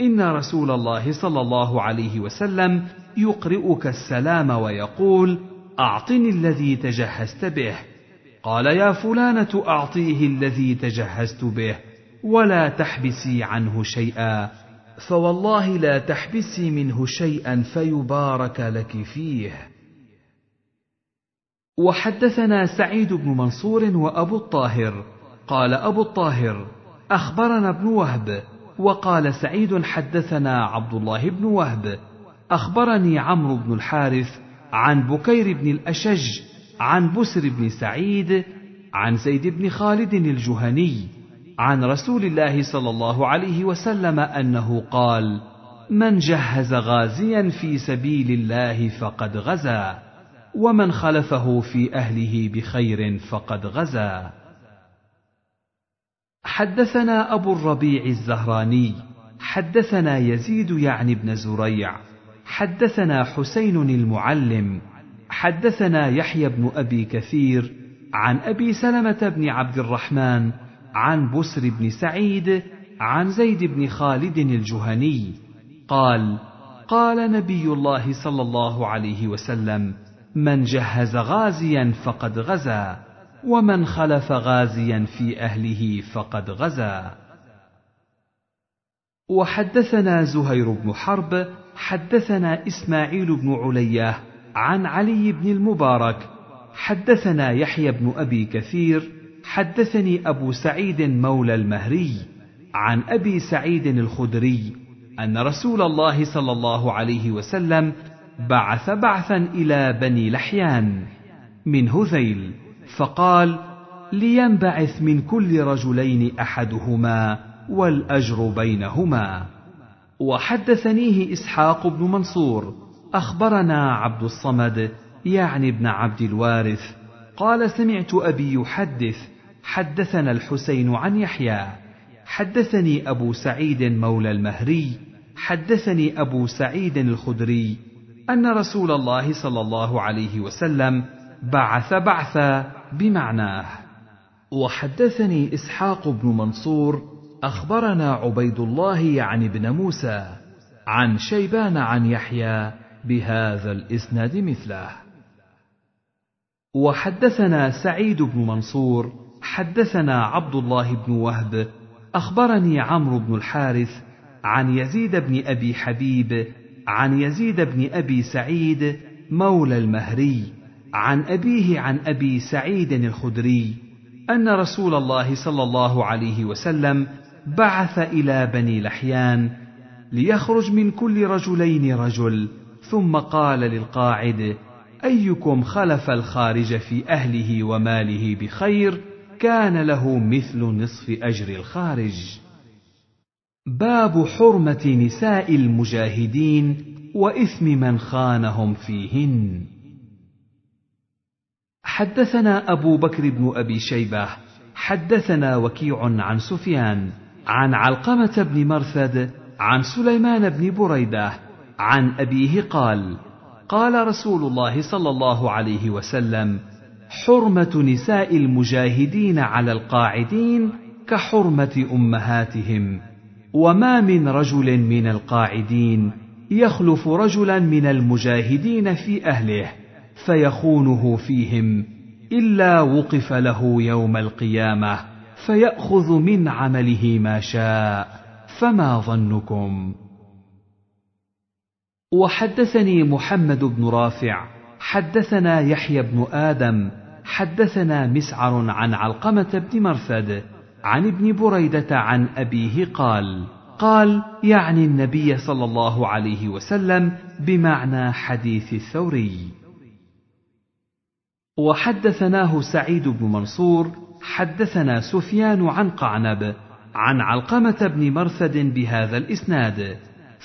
إن رسول الله صلى الله عليه وسلم يقرئك السلام ويقول أعطني الذي تجهزت به. قال يا فلانة أعطيه الذي تجهزت به ولا تحبسي عنه شيئا. فوالله لا تحبسي منه شيئا فيبارك لك فيه. وحدثنا سعيد بن منصور وأبو الطاهر. قال أبو الطاهر أخبرنا ابن وهب وقال سعيد حدثنا عبد الله بن وهب. أخبرني عمرو بن الحارث عن بكير بن الأشج عن بسر بن سعيد عن زيد بن خالد الجهني عن رسول الله صلى الله عليه وسلم أنه قال من جهز غازيا في سبيل الله فقد غزا. ومن خلفه في أهله بخير فقد غزا. حدثنا أبو الربيع الزهراني حدثنا يزيد يعني بن زريع حدثنا حسين المعلم حدثنا يحيى بن أبي كثير عن أبي سلمة بن عبد الرحمن عن بسر بن سعيد عن زيد بن خالد الجهني قال قال نبي الله صلى الله عليه وسلم من جهز غازيا فقد غزا ومن خلف غازيا في أهله فقد غزا. وحدثنا زهير بن حرب حدثنا إسماعيل بن علية عن علي بن المبارك حدثنا يحيى بن أبي كثير حدثني أبو سعيد مولى المهري عن أبي سعيد الخدري أن رسول الله صلى الله عليه وسلم بعث بعثا إلى بني لحيان من هذيل فقال لينبعث من كل رجلين أحدهما والأجر بينهما. وحدثنيه إسحاق بن منصور أخبرنا عبد الصمد يعني ابن عبد الوارث قال سمعت أبي يحدث حدثنا الحسين عن يحيى حدثني أبو سعيد مولى المهري حدثني أبو سعيد الخدري أن رسول الله صلى الله عليه وسلم بعث بعثا بمعناه. وحدثني إسحاق بن منصور أخبرنا عبيد الله يعني ابن موسى عن شيبان عن يحيى بهذا الإسناد مثله. وحدثنا سعيد بن منصور حدثنا عبد الله بن وهب أخبرني عمرو بن الحارث عن يزيد بن أبي حبيب عن يزيد بن أبي سعيد مولى المهري عن أبيه عن أبي سعيد الخدري أن رسول الله صلى الله عليه وسلم بعث إلى بني لحيان ليخرج من كل رجلين رجل ثم قال للقاعد أيكم خلف الخارج في أهله وماله بخير كان له مثل نصف أجر الخارج. باب حرمة نساء المجاهدين وإثم من خانهم فيهن. حدثنا أبو بكر بن أبي شيبة حدثنا وكيع عن سفيان عن علقمة بن مرثد عن سليمان بن بريدة عن أبيه قال قال رسول الله صلى الله عليه وسلم حرمة نساء المجاهدين على القاعدين كحرمة أمهاتهم. وما من رجل من القاعدين يخلف رجلا من المجاهدين في أهله فيخونه فيهم إلا وقف له يوم القيامة فيأخذ من عمله ما شاء فما ظنكم؟ وحدثني محمد بن رافع حدثنا يحيى بن آدم حدثنا مسعر عن علقمة بن مرثد عن ابن بريدة عن أبيه قال قال يعني النبي صلى الله عليه وسلم بمعنى حديث الثوري. وحدثناه سعيد بن منصور حدثنا سفيان عن قعنب عن علقمة بن مرثد بهذا الإسناد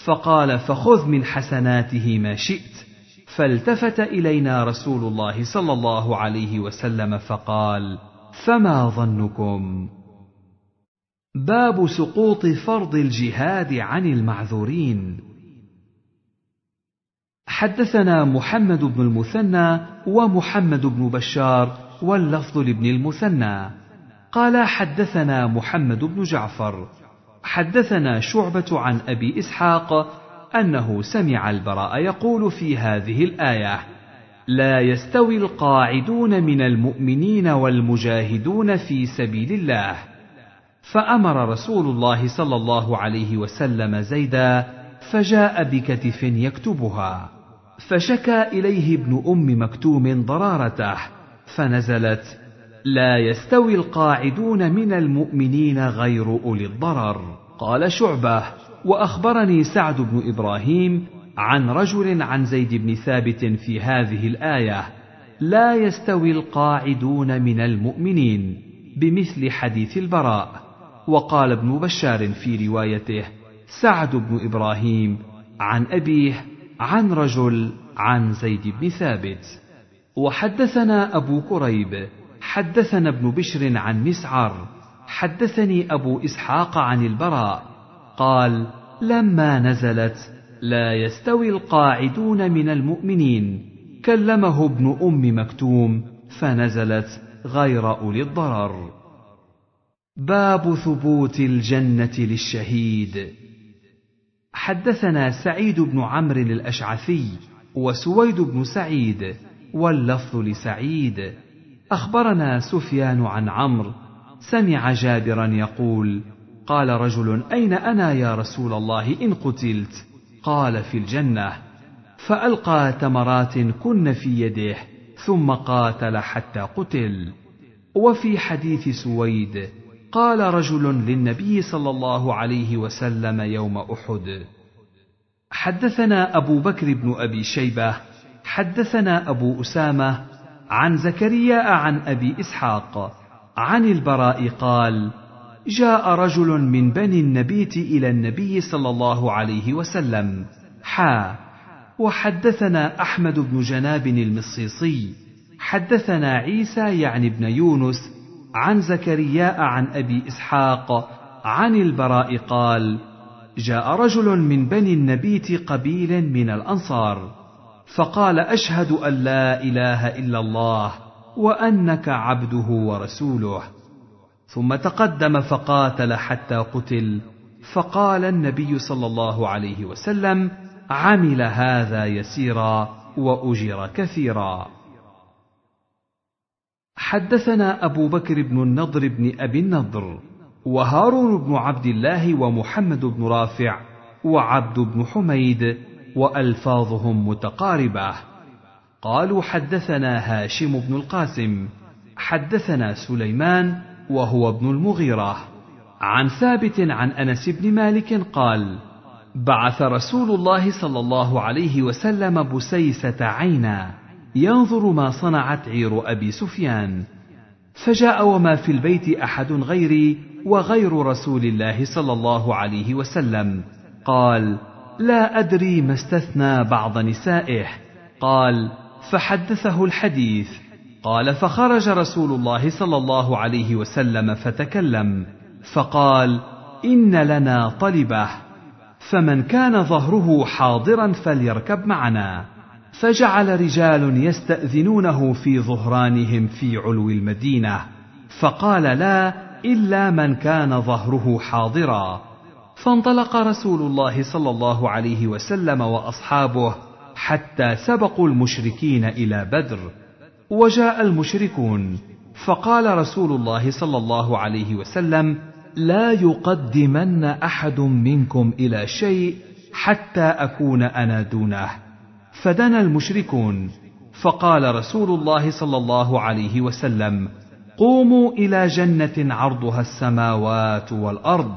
فقال فخذ من حسناته ما شئت فالتفت إلينا رسول الله صلى الله عليه وسلم فقال فما ظنكم؟ باب سقوط فرض الجهاد عن المعذورين. حدثنا محمد بن المثنى ومحمد بن بشار واللفظ لابن المثنى. قال حدثنا محمد بن جعفر. حدثنا شعبة عن أبي إسحاق أنه سمع البراء يقول في هذه الآية لا يستوي القاعدون من المؤمنين والمجاهدون في سبيل الله. فأمر رسول الله صلى الله عليه وسلم زيدا فجاء بكتف يكتبها. فشكى إليه ابن أم مكتوم ضرارته فنزلت لا يستوي القاعدون من المؤمنين غير أولي الضرر. قال شعبة وأخبرني سعد بن إبراهيم عن رجل عن زيد بن ثابت في هذه الآية لا يستوي القاعدون من المؤمنين بمثل حديث البراء. وقال ابن بشار في روايته سعد بن إبراهيم عن أبيه عن رجل عن زيد بن ثابت. وحدثنا أبو كريب حدثنا ابن بشر عن مسعر حدثني أبو إسحاق عن البراء قال لما نزلت لا يستوي القاعدون من المؤمنين كلمه ابن أم مكتوم فنزلت غير أولي الضرر. باب ثبوت الجنة للشهيد. حدثنا سعيد بن عمرو الأشعثي وسويد بن سعيد واللفظ لسعيد. أخبرنا سفيان عن عمرو. سمع جابرا يقول قال رجل أين أنا يا رسول الله إن قتلت؟ قال في الجنة. فألقى تمرات كن في يده ثم قاتل حتى قتل. وفي حديث سويد قال رجل للنبي صلى الله عليه وسلم يوم أحد حدثنا أبو بكر بن أبي شيبة حدثنا أبو أسامة عن زكريا عن أبي إسحاق عن البراء قال جاء رجل من بني النبيت إلى النبي صلى الله عليه وسلم حا وحدثنا أحمد بن جناب المصيصي حدثنا عيسى يعني ابن يونس عن زكريا عن أبي إسحاق عن البراء قال جاء رجل من بني النبيت قبيل من الأنصار فقال أشهد أن لا إله إلا الله وأنك عبده ورسوله. ثم تقدم فقاتل حتى قتل فقال النبي صلى الله عليه وسلم عمل هذا يسيرا وأجر كثيرا. حدثنا أبو بكر بن النضر بن أبي النضر وهارون بن عبد الله ومحمد بن رافع وعبد بن حميد وألفاظهم متقاربة. قالوا حدثنا هاشم بن القاسم حدثنا سليمان وهو ابن المغيرة. عن ثابت عن أنس بن مالك قال بعث رسول الله صلى الله عليه وسلم بسيسه عينا. ينظر ما صنعت عير أبي سفيان. فجاء وما في البيت أحد غيري وغير رسول الله صلى الله عليه وسلم. قال لا أدري ما استثنى بعض نسائه. قال فحدثه الحديث. قال فخرج رسول الله صلى الله عليه وسلم فتكلم. فقال إن لنا طلبة. فمن كان ظهره حاضرا فليركب معنا. فجعل رجال يستأذنونه في ظهرانهم في علو المدينة فقال لا إلا من كان ظهره حاضرا. فانطلق رسول الله صلى الله عليه وسلم وأصحابه حتى سبقوا المشركين إلى بدر وجاء المشركون فقال رسول الله صلى الله عليه وسلم لا يقدمن أحد منكم إلى شيء حتى أكون أنا دونه. فدنا المشركون. فقال رسول الله صلى الله عليه وسلم قوموا إلى جنة عرضها السماوات والأرض.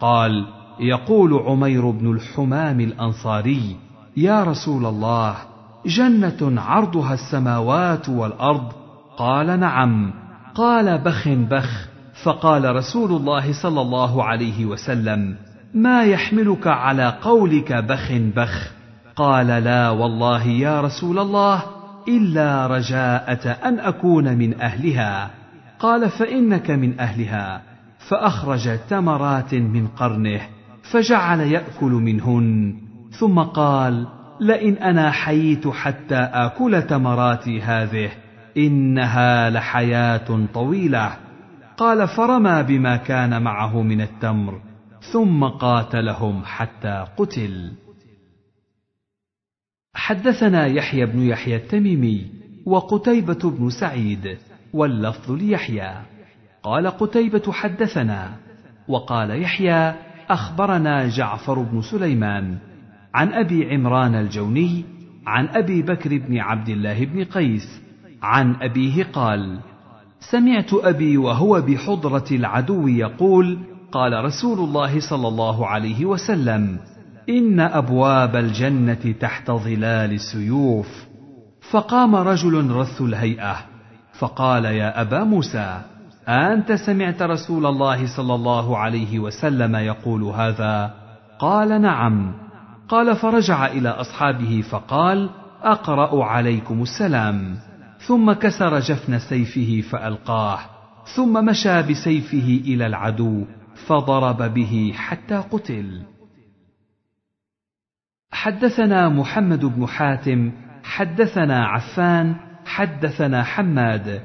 قال يقول عمير بن الحمام الأنصاري يا رسول الله جنة عرضها السماوات والأرض؟ قال نعم. قال بخ بخ. فقال رسول الله صلى الله عليه وسلم ما يحملك على قولك بخ بخ. قال لا والله يا رسول الله إلا رجاءة أن أكون من أهلها. قال فإنك من أهلها. فأخرج تمرات من قرنه فجعل يأكل منهن. ثم قال لئن أنا حييت حتى آكل تمراتي هذه إنها لحياة طويلة. قال فرمى بما كان معه من التمر. ثم قاتلهم حتى قتل. حدثنا يحيى بن يحيى التميمي وقتيبة بن سعيد واللفظ ليحيى. قال قتيبة حدثنا وقال يحيى أخبرنا جعفر بن سليمان عن أبي عمران الجوني عن أبي بكر بن عبد الله بن قيس عن أبيه قال سمعت أبي وهو بحضرة العدو يقول قال رسول الله صلى الله عليه وسلم إن أبواب الجنة تحت ظلال السيوف فقام رجل رث الهيئة. فقال يا أبا موسى أنت سمعت رسول الله صلى الله عليه وسلم يقول هذا؟ قال نعم. قال فرجع إلى أصحابه فقال أقرأ عليكم السلام. ثم كسر جفن سيفه فألقاه. ثم مشى بسيفه إلى العدو فضرب به حتى قتل. حدثنا محمد بن حاتم حدثنا عفان حدثنا حماد.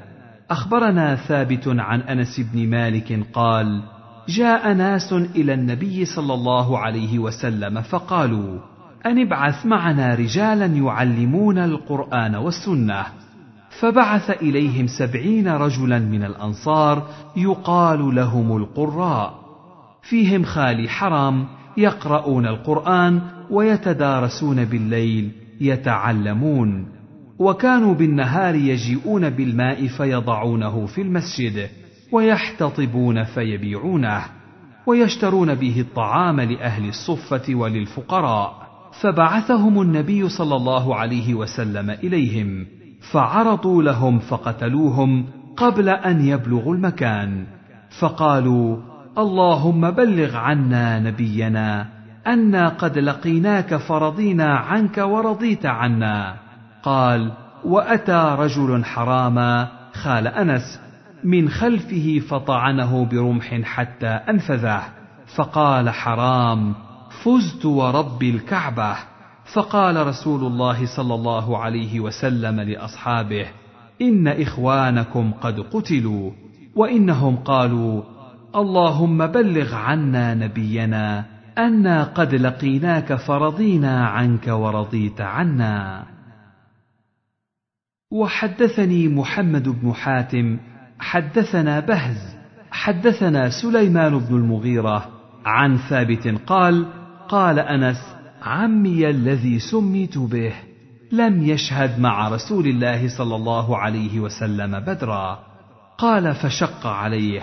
أخبرنا ثابت عن أنس بن مالك قال جاء ناس إلى النبي صلى الله عليه وسلم فقالوا أن ابعث معنا رجالا يعلمون القرآن والسنة. فبعث إليهم سبعين رجلا من الأنصار يقال لهم القراء. فيهم خالي حرام يقرؤون القرآن ويتدارسون بالليل يتعلمون وكانوا بالنهار يجيئون بالماء فيضعونه في المسجد ويحتطبون فيبيعونه ويشترون به الطعام لأهل الصفة وللفقراء. فبعثهم النبي صلى الله عليه وسلم إليهم فعرضوا لهم فقتلوهم قبل أن يبلغوا المكان. فقالوا اللهم بلغ عنا نبينا أنا قد لقيناك فرضينا عنك ورضيت عنا. قال واتى رجل حراما خال انس من خلفه فطعنه برمح حتى انفذه. فقال حرام فزت ورب الكعبه. فقال رسول الله صلى الله عليه وسلم لاصحابه ان اخوانكم قد قتلوا وانهم قالوا اللهم بلغ عنا نبينا. أنا قد لقيناك فرضينا عنك ورضيت عنا. وحدثني محمد بن حاتم حدثنا بهز حدثنا سليمان بن المغيرة عن ثابت قال قال أنس عمي الذي سميت به لم يشهد مع رسول الله صلى الله عليه وسلم بدرا. قال فشق عليه.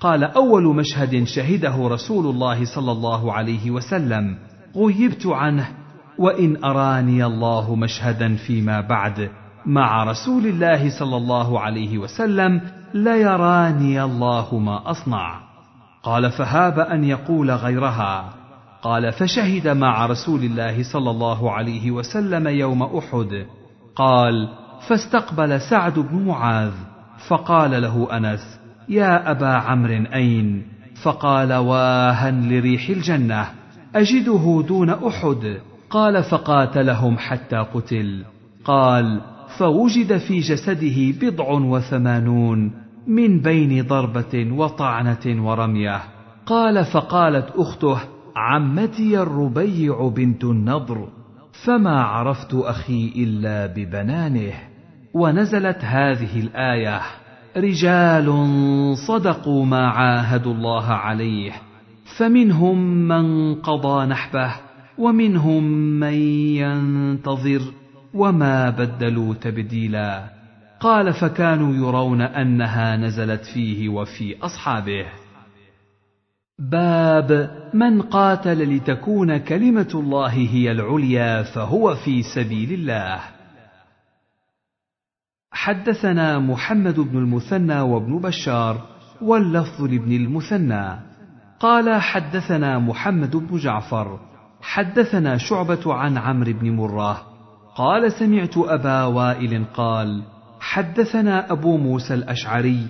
قال أول مشهد شهده رسول الله صلى الله عليه وسلم غيبت عنه وإن أراني الله مشهدا فيما بعد مع رسول الله صلى الله عليه وسلم ليراني الله ما أصنع. قال فهاب أن يقول غيرها. قال فشهد مع رسول الله صلى الله عليه وسلم يوم أحد. قال فاستقبل سعد بن معاذ فقال له أنس يا أبا عمرو أين؟ فقال واها لريح الجنة. أجده دون أحد. قال فقاتلهم حتى قتل. قال فوجد في جسده بضع وثمانون من بين ضربة وطعنة ورمية. قال فقالت أخته عمتي الربيع بنت النضر فما عرفت أخي إلا ببنانه. ونزلت هذه الآية. رجال صدقوا ما عاهدوا الله عليه فمنهم من قضى نحبه ومنهم من ينتظر وما بدلوا تبديلا. قال فكانوا يرون أنها نزلت فيه وفي أصحابه. باب من قاتل لتكون كلمة الله هي العليا فهو في سبيل الله. حدثنا محمد بن المثنى وابن بشار واللفظ لابن المثنى. قال حدثنا محمد بن جعفر حدثنا شعبة عن عمرو بن مرة. قال سمعت أبا وائل قال حدثنا أبو موسى الأشعري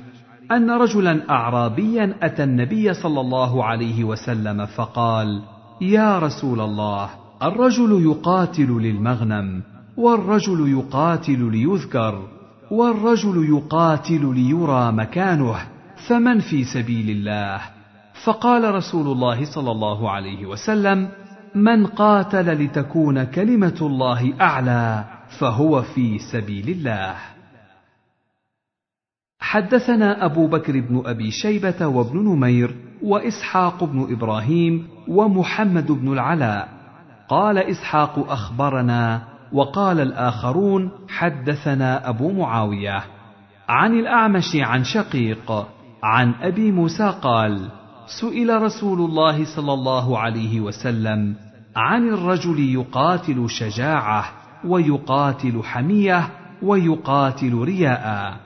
أن رجلا اعرابيا أتى النبي صلى الله عليه وسلم فقال يا رسول الله الرجل يقاتل للمغنم والرجل يقاتل ليذكر. والرجل يقاتل ليرى مكانه فمن في سبيل الله؟ فقال رسول الله صلى الله عليه وسلم من قاتل لتكون كلمة الله أعلى فهو في سبيل الله. حدثنا أبو بكر بن أبي شيبة وابن نمير وإسحاق بن إبراهيم ومحمد بن العلاء. قال إسحاق أخبرنا وقال الآخرون حدثنا أبو معاوية. عن الأعمش عن شقيق عن أبي موسى قال سئل رسول الله صلى الله عليه وسلم عن الرجل يقاتل شجاعة ويقاتل حمية ويقاتل رياء.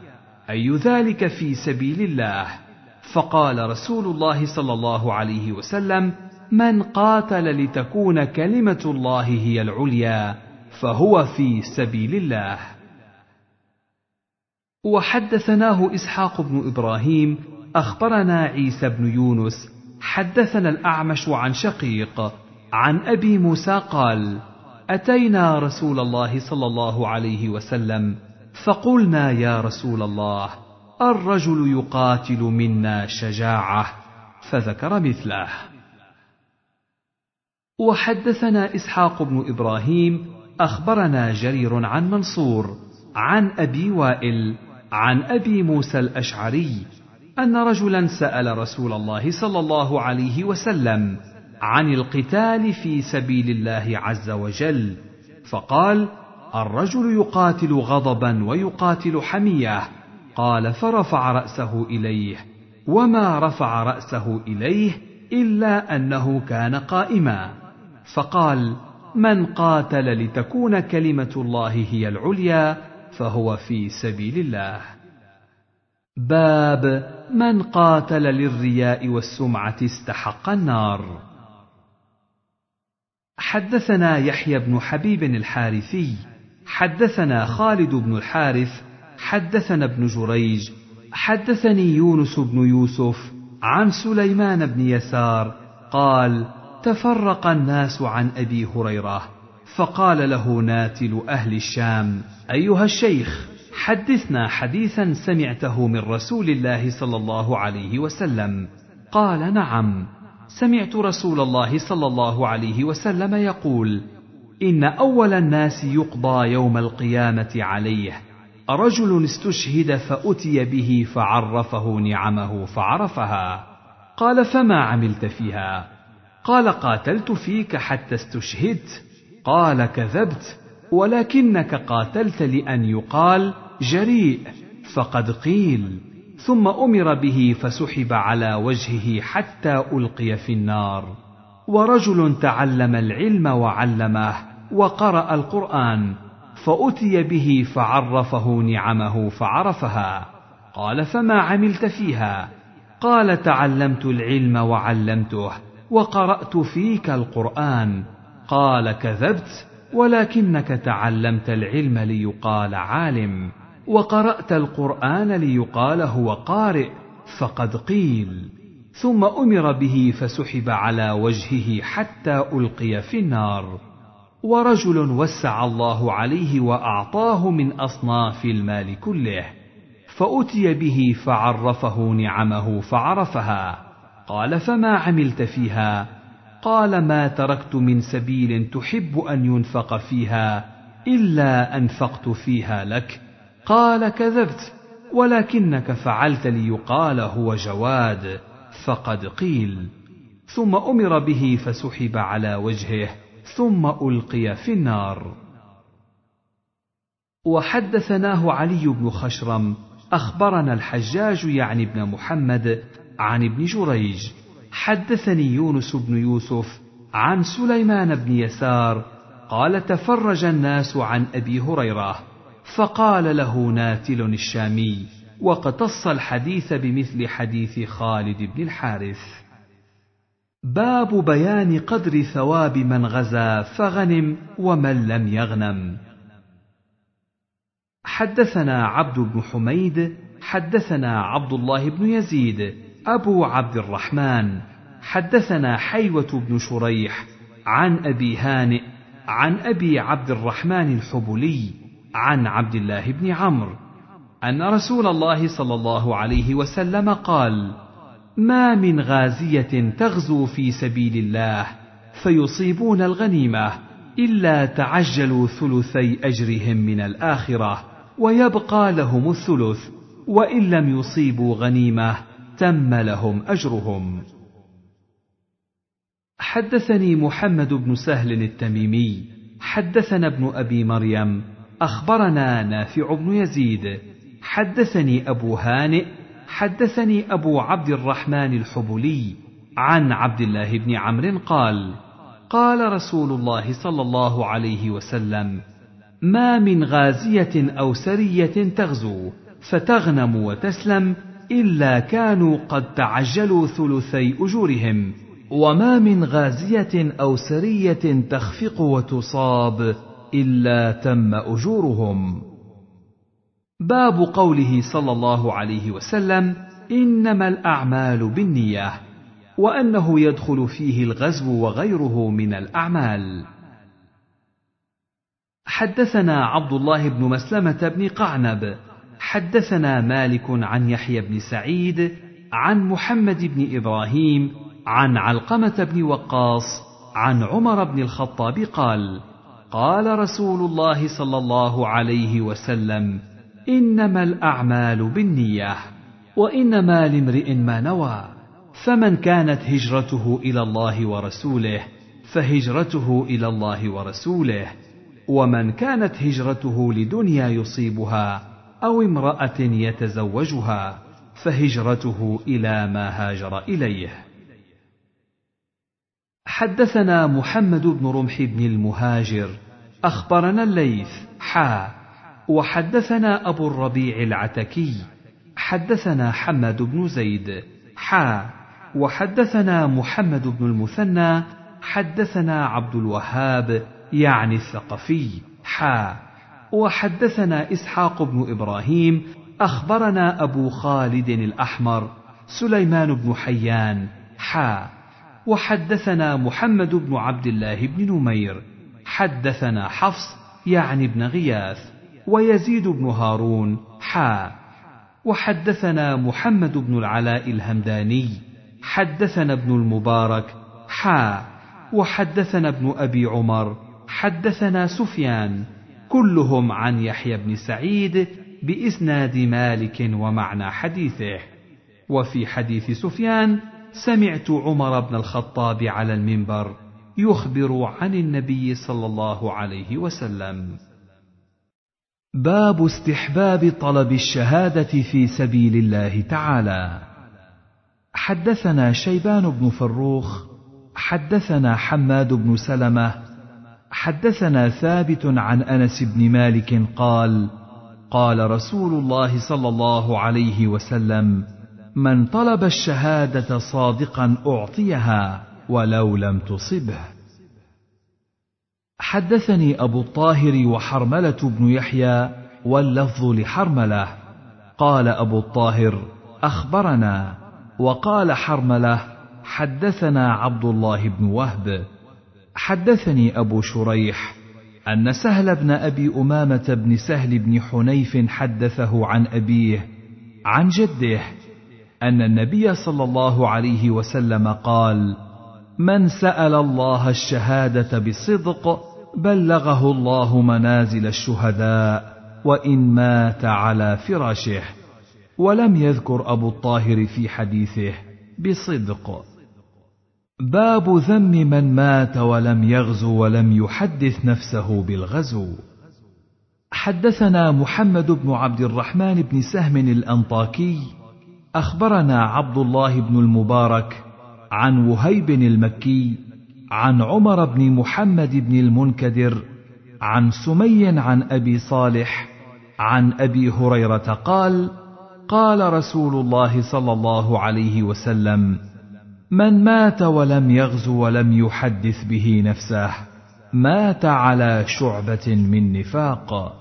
أي ذلك في سبيل الله؟ فقال رسول الله صلى الله عليه وسلم من قاتل لتكون كلمة الله هي العليا. فهو في سبيل الله. وحدثناه إسحاق بن إبراهيم أخبرنا عيسى بن يونس حدثنا الأعمش عن شقيق عن أبي موسى قال أتينا رسول الله صلى الله عليه وسلم فقلنا يا رسول الله الرجل يقاتل منا شجاعة فذكر مثله. وحدثنا إسحاق بن إبراهيم أخبرنا جرير عن منصور عن أبي وائل عن أبي موسى الأشعري أن رجلا سأل رسول الله صلى الله عليه وسلم عن القتال في سبيل الله عز وجل فقال الرجل يقاتل غضبا ويقاتل حمية قال فرفع رأسه إليه وما رفع رأسه إليه إلا أنه كان قائما فقال من قاتل لتكون كلمة الله هي العليا فهو في سبيل الله. باب من قاتل للرياء والسمعة استحق النار. حدثنا يحيى بن حبيب الحارثي حدثنا خالد بن الحارث حدثنا ابن جريج حدثني يونس بن يوسف عن سليمان بن يسار قال تفرق الناس عن أبي هريرة فقال له ناتل أهل الشام أيها الشيخ حدثنا حديثا سمعته من رسول الله صلى الله عليه وسلم. قال نعم. سمعت رسول الله صلى الله عليه وسلم يقول إن أول الناس يقضى يوم القيامة عليه. رجل استشهد فأتي به فعرفه نعمه فعرفها. قال فما عملت فيها؟ قال قاتلت فيك حتى استشهدت. قال كذبت ولكنك قاتلت لأن يقال جريء فقد قيل. ثم أمر به فسحب على وجهه حتى ألقي في النار. ورجل تعلم العلم وعلمه وقرأ القرآن فأتي به فعرفه نعمه فعرفها. قال فما عملت فيها؟ قال تعلمت العلم وعلمته. وقرأت فيك القرآن. قال كذبت ولكنك تعلمت العلم ليقال عالم. وقرأت القرآن ليقال هو قارئ فقد قيل. ثم أمر به فسحب على وجهه حتى ألقي في النار. ورجل وسع الله عليه وأعطاه من أصناف المال كله. فأتي به فعرفه نعمه فعرفها. قال فما عملت فيها؟ قال ما تركت من سبيل تحب أن ينفق فيها إلا أنفقت فيها لك. قال كذبت ولكنك فعلت ليقال هو جواد فقد قيل. ثم أمر به فسحب على وجهه ثم ألقي في النار. وحدثناه علي بن خشرم أخبرنا الحجاج يعني ابن محمد عن ابن جريج. حدثني يونس بن يوسف عن سليمان بن يسار قال تفرج الناس عن أبي هريرة فقال له ناتل الشامي واقتص الحديث بمثل حديث خالد بن الحارث. باب بيان قدر ثواب من غزا فغنم ومن لم يغنم. حدثنا عبد بن حميد حدثنا عبد الله بن يزيد أبو عبد الرحمن حدثنا حيوة بن شريح عن أبي هانئ عن أبي عبد الرحمن الحبلي عن عبد الله بن عمرو أن رسول الله صلى الله عليه وسلم قال ما من غازية تغزو في سبيل الله فيصيبون الغنيمة إلا تعجلوا ثلثي أجرهم من الآخرة ويبقى لهم الثلث وإن لم يصيبوا غنيمة تم لهم أجرهم. حدثني محمد بن سهل التميمي. حدثنا ابن أبي مريم. أخبرنا نافع بن يزيد. حدثني أبو هانئ. حدثني أبو عبد الرحمن الحبلي. عن عبد الله بن عمرو قال قال رسول الله صلى الله عليه وسلم ما من غازية أو سرية تغزو فتغنم وتسلم إلا كانوا قد تعجلوا ثلثي أجورهم. وما من غازية أو سرية تخفق وتصاب إلا تم أجورهم. باب قوله صلى الله عليه وسلم إنما الأعمال بالنية وأنه يدخل فيه الغزو وغيره من الأعمال. حدثنا عبد الله بن مسلمة بن قعنب حدثنا مالك عن يحيى بن سعيد عن محمد بن إبراهيم عن علقمة بن وقاص عن عمر بن الخطاب قال قال رسول الله صلى الله عليه وسلم إنما الأعمال بالنية وإنما لامرئ ما نوى فمن كانت هجرته إلى الله ورسوله فهجرته إلى الله ورسوله ومن كانت هجرته لدنيا يصيبها أو امرأة يتزوجها فهجرته إلى ما هاجر إليه. حدثنا محمد بن رمح بن المهاجر أخبرنا الليث حا. وحدثنا أبو الربيع العتكي حدثنا حماد بن زيد حا. وحدثنا محمد بن المثنى حدثنا عبد الوهاب يعني الثقفي حا. وحدثنا إسحاق بن إبراهيم أخبرنا أبو خالد الأحمر سليمان بن حيان حا. وحدثنا محمد بن عبد الله بن نمير حدثنا حفص يعني ابن غياث ويزيد بن هارون حا. وحدثنا محمد بن العلاء الهمداني حدثنا ابن المبارك حا. وحدثنا ابن أبي عمر حدثنا سفيان كلهم عن يحيى بن سعيد بإسناد مالك ومعنى حديثه. وفي حديث سفيان سمعت عمر بن الخطاب على المنبر يخبر عن النبي صلى الله عليه وسلم. باب استحباب طلب الشهادة في سبيل الله تعالى. حدثنا شيبان بن فروخ حدثنا حماد بن سلمة حدثنا ثابت عن أنس بن مالك قال قال رسول الله صلى الله عليه وسلم من طلب الشهادة صادقا أعطيها ولو لم تصبه. حدثني أبو الطاهر وحرملة بن يحيى واللفظ لحرملة. قال أبو الطاهر أخبرنا. وقال حرملة حدثنا عبد الله بن وهب. حدثني أبو شريح أن سهل بن أبي أمامة بن سهل بن حنيف حدثه عن أبيه عن جده أن النبي صلى الله عليه وسلم قال من سأل الله الشهادة بصدق بلغه الله منازل الشهداء وإن مات على فراشه ولم يذكر أبو الطاهر في حديثه بصدق. باب ذم من مات ولم يغزو ولم يحدث نفسه بالغزو. حدثنا محمد بن عبد الرحمن بن سهم الأنطاكي أخبرنا عبد الله بن المبارك عن وهيب المكي عن عمر بن محمد بن المنكدر عن سمي عن أبي صالح عن أبي هريرة قال قال رسول الله صلى الله عليه وسلم من مات ولم يغزو ولم يحدث به نفسه مات على شعبة من نفاق.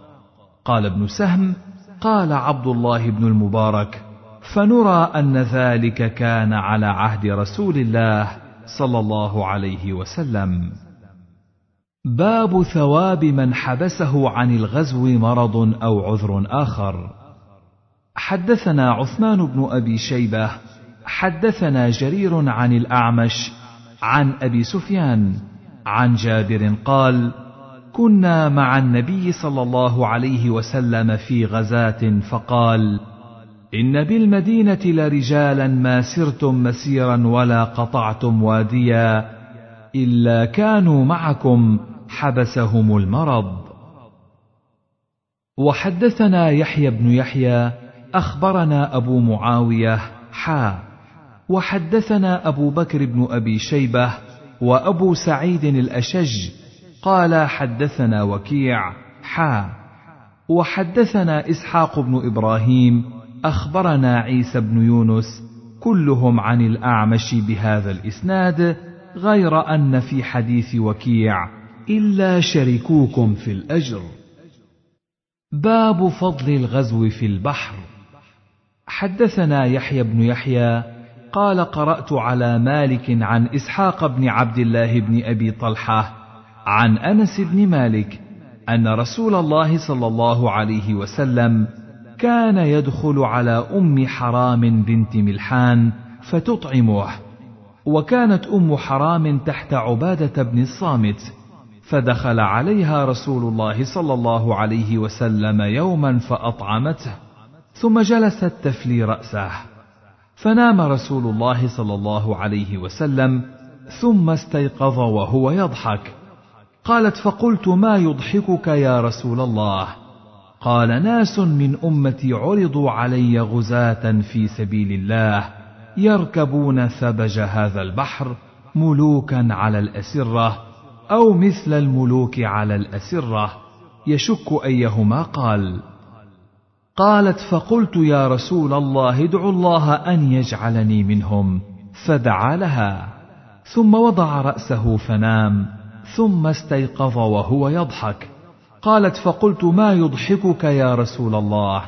قال ابن سهم قال عبد الله بن المبارك فنرى أن ذلك كان على عهد رسول الله صلى الله عليه وسلم. باب ثواب من حبسه عن الغزو مرض أو عذر آخر. حدثنا عثمان بن أبي شيبة حدثنا جرير عن الأعمش عن أبي سفيان عن جابر قال كنا مع النبي صلى الله عليه وسلم في غزاة فقال إن بالمدينة لرجالا ما سرتم مسيرا ولا قطعتم واديا إلا كانوا معكم حبسهم المرض. وحدثنا يحيى بن يحيى أخبرنا أبو معاوية حا وحدثنا أبو بكر بن أبي شيبة وأبو سعيد الأشج قال حدثنا وكيع حا. وحدثنا إسحاق بن إبراهيم أخبرنا عيسى بن يونس كلهم عن الأعمش بهذا الإسناد غير أن في حديث وكيع إلا شركوكم في الأجر. باب فضل الغزو في البحر. حدثنا يحيى بن يحيى قال قرأت على مالك عن إسحاق بن عبد الله بن أبي طلحة عن أنس بن مالك أن رسول الله صلى الله عليه وسلم كان يدخل على أم حرام بنت ملحان فتطعمه وكانت أم حرام تحت عبادة بن الصامت فدخل عليها رسول الله صلى الله عليه وسلم يوما فأطعمته ثم جلست تفلي رأسه. فنام رسول الله صلى الله عليه وسلم ثم استيقظ وهو يضحك. قالت فقلت ما يضحكك يا رسول الله؟ قال ناس من أمتي عرضوا علي غزاة في سبيل الله يركبون ثبج هذا البحر ملوكا على الأسرة أو مثل الملوك على الأسرة. يشك أيهما قال. قالت فقلت يا رسول الله ادع الله أن يجعلني منهم. فدعا لها. ثم وضع رأسه فنام. ثم استيقظ وهو يضحك. قالت فقلت ما يضحكك يا رسول الله؟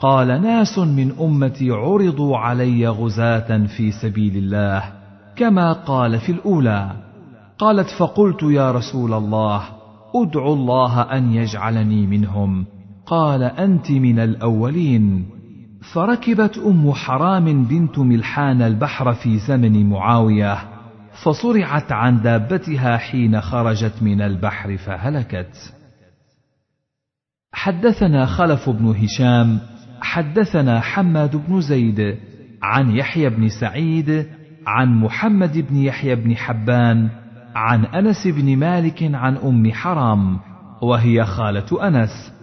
قال ناس من أمتي عرضوا علي غزاة في سبيل الله كما قال في الأولى. قالت فقلت يا رسول الله ادع الله أن يجعلني منهم. قال أنت من الأولين. فركبت أم حرام بنت ملحان البحر في زمن معاوية فصرعت عن دابتها حين خرجت من البحر فهلكت. حدثنا خلف بن هشام حدثنا حماد بن زيد عن يحيى بن سعيد عن محمد بن يحيى بن حبان عن أنس بن مالك عن أم حرام وهي خالة أنس.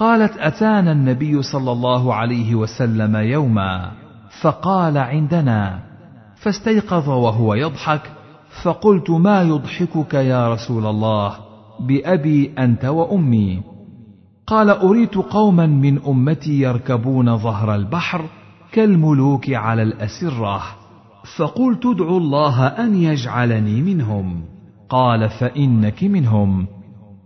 قالت أتانا النبي صلى الله عليه وسلم يوما فقال عندنا فاستيقظ وهو يضحك فقلت ما يضحكك يا رسول الله؟ بأبي أنت وأمي. قال أريت قوما من أمتي يركبون ظهر البحر كالملوك على الأسرة فقلت ادعوا الله أن يجعلني منهم. قال فإنك منهم.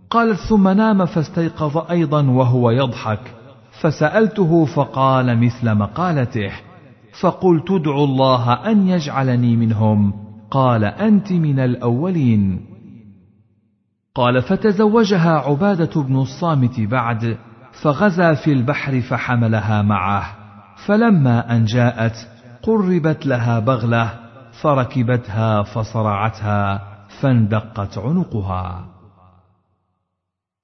قالت ثم نام فاستيقظ أيضا وهو يضحك. فسألته فقال مثل مقالته. فقلت ادعوا الله أن يجعلني منهم. قال أنت من الأولين. قال فتزوجها عبادة بن الصامت بعد فغزا في البحر فحملها معه. فلما أن جاءت قربت لها بغلة فركبتها فصرعتها فاندقت عنقها.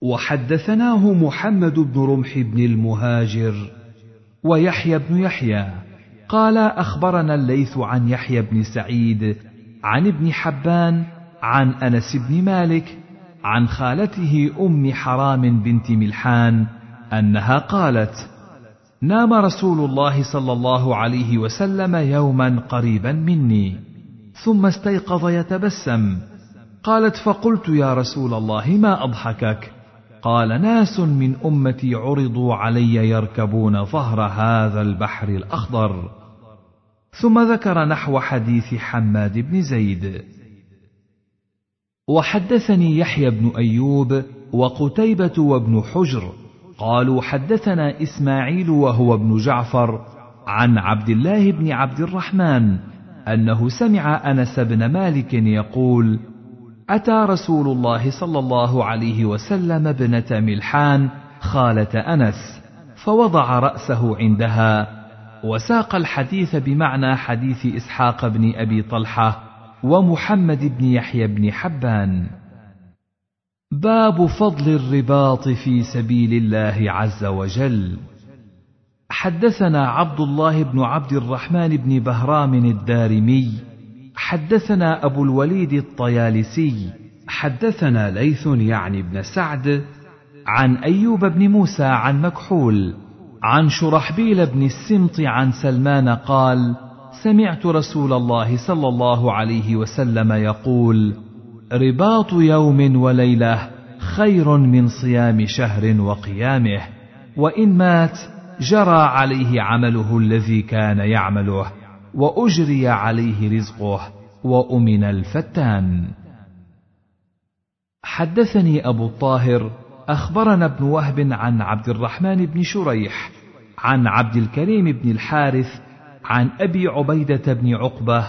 وحدثناه محمد بن رمح بن المهاجر ويحيى بن يحيى. قال أخبرنا الليث عن يحيى بن سعيد عن ابن حبان عن أنس بن مالك عن خالته أم حرام بنت ملحان أنها قالت نام رسول الله صلى الله عليه وسلم يوما قريبا مني ثم استيقظ يتبسم. قالت فقلت يا رسول الله ما أضحكك؟ قال ناس من أمتي عرضوا علي يركبون ظهر هذا البحر الأخضر. ثم ذكر نحو حديث حماد بن زيد. وحدثني يحيى بن أيوب وقتيبة وابن حجر. قالوا حدثنا إسماعيل وهو ابن جعفر عن عبد الله بن عبد الرحمن أنه سمع أنس بن مالك يقول أتى رسول الله صلى الله عليه وسلم ابنة ملحان خالة أنس فوضع رأسه عندها وساق الحديث بمعنى حديث إسحاق بن أبي طلحة ومحمد بن يحيى بن حبان. باب فضل الرباط في سبيل الله عز وجل. حدثنا عبد الله بن عبد الرحمن بن بهرام الدارمي حدثنا أبو الوليد الطيالسي حدثنا ليث يعني بن سعد عن أيوب بن موسى عن مكحول عن شرحبيل بن السمط عن سلمان قال سمعت رسول الله صلى الله عليه وسلم يقول رباط يوم وليلة خير من صيام شهر وقيامه وإن مات جرى عليه عمله الذي كان يعمله. وأجري عليه رزقه وأمن الفتان. حدثني أبو الطاهر أخبرنا ابن وهب عن عبد الرحمن بن شريح عن عبد الكريم بن الحارث عن أبي عبيدة بن عقبة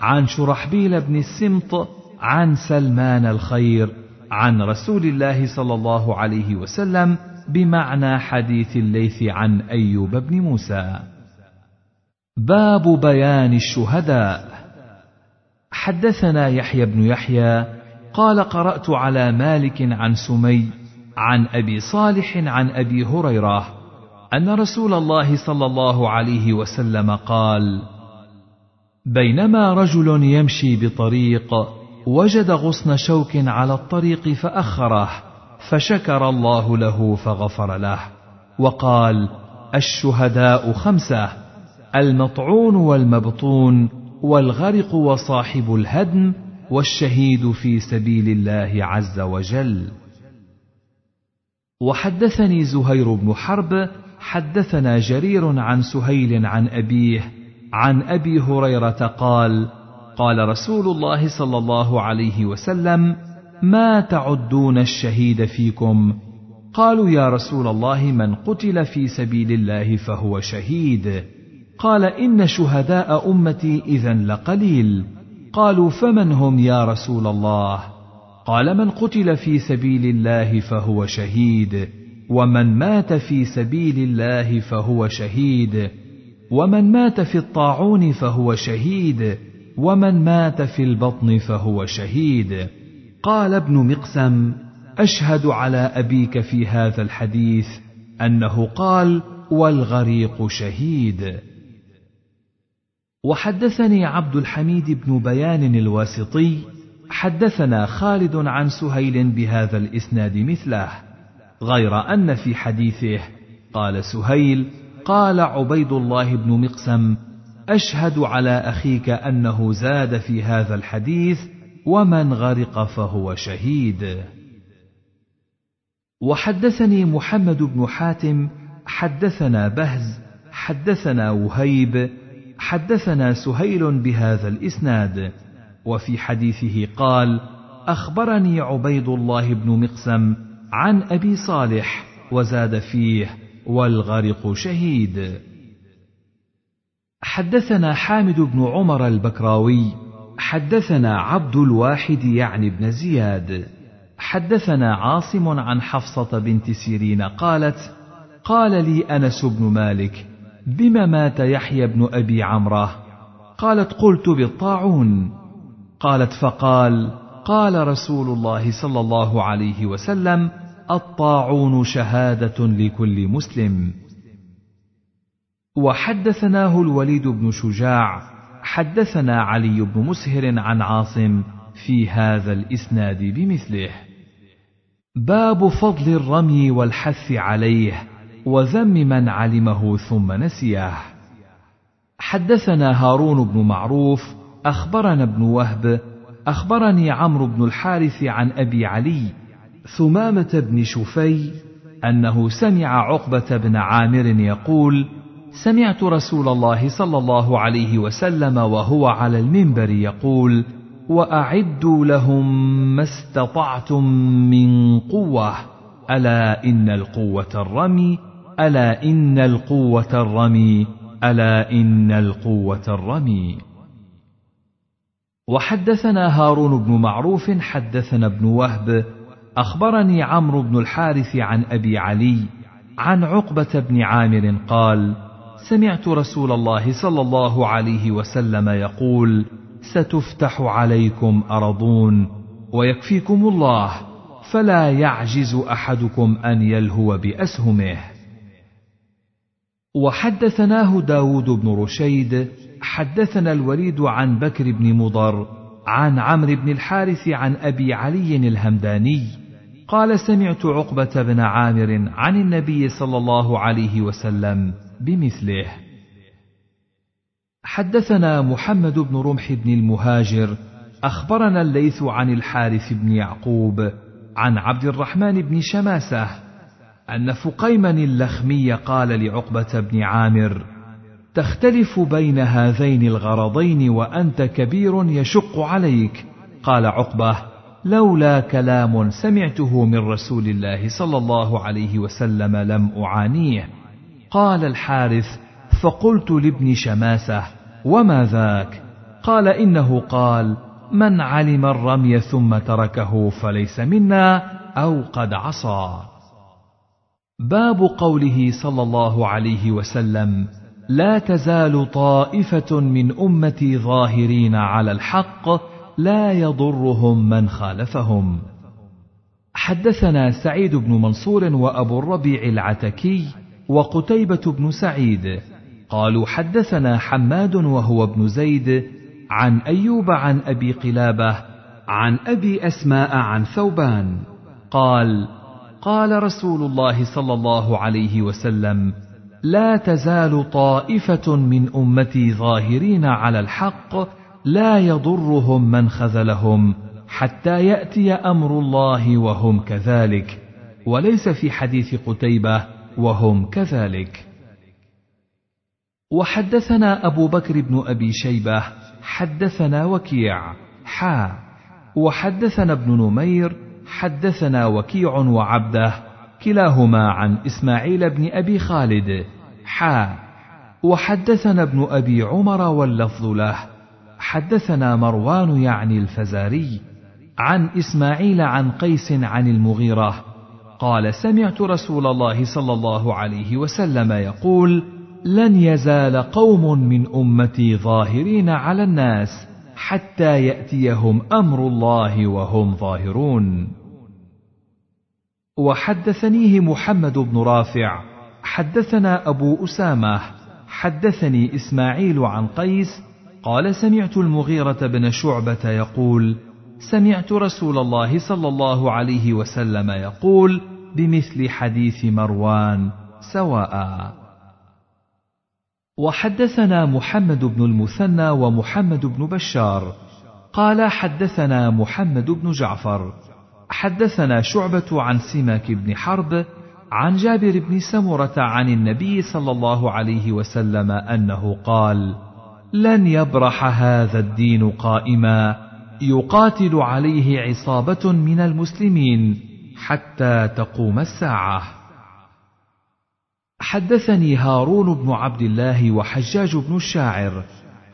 عن شرحبيل بن السمط عن سلمان الخير عن رسول الله صلى الله عليه وسلم بمعنى حديث الليث عن أيوب بن موسى. باب بيان الشهداء. حدثنا يحيى بن يحيى قال قرأت على مالك عن سمي عن أبي صالح عن أبي هريرة أن رسول الله صلى الله عليه وسلم قال بينما رجل يمشي بطريق وجد غصن شوك على الطريق فأخره فشكر الله له فغفر له وقال الشهداء خمسة. المطعون والمبطون والغرق وصاحب الهدم والشهيد في سبيل الله عز وجل. وحدثني زهير بن حرب حدثنا جرير عن سهيل عن أبيه عن أبي هريرة قال قال رسول الله صلى الله عليه وسلم ما تعدون الشهيد فيكم؟ قالوا يا رسول الله من قتل في سبيل الله فهو شهيد. قال إن شهداء أمتي اذا لقليل. قالوا فمن هم يا رسول الله؟ قال من قتل في سبيل الله فهو شهيد ومن مات في سبيل الله فهو شهيد ومن مات في الطاعون فهو شهيد ومن مات في البطن فهو شهيد. قال ابن مقسم أشهد على أبيك في هذا الحديث أنه قال والغريق شهيد. وحدثني عبد الحميد بن بيان الواسطي حدثنا خالد عن سهيل بهذا الإسناد مثله غير أن في حديثه قال سهيل قال عبيد الله بن مقسم أشهد على أخيك أنه زاد في هذا الحديث ومن غرق فهو شهيد. وحدثني محمد بن حاتم حدثنا بهز حدثنا وهيب حدثنا سهيل بهذا الإسناد وفي حديثه قال أخبرني عبيد الله بن مقسم عن أبي صالح وزاد فيه والغرق شهيد. حدثنا حامد بن عمر البكراوي حدثنا عبد الواحد يعني بن زياد. حدثنا عاصم عن حفصة بنت سيرين قالت قال لي أنس بن مالك بم مات يحيى بن أبي عمرة؟ قالت قلت بالطاعون. قالت فقال قال رسول الله صلى الله عليه وسلم الطاعون شهادة لكل مسلم. وحدثناه الوليد بن شجاع حدثنا علي بن مسهر عن عاصم في هذا الإسناد بمثله. باب فضل الرمي والحث عليه. وذم من علمه ثم نسيه. حدثنا هارون بن معروف أخبرنا ابن وهب أخبرني عمرو بن الحارث عن أبي علي ثمامة بن شفي أنه سمع عقبة بن عامر يقول سمعت رسول الله صلى الله عليه وسلم وهو على المنبر يقول وأعدوا لهم ما استطعتم من قوة ألا إن القوة الرمي ألا إن القوة الرمي ألا إن القوة الرمي. وحدثنا هارون بن معروف حدثنا ابن وهب أخبرني عمرو بن الحارث عن أبي علي عن عقبة بن عامر قال سمعت رسول الله صلى الله عليه وسلم يقول ستفتح عليكم أرضون ويكفيكم الله فلا يعجز أحدكم أن يلهو بأسهمه. وحدثناه داود بن رشيد حدثنا الوليد عن بكر بن مضر عن عمرو بن الحارث عن أبي علي الهمداني قال سمعت عقبة بن عامر عن النبي صلى الله عليه وسلم بمثله. حدثنا محمد بن رمح بن المهاجر أخبرنا الليث عن الحارث بن يعقوب عن عبد الرحمن بن شماسة أن فقيما اللخمي قال لعقبة بن عامر تختلف بين هذين الغرضين وأنت كبير يشق عليك. قال عقبة لولا كلام سمعته من رسول الله صلى الله عليه وسلم لم أعانيه. قال الحارث فقلت لابن شماسة وما ذاك؟ قال إنه قال من علم الرمي ثم تركه فليس منا أو قد عصى. باب قوله صلى الله عليه وسلم لا تزال طائفة من أمتي ظاهرين على الحق لا يضرهم من خالفهم. حدثنا سعيد بن منصور وأبو الربيع العتكي وقتيبة بن سعيد قالوا حدثنا حماد وهو ابن زيد عن أيوب عن أبي قلابة عن أبي أسماء عن ثوبان قال قال رسول الله صلى الله عليه وسلم لا تزال طائفة من أمتي ظاهرين على الحق لا يضرهم من خذلهم حتى يأتي أمر الله وهم كذلك وليس في حديث قتيبة وهم كذلك. وحدثنا أبو بكر بن أبي شيبة حدثنا وكيع حا وحدثنا ابن نمير حدثنا وكيع وعبده كلاهما عن إسماعيل بن أبي خالد. حا. وحدثنا ابن أبي عمر واللفظ له. حدثنا مروان يعني الفزاري عن إسماعيل عن قيس عن المغيرة. قال سمعت رسول الله صلى الله عليه وسلم يقول لن يزال قوم من أمتي ظاهرين على الناس حتى يأتيهم أمر الله وهم ظاهرون. وحدثنيه محمد بن رافع. حدثنا أبو أسامة. حدثني إسماعيل عن قيس قال سمعت المغيرة بن شعبة يقول سمعت رسول الله صلى الله عليه وسلم يقول بمثل حديث مروان سواء. وحدثنا محمد بن المثنى ومحمد بن بشار. قال حدثنا محمد بن جعفر. حدثنا شعبة عن سماك بن حرب عن جابر بن سمرة عن النبي صلى الله عليه وسلم أنه قال: لن يبرح هذا الدين قائما يقاتل عليه عصابة من المسلمين حتى تقوم الساعة. حدثني هارون بن عبد الله وحجاج بن الشاعر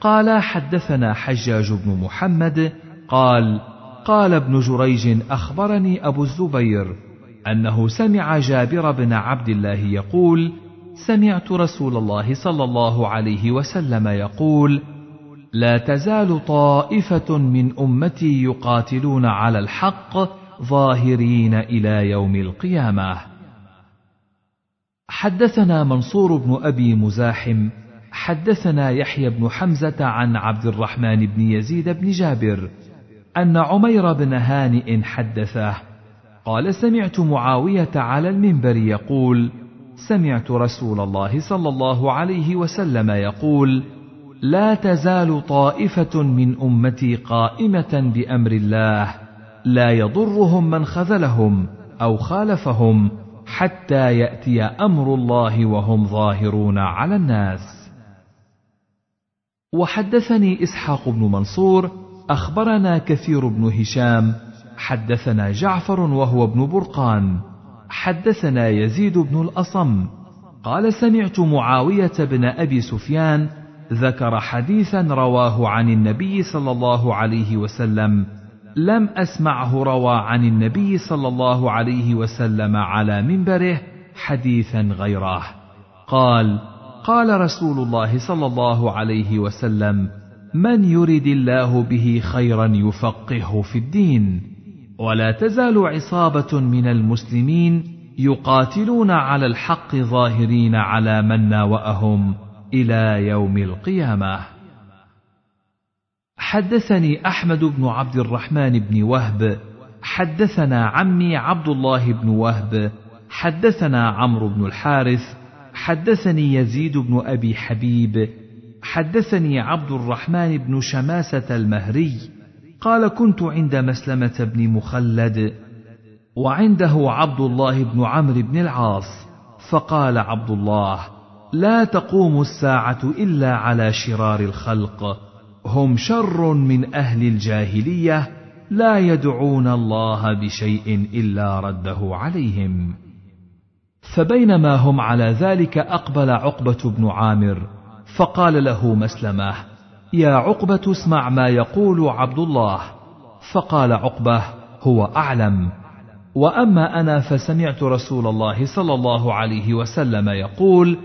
قال حدثنا حجاج بن محمد قال قال ابن جريج أخبرني أبو الزبير أنه سمع جابر بن عبد الله يقول سمعت رسول الله صلى الله عليه وسلم يقول لا تزال طائفة من أمتي يقاتلون على الحق ظاهرين إلى يوم القيامة. حدثنا منصور بن أبي مزاحم حدثنا يحيى بن حمزة عن عبد الرحمن بن يزيد بن جابر أن عمير بن هانئ حدثه قال سمعت معاوية على المنبر يقول سمعت رسول الله صلى الله عليه وسلم يقول لا تزال طائفة من أمتي قائمة بأمر الله لا يضرهم من خذلهم أو خالفهم حتى يأتي أمر الله وهم ظاهرون على الناس. وحدثني إسحاق بن منصور أخبرنا كثير بن هشام حدثنا جعفر وهو ابن برقان حدثنا يزيد بن الأصم. قال سمعت معاوية بن أبي سفيان ذكر حديثا رواه عن النبي صلى الله عليه وسلم لم أسمعه روى عن النبي صلى الله عليه وسلم على منبره حديثا غيره. قال قال رسول الله صلى الله عليه وسلم من يرد الله به خيرا يفقهه في الدين. ولا تزال عصابة من المسلمين يقاتلون على الحق ظاهرين على من ناوأهم إلى يوم القيامة. حدثني أحمد بن عبد الرحمن بن وهب. حدثنا عمي عبد الله بن وهب. حدثنا عمرو بن الحارث. حدثني يزيد بن أبي حبيب. حدثني عبد الرحمن بن شماسة المهري قال كنت عند مسلمة بن مخلد وعنده عبد الله بن عمرو بن العاص فقال عبد الله لا تقوم الساعة إلا على شرار الخلق هم شر من أهل الجاهلية لا يدعون الله بشيء إلا رده عليهم. فبينما هم على ذلك أقبل عقبة بن عامر فقال له مسلمة يا عقبة اسمع ما يقول عبد الله. فقال عقبة هو أعلم. وأما أنا فسمعت رسول الله صلى الله عليه وسلم يقول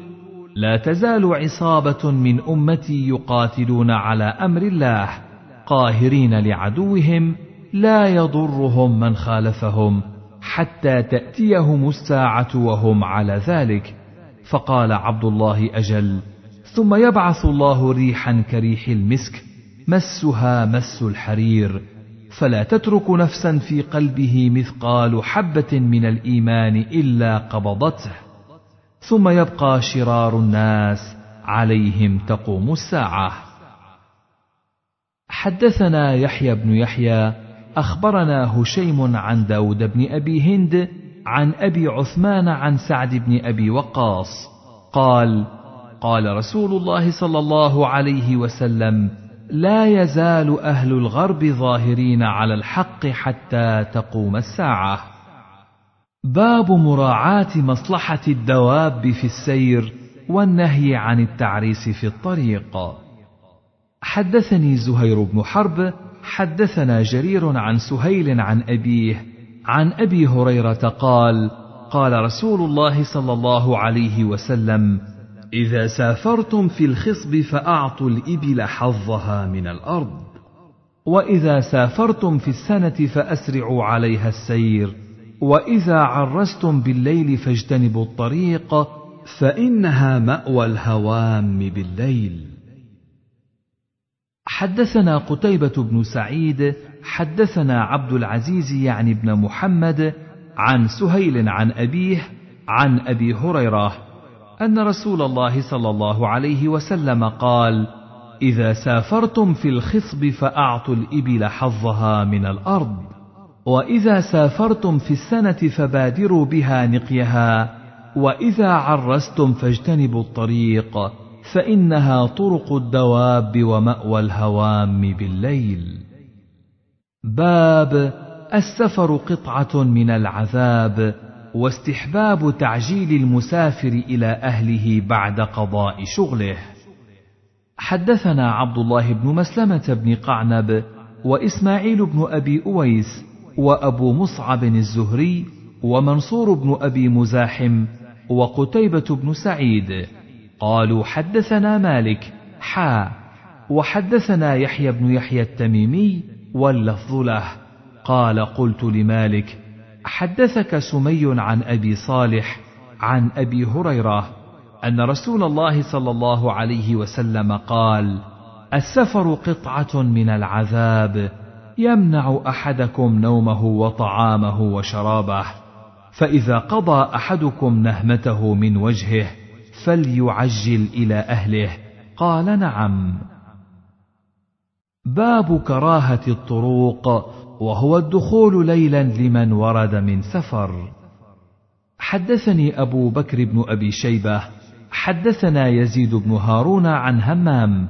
لا تزال عصابة من أمتي يقاتلون على أمر الله قاهرين لعدوهم لا يضرهم من خالفهم حتى تأتيهم الساعة وهم على ذلك. فقال عبد الله أجل ثم يبعث الله ريحا كريح المسك مسها مس الحرير. فلا تترك نفسا في قلبه مثقال حبة من الإيمان إلا قبضته. ثم يبقى شرار الناس عليهم تقوم الساعة. حدثنا يحيى بن يحيى أخبرنا هشيم عن داود بن أبي هند عن أبي عثمان عن سعد بن أبي وقاص. قال قال رسول الله صلى الله عليه وسلم لا يزال أهل الغرب ظاهرين على الحق حتى تقوم الساعة. باب مراعاة مصلحة الدواب في السير والنهي عن التعريس في الطريق. حدثني زهير بن حرب حدثنا جرير عن سهيل عن أبيه عن أبي هريرة قال قال رسول الله صلى الله عليه وسلم إذا سافرتم في الخصب فأعطوا الإبل حظها من الأرض. وإذا سافرتم في السنة فأسرعوا عليها السير. وإذا عرستم بالليل فاجتنبوا الطريق فإنها مأوى الهوام بالليل. حدثنا قتيبة بن سعيد حدثنا عبد العزيز يعني بن محمد عن سهيل عن أبيه عن أبي هريرة أن رسول الله صلى الله عليه وسلم قال: إذا سافرتم في الخصب فأعطوا الإبل حظها من الأرض، وإذا سافرتم في السنة فبادروا بها نقيها وإذا عرستم فاجتنبوا الطريق فإنها طرق الدواب ومأوى الهوام بالليل. باب السفر قطعة من العذاب واستحباب تعجيل المسافر إلى أهله بعد قضاء شغله. حدثنا عبد الله بن مسلمة بن قعنب وإسماعيل بن أبي أويس وأبو مصعب الزهري ومنصور بن أبي مزاحم وقتيبة بن سعيد. قالوا حدثنا مالك حا وحدثنا يحيى بن يحيى التميمي واللفظ له. قال قلت لمالك حدثك سمي عن أبي صالح عن أبي هريرة أن رسول الله صلى الله عليه وسلم قال السفر قطعة من العذاب يمنع أحدكم نومه وطعامه وشرابه فإذا قضى أحدكم نهمته من وجهه فليعجل إلى أهله. قال نعم. باب كراهة الطروق وهو الدخول ليلا لمن ورد من سفر. حدثني أبو بكر بن أبي شيبة حدثنا يزيد بن هارون عن همام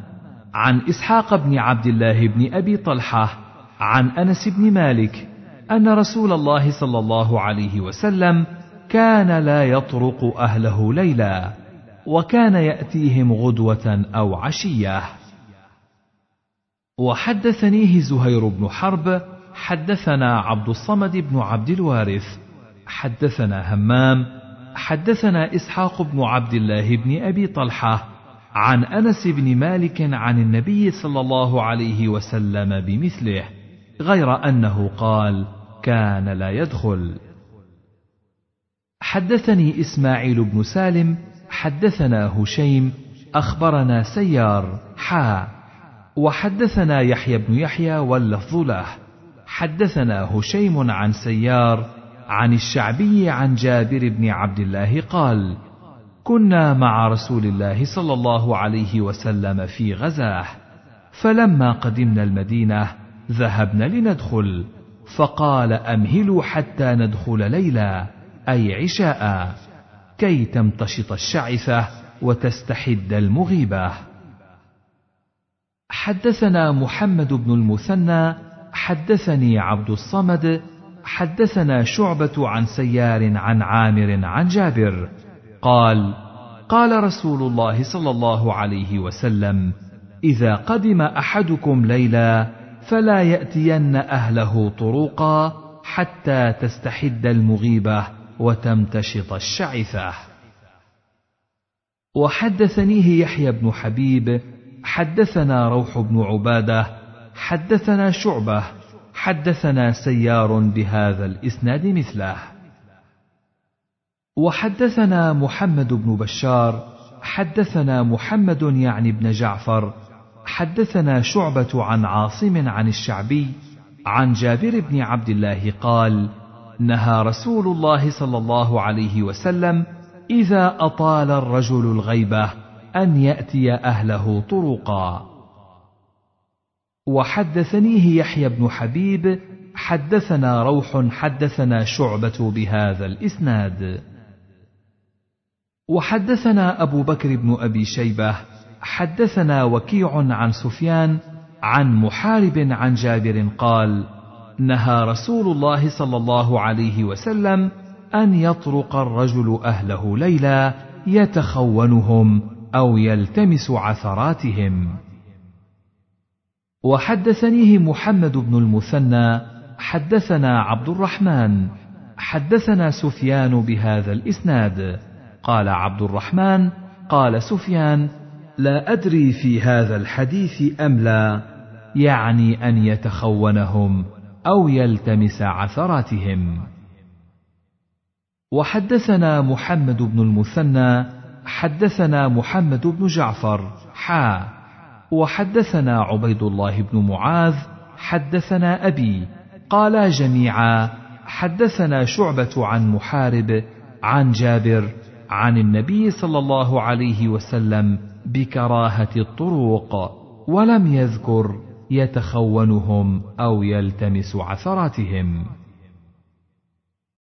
عن إسحاق بن عبد الله بن أبي طلحة عن أنس بن مالك أن رسول الله صلى الله عليه وسلم كان لا يطرق أهله ليلا وكان يأتيهم غدوة أو عشية. وحدثنيه زهير بن حرب حدثنا عبد الصمد بن عبد الوارث حدثنا همام حدثنا إسحاق بن عبد الله بن أبي طلحة عن أنس بن مالك عن النبي صلى الله عليه وسلم بمثله غير أنه قال كان لا يدخل حدثني إسماعيل بن سالم حدثنا هشيم أخبرنا سيار حا وحدثنا يحيى بن يحيى واللفظ له. حدثنا هشيم عن سيار عن الشعبي عن جابر بن عبد الله قال كنا مع رسول الله صلى الله عليه وسلم في غزاة فلما قدمنا المدينة ذهبنا لندخل فقال أمهلوا حتى ندخل ليلا أي عشاء كي تمتشط الشعثة وتستحد المغيبة. حدثنا محمد بن المثنى حدثني عبد الصمد حدثنا شعبة عن سيار عن عامر عن جابر قال قال رسول الله صلى الله عليه وسلم إذا قدم أحدكم ليلا فلا يأتين أهله طروقا حتى تستحد المغيبة وتمتشط الشعثة. وحدثنيه يحيى بن حبيب حدثنا روح بن عبادة حدثنا شعبة حدثنا سيار بهذا الإسناد مثله. وحدثنا محمد بن بشار حدثنا محمد يعني بن جعفر حدثنا شعبة عن عاصم عن الشعبي عن جابر بن عبد الله قال نهى رسول الله صلى الله عليه وسلم إذا أطال الرجل الغيبة أن يأتي أهله طرقا. وحدثنيه يحيى بن حبيب حدثنا روح حدثنا شعبة بهذا الإسناد. وحدثنا أبو بكر بن أبي شيبة حدثنا وكيع عن سفيان عن محارب عن جابر قال نهى رسول الله صلى الله عليه وسلم أن يطرق الرجل أهله ليلا يتخونهم أو يلتمس عثراتهم. وحدثنيه محمد بن المثنى حدثنا عبد الرحمن حدثنا سفيان بهذا الإسناد. قال عبد الرحمن قال سفيان لا أدري في هذا الحديث أم لا يعني أن يتخونهم أو يلتمس عثراتهم. وحدثنا محمد بن المثنى حدثنا محمد بن جعفر حا. وحدثنا عبيد الله بن معاذ حدثنا أبي قالا جميعا حدثنا شعبة عن محارب عن جابر عن النبي صلى الله عليه وسلم بكراهة الطروق ولم يذكر يتخونهم أو يلتمس عثراتهم.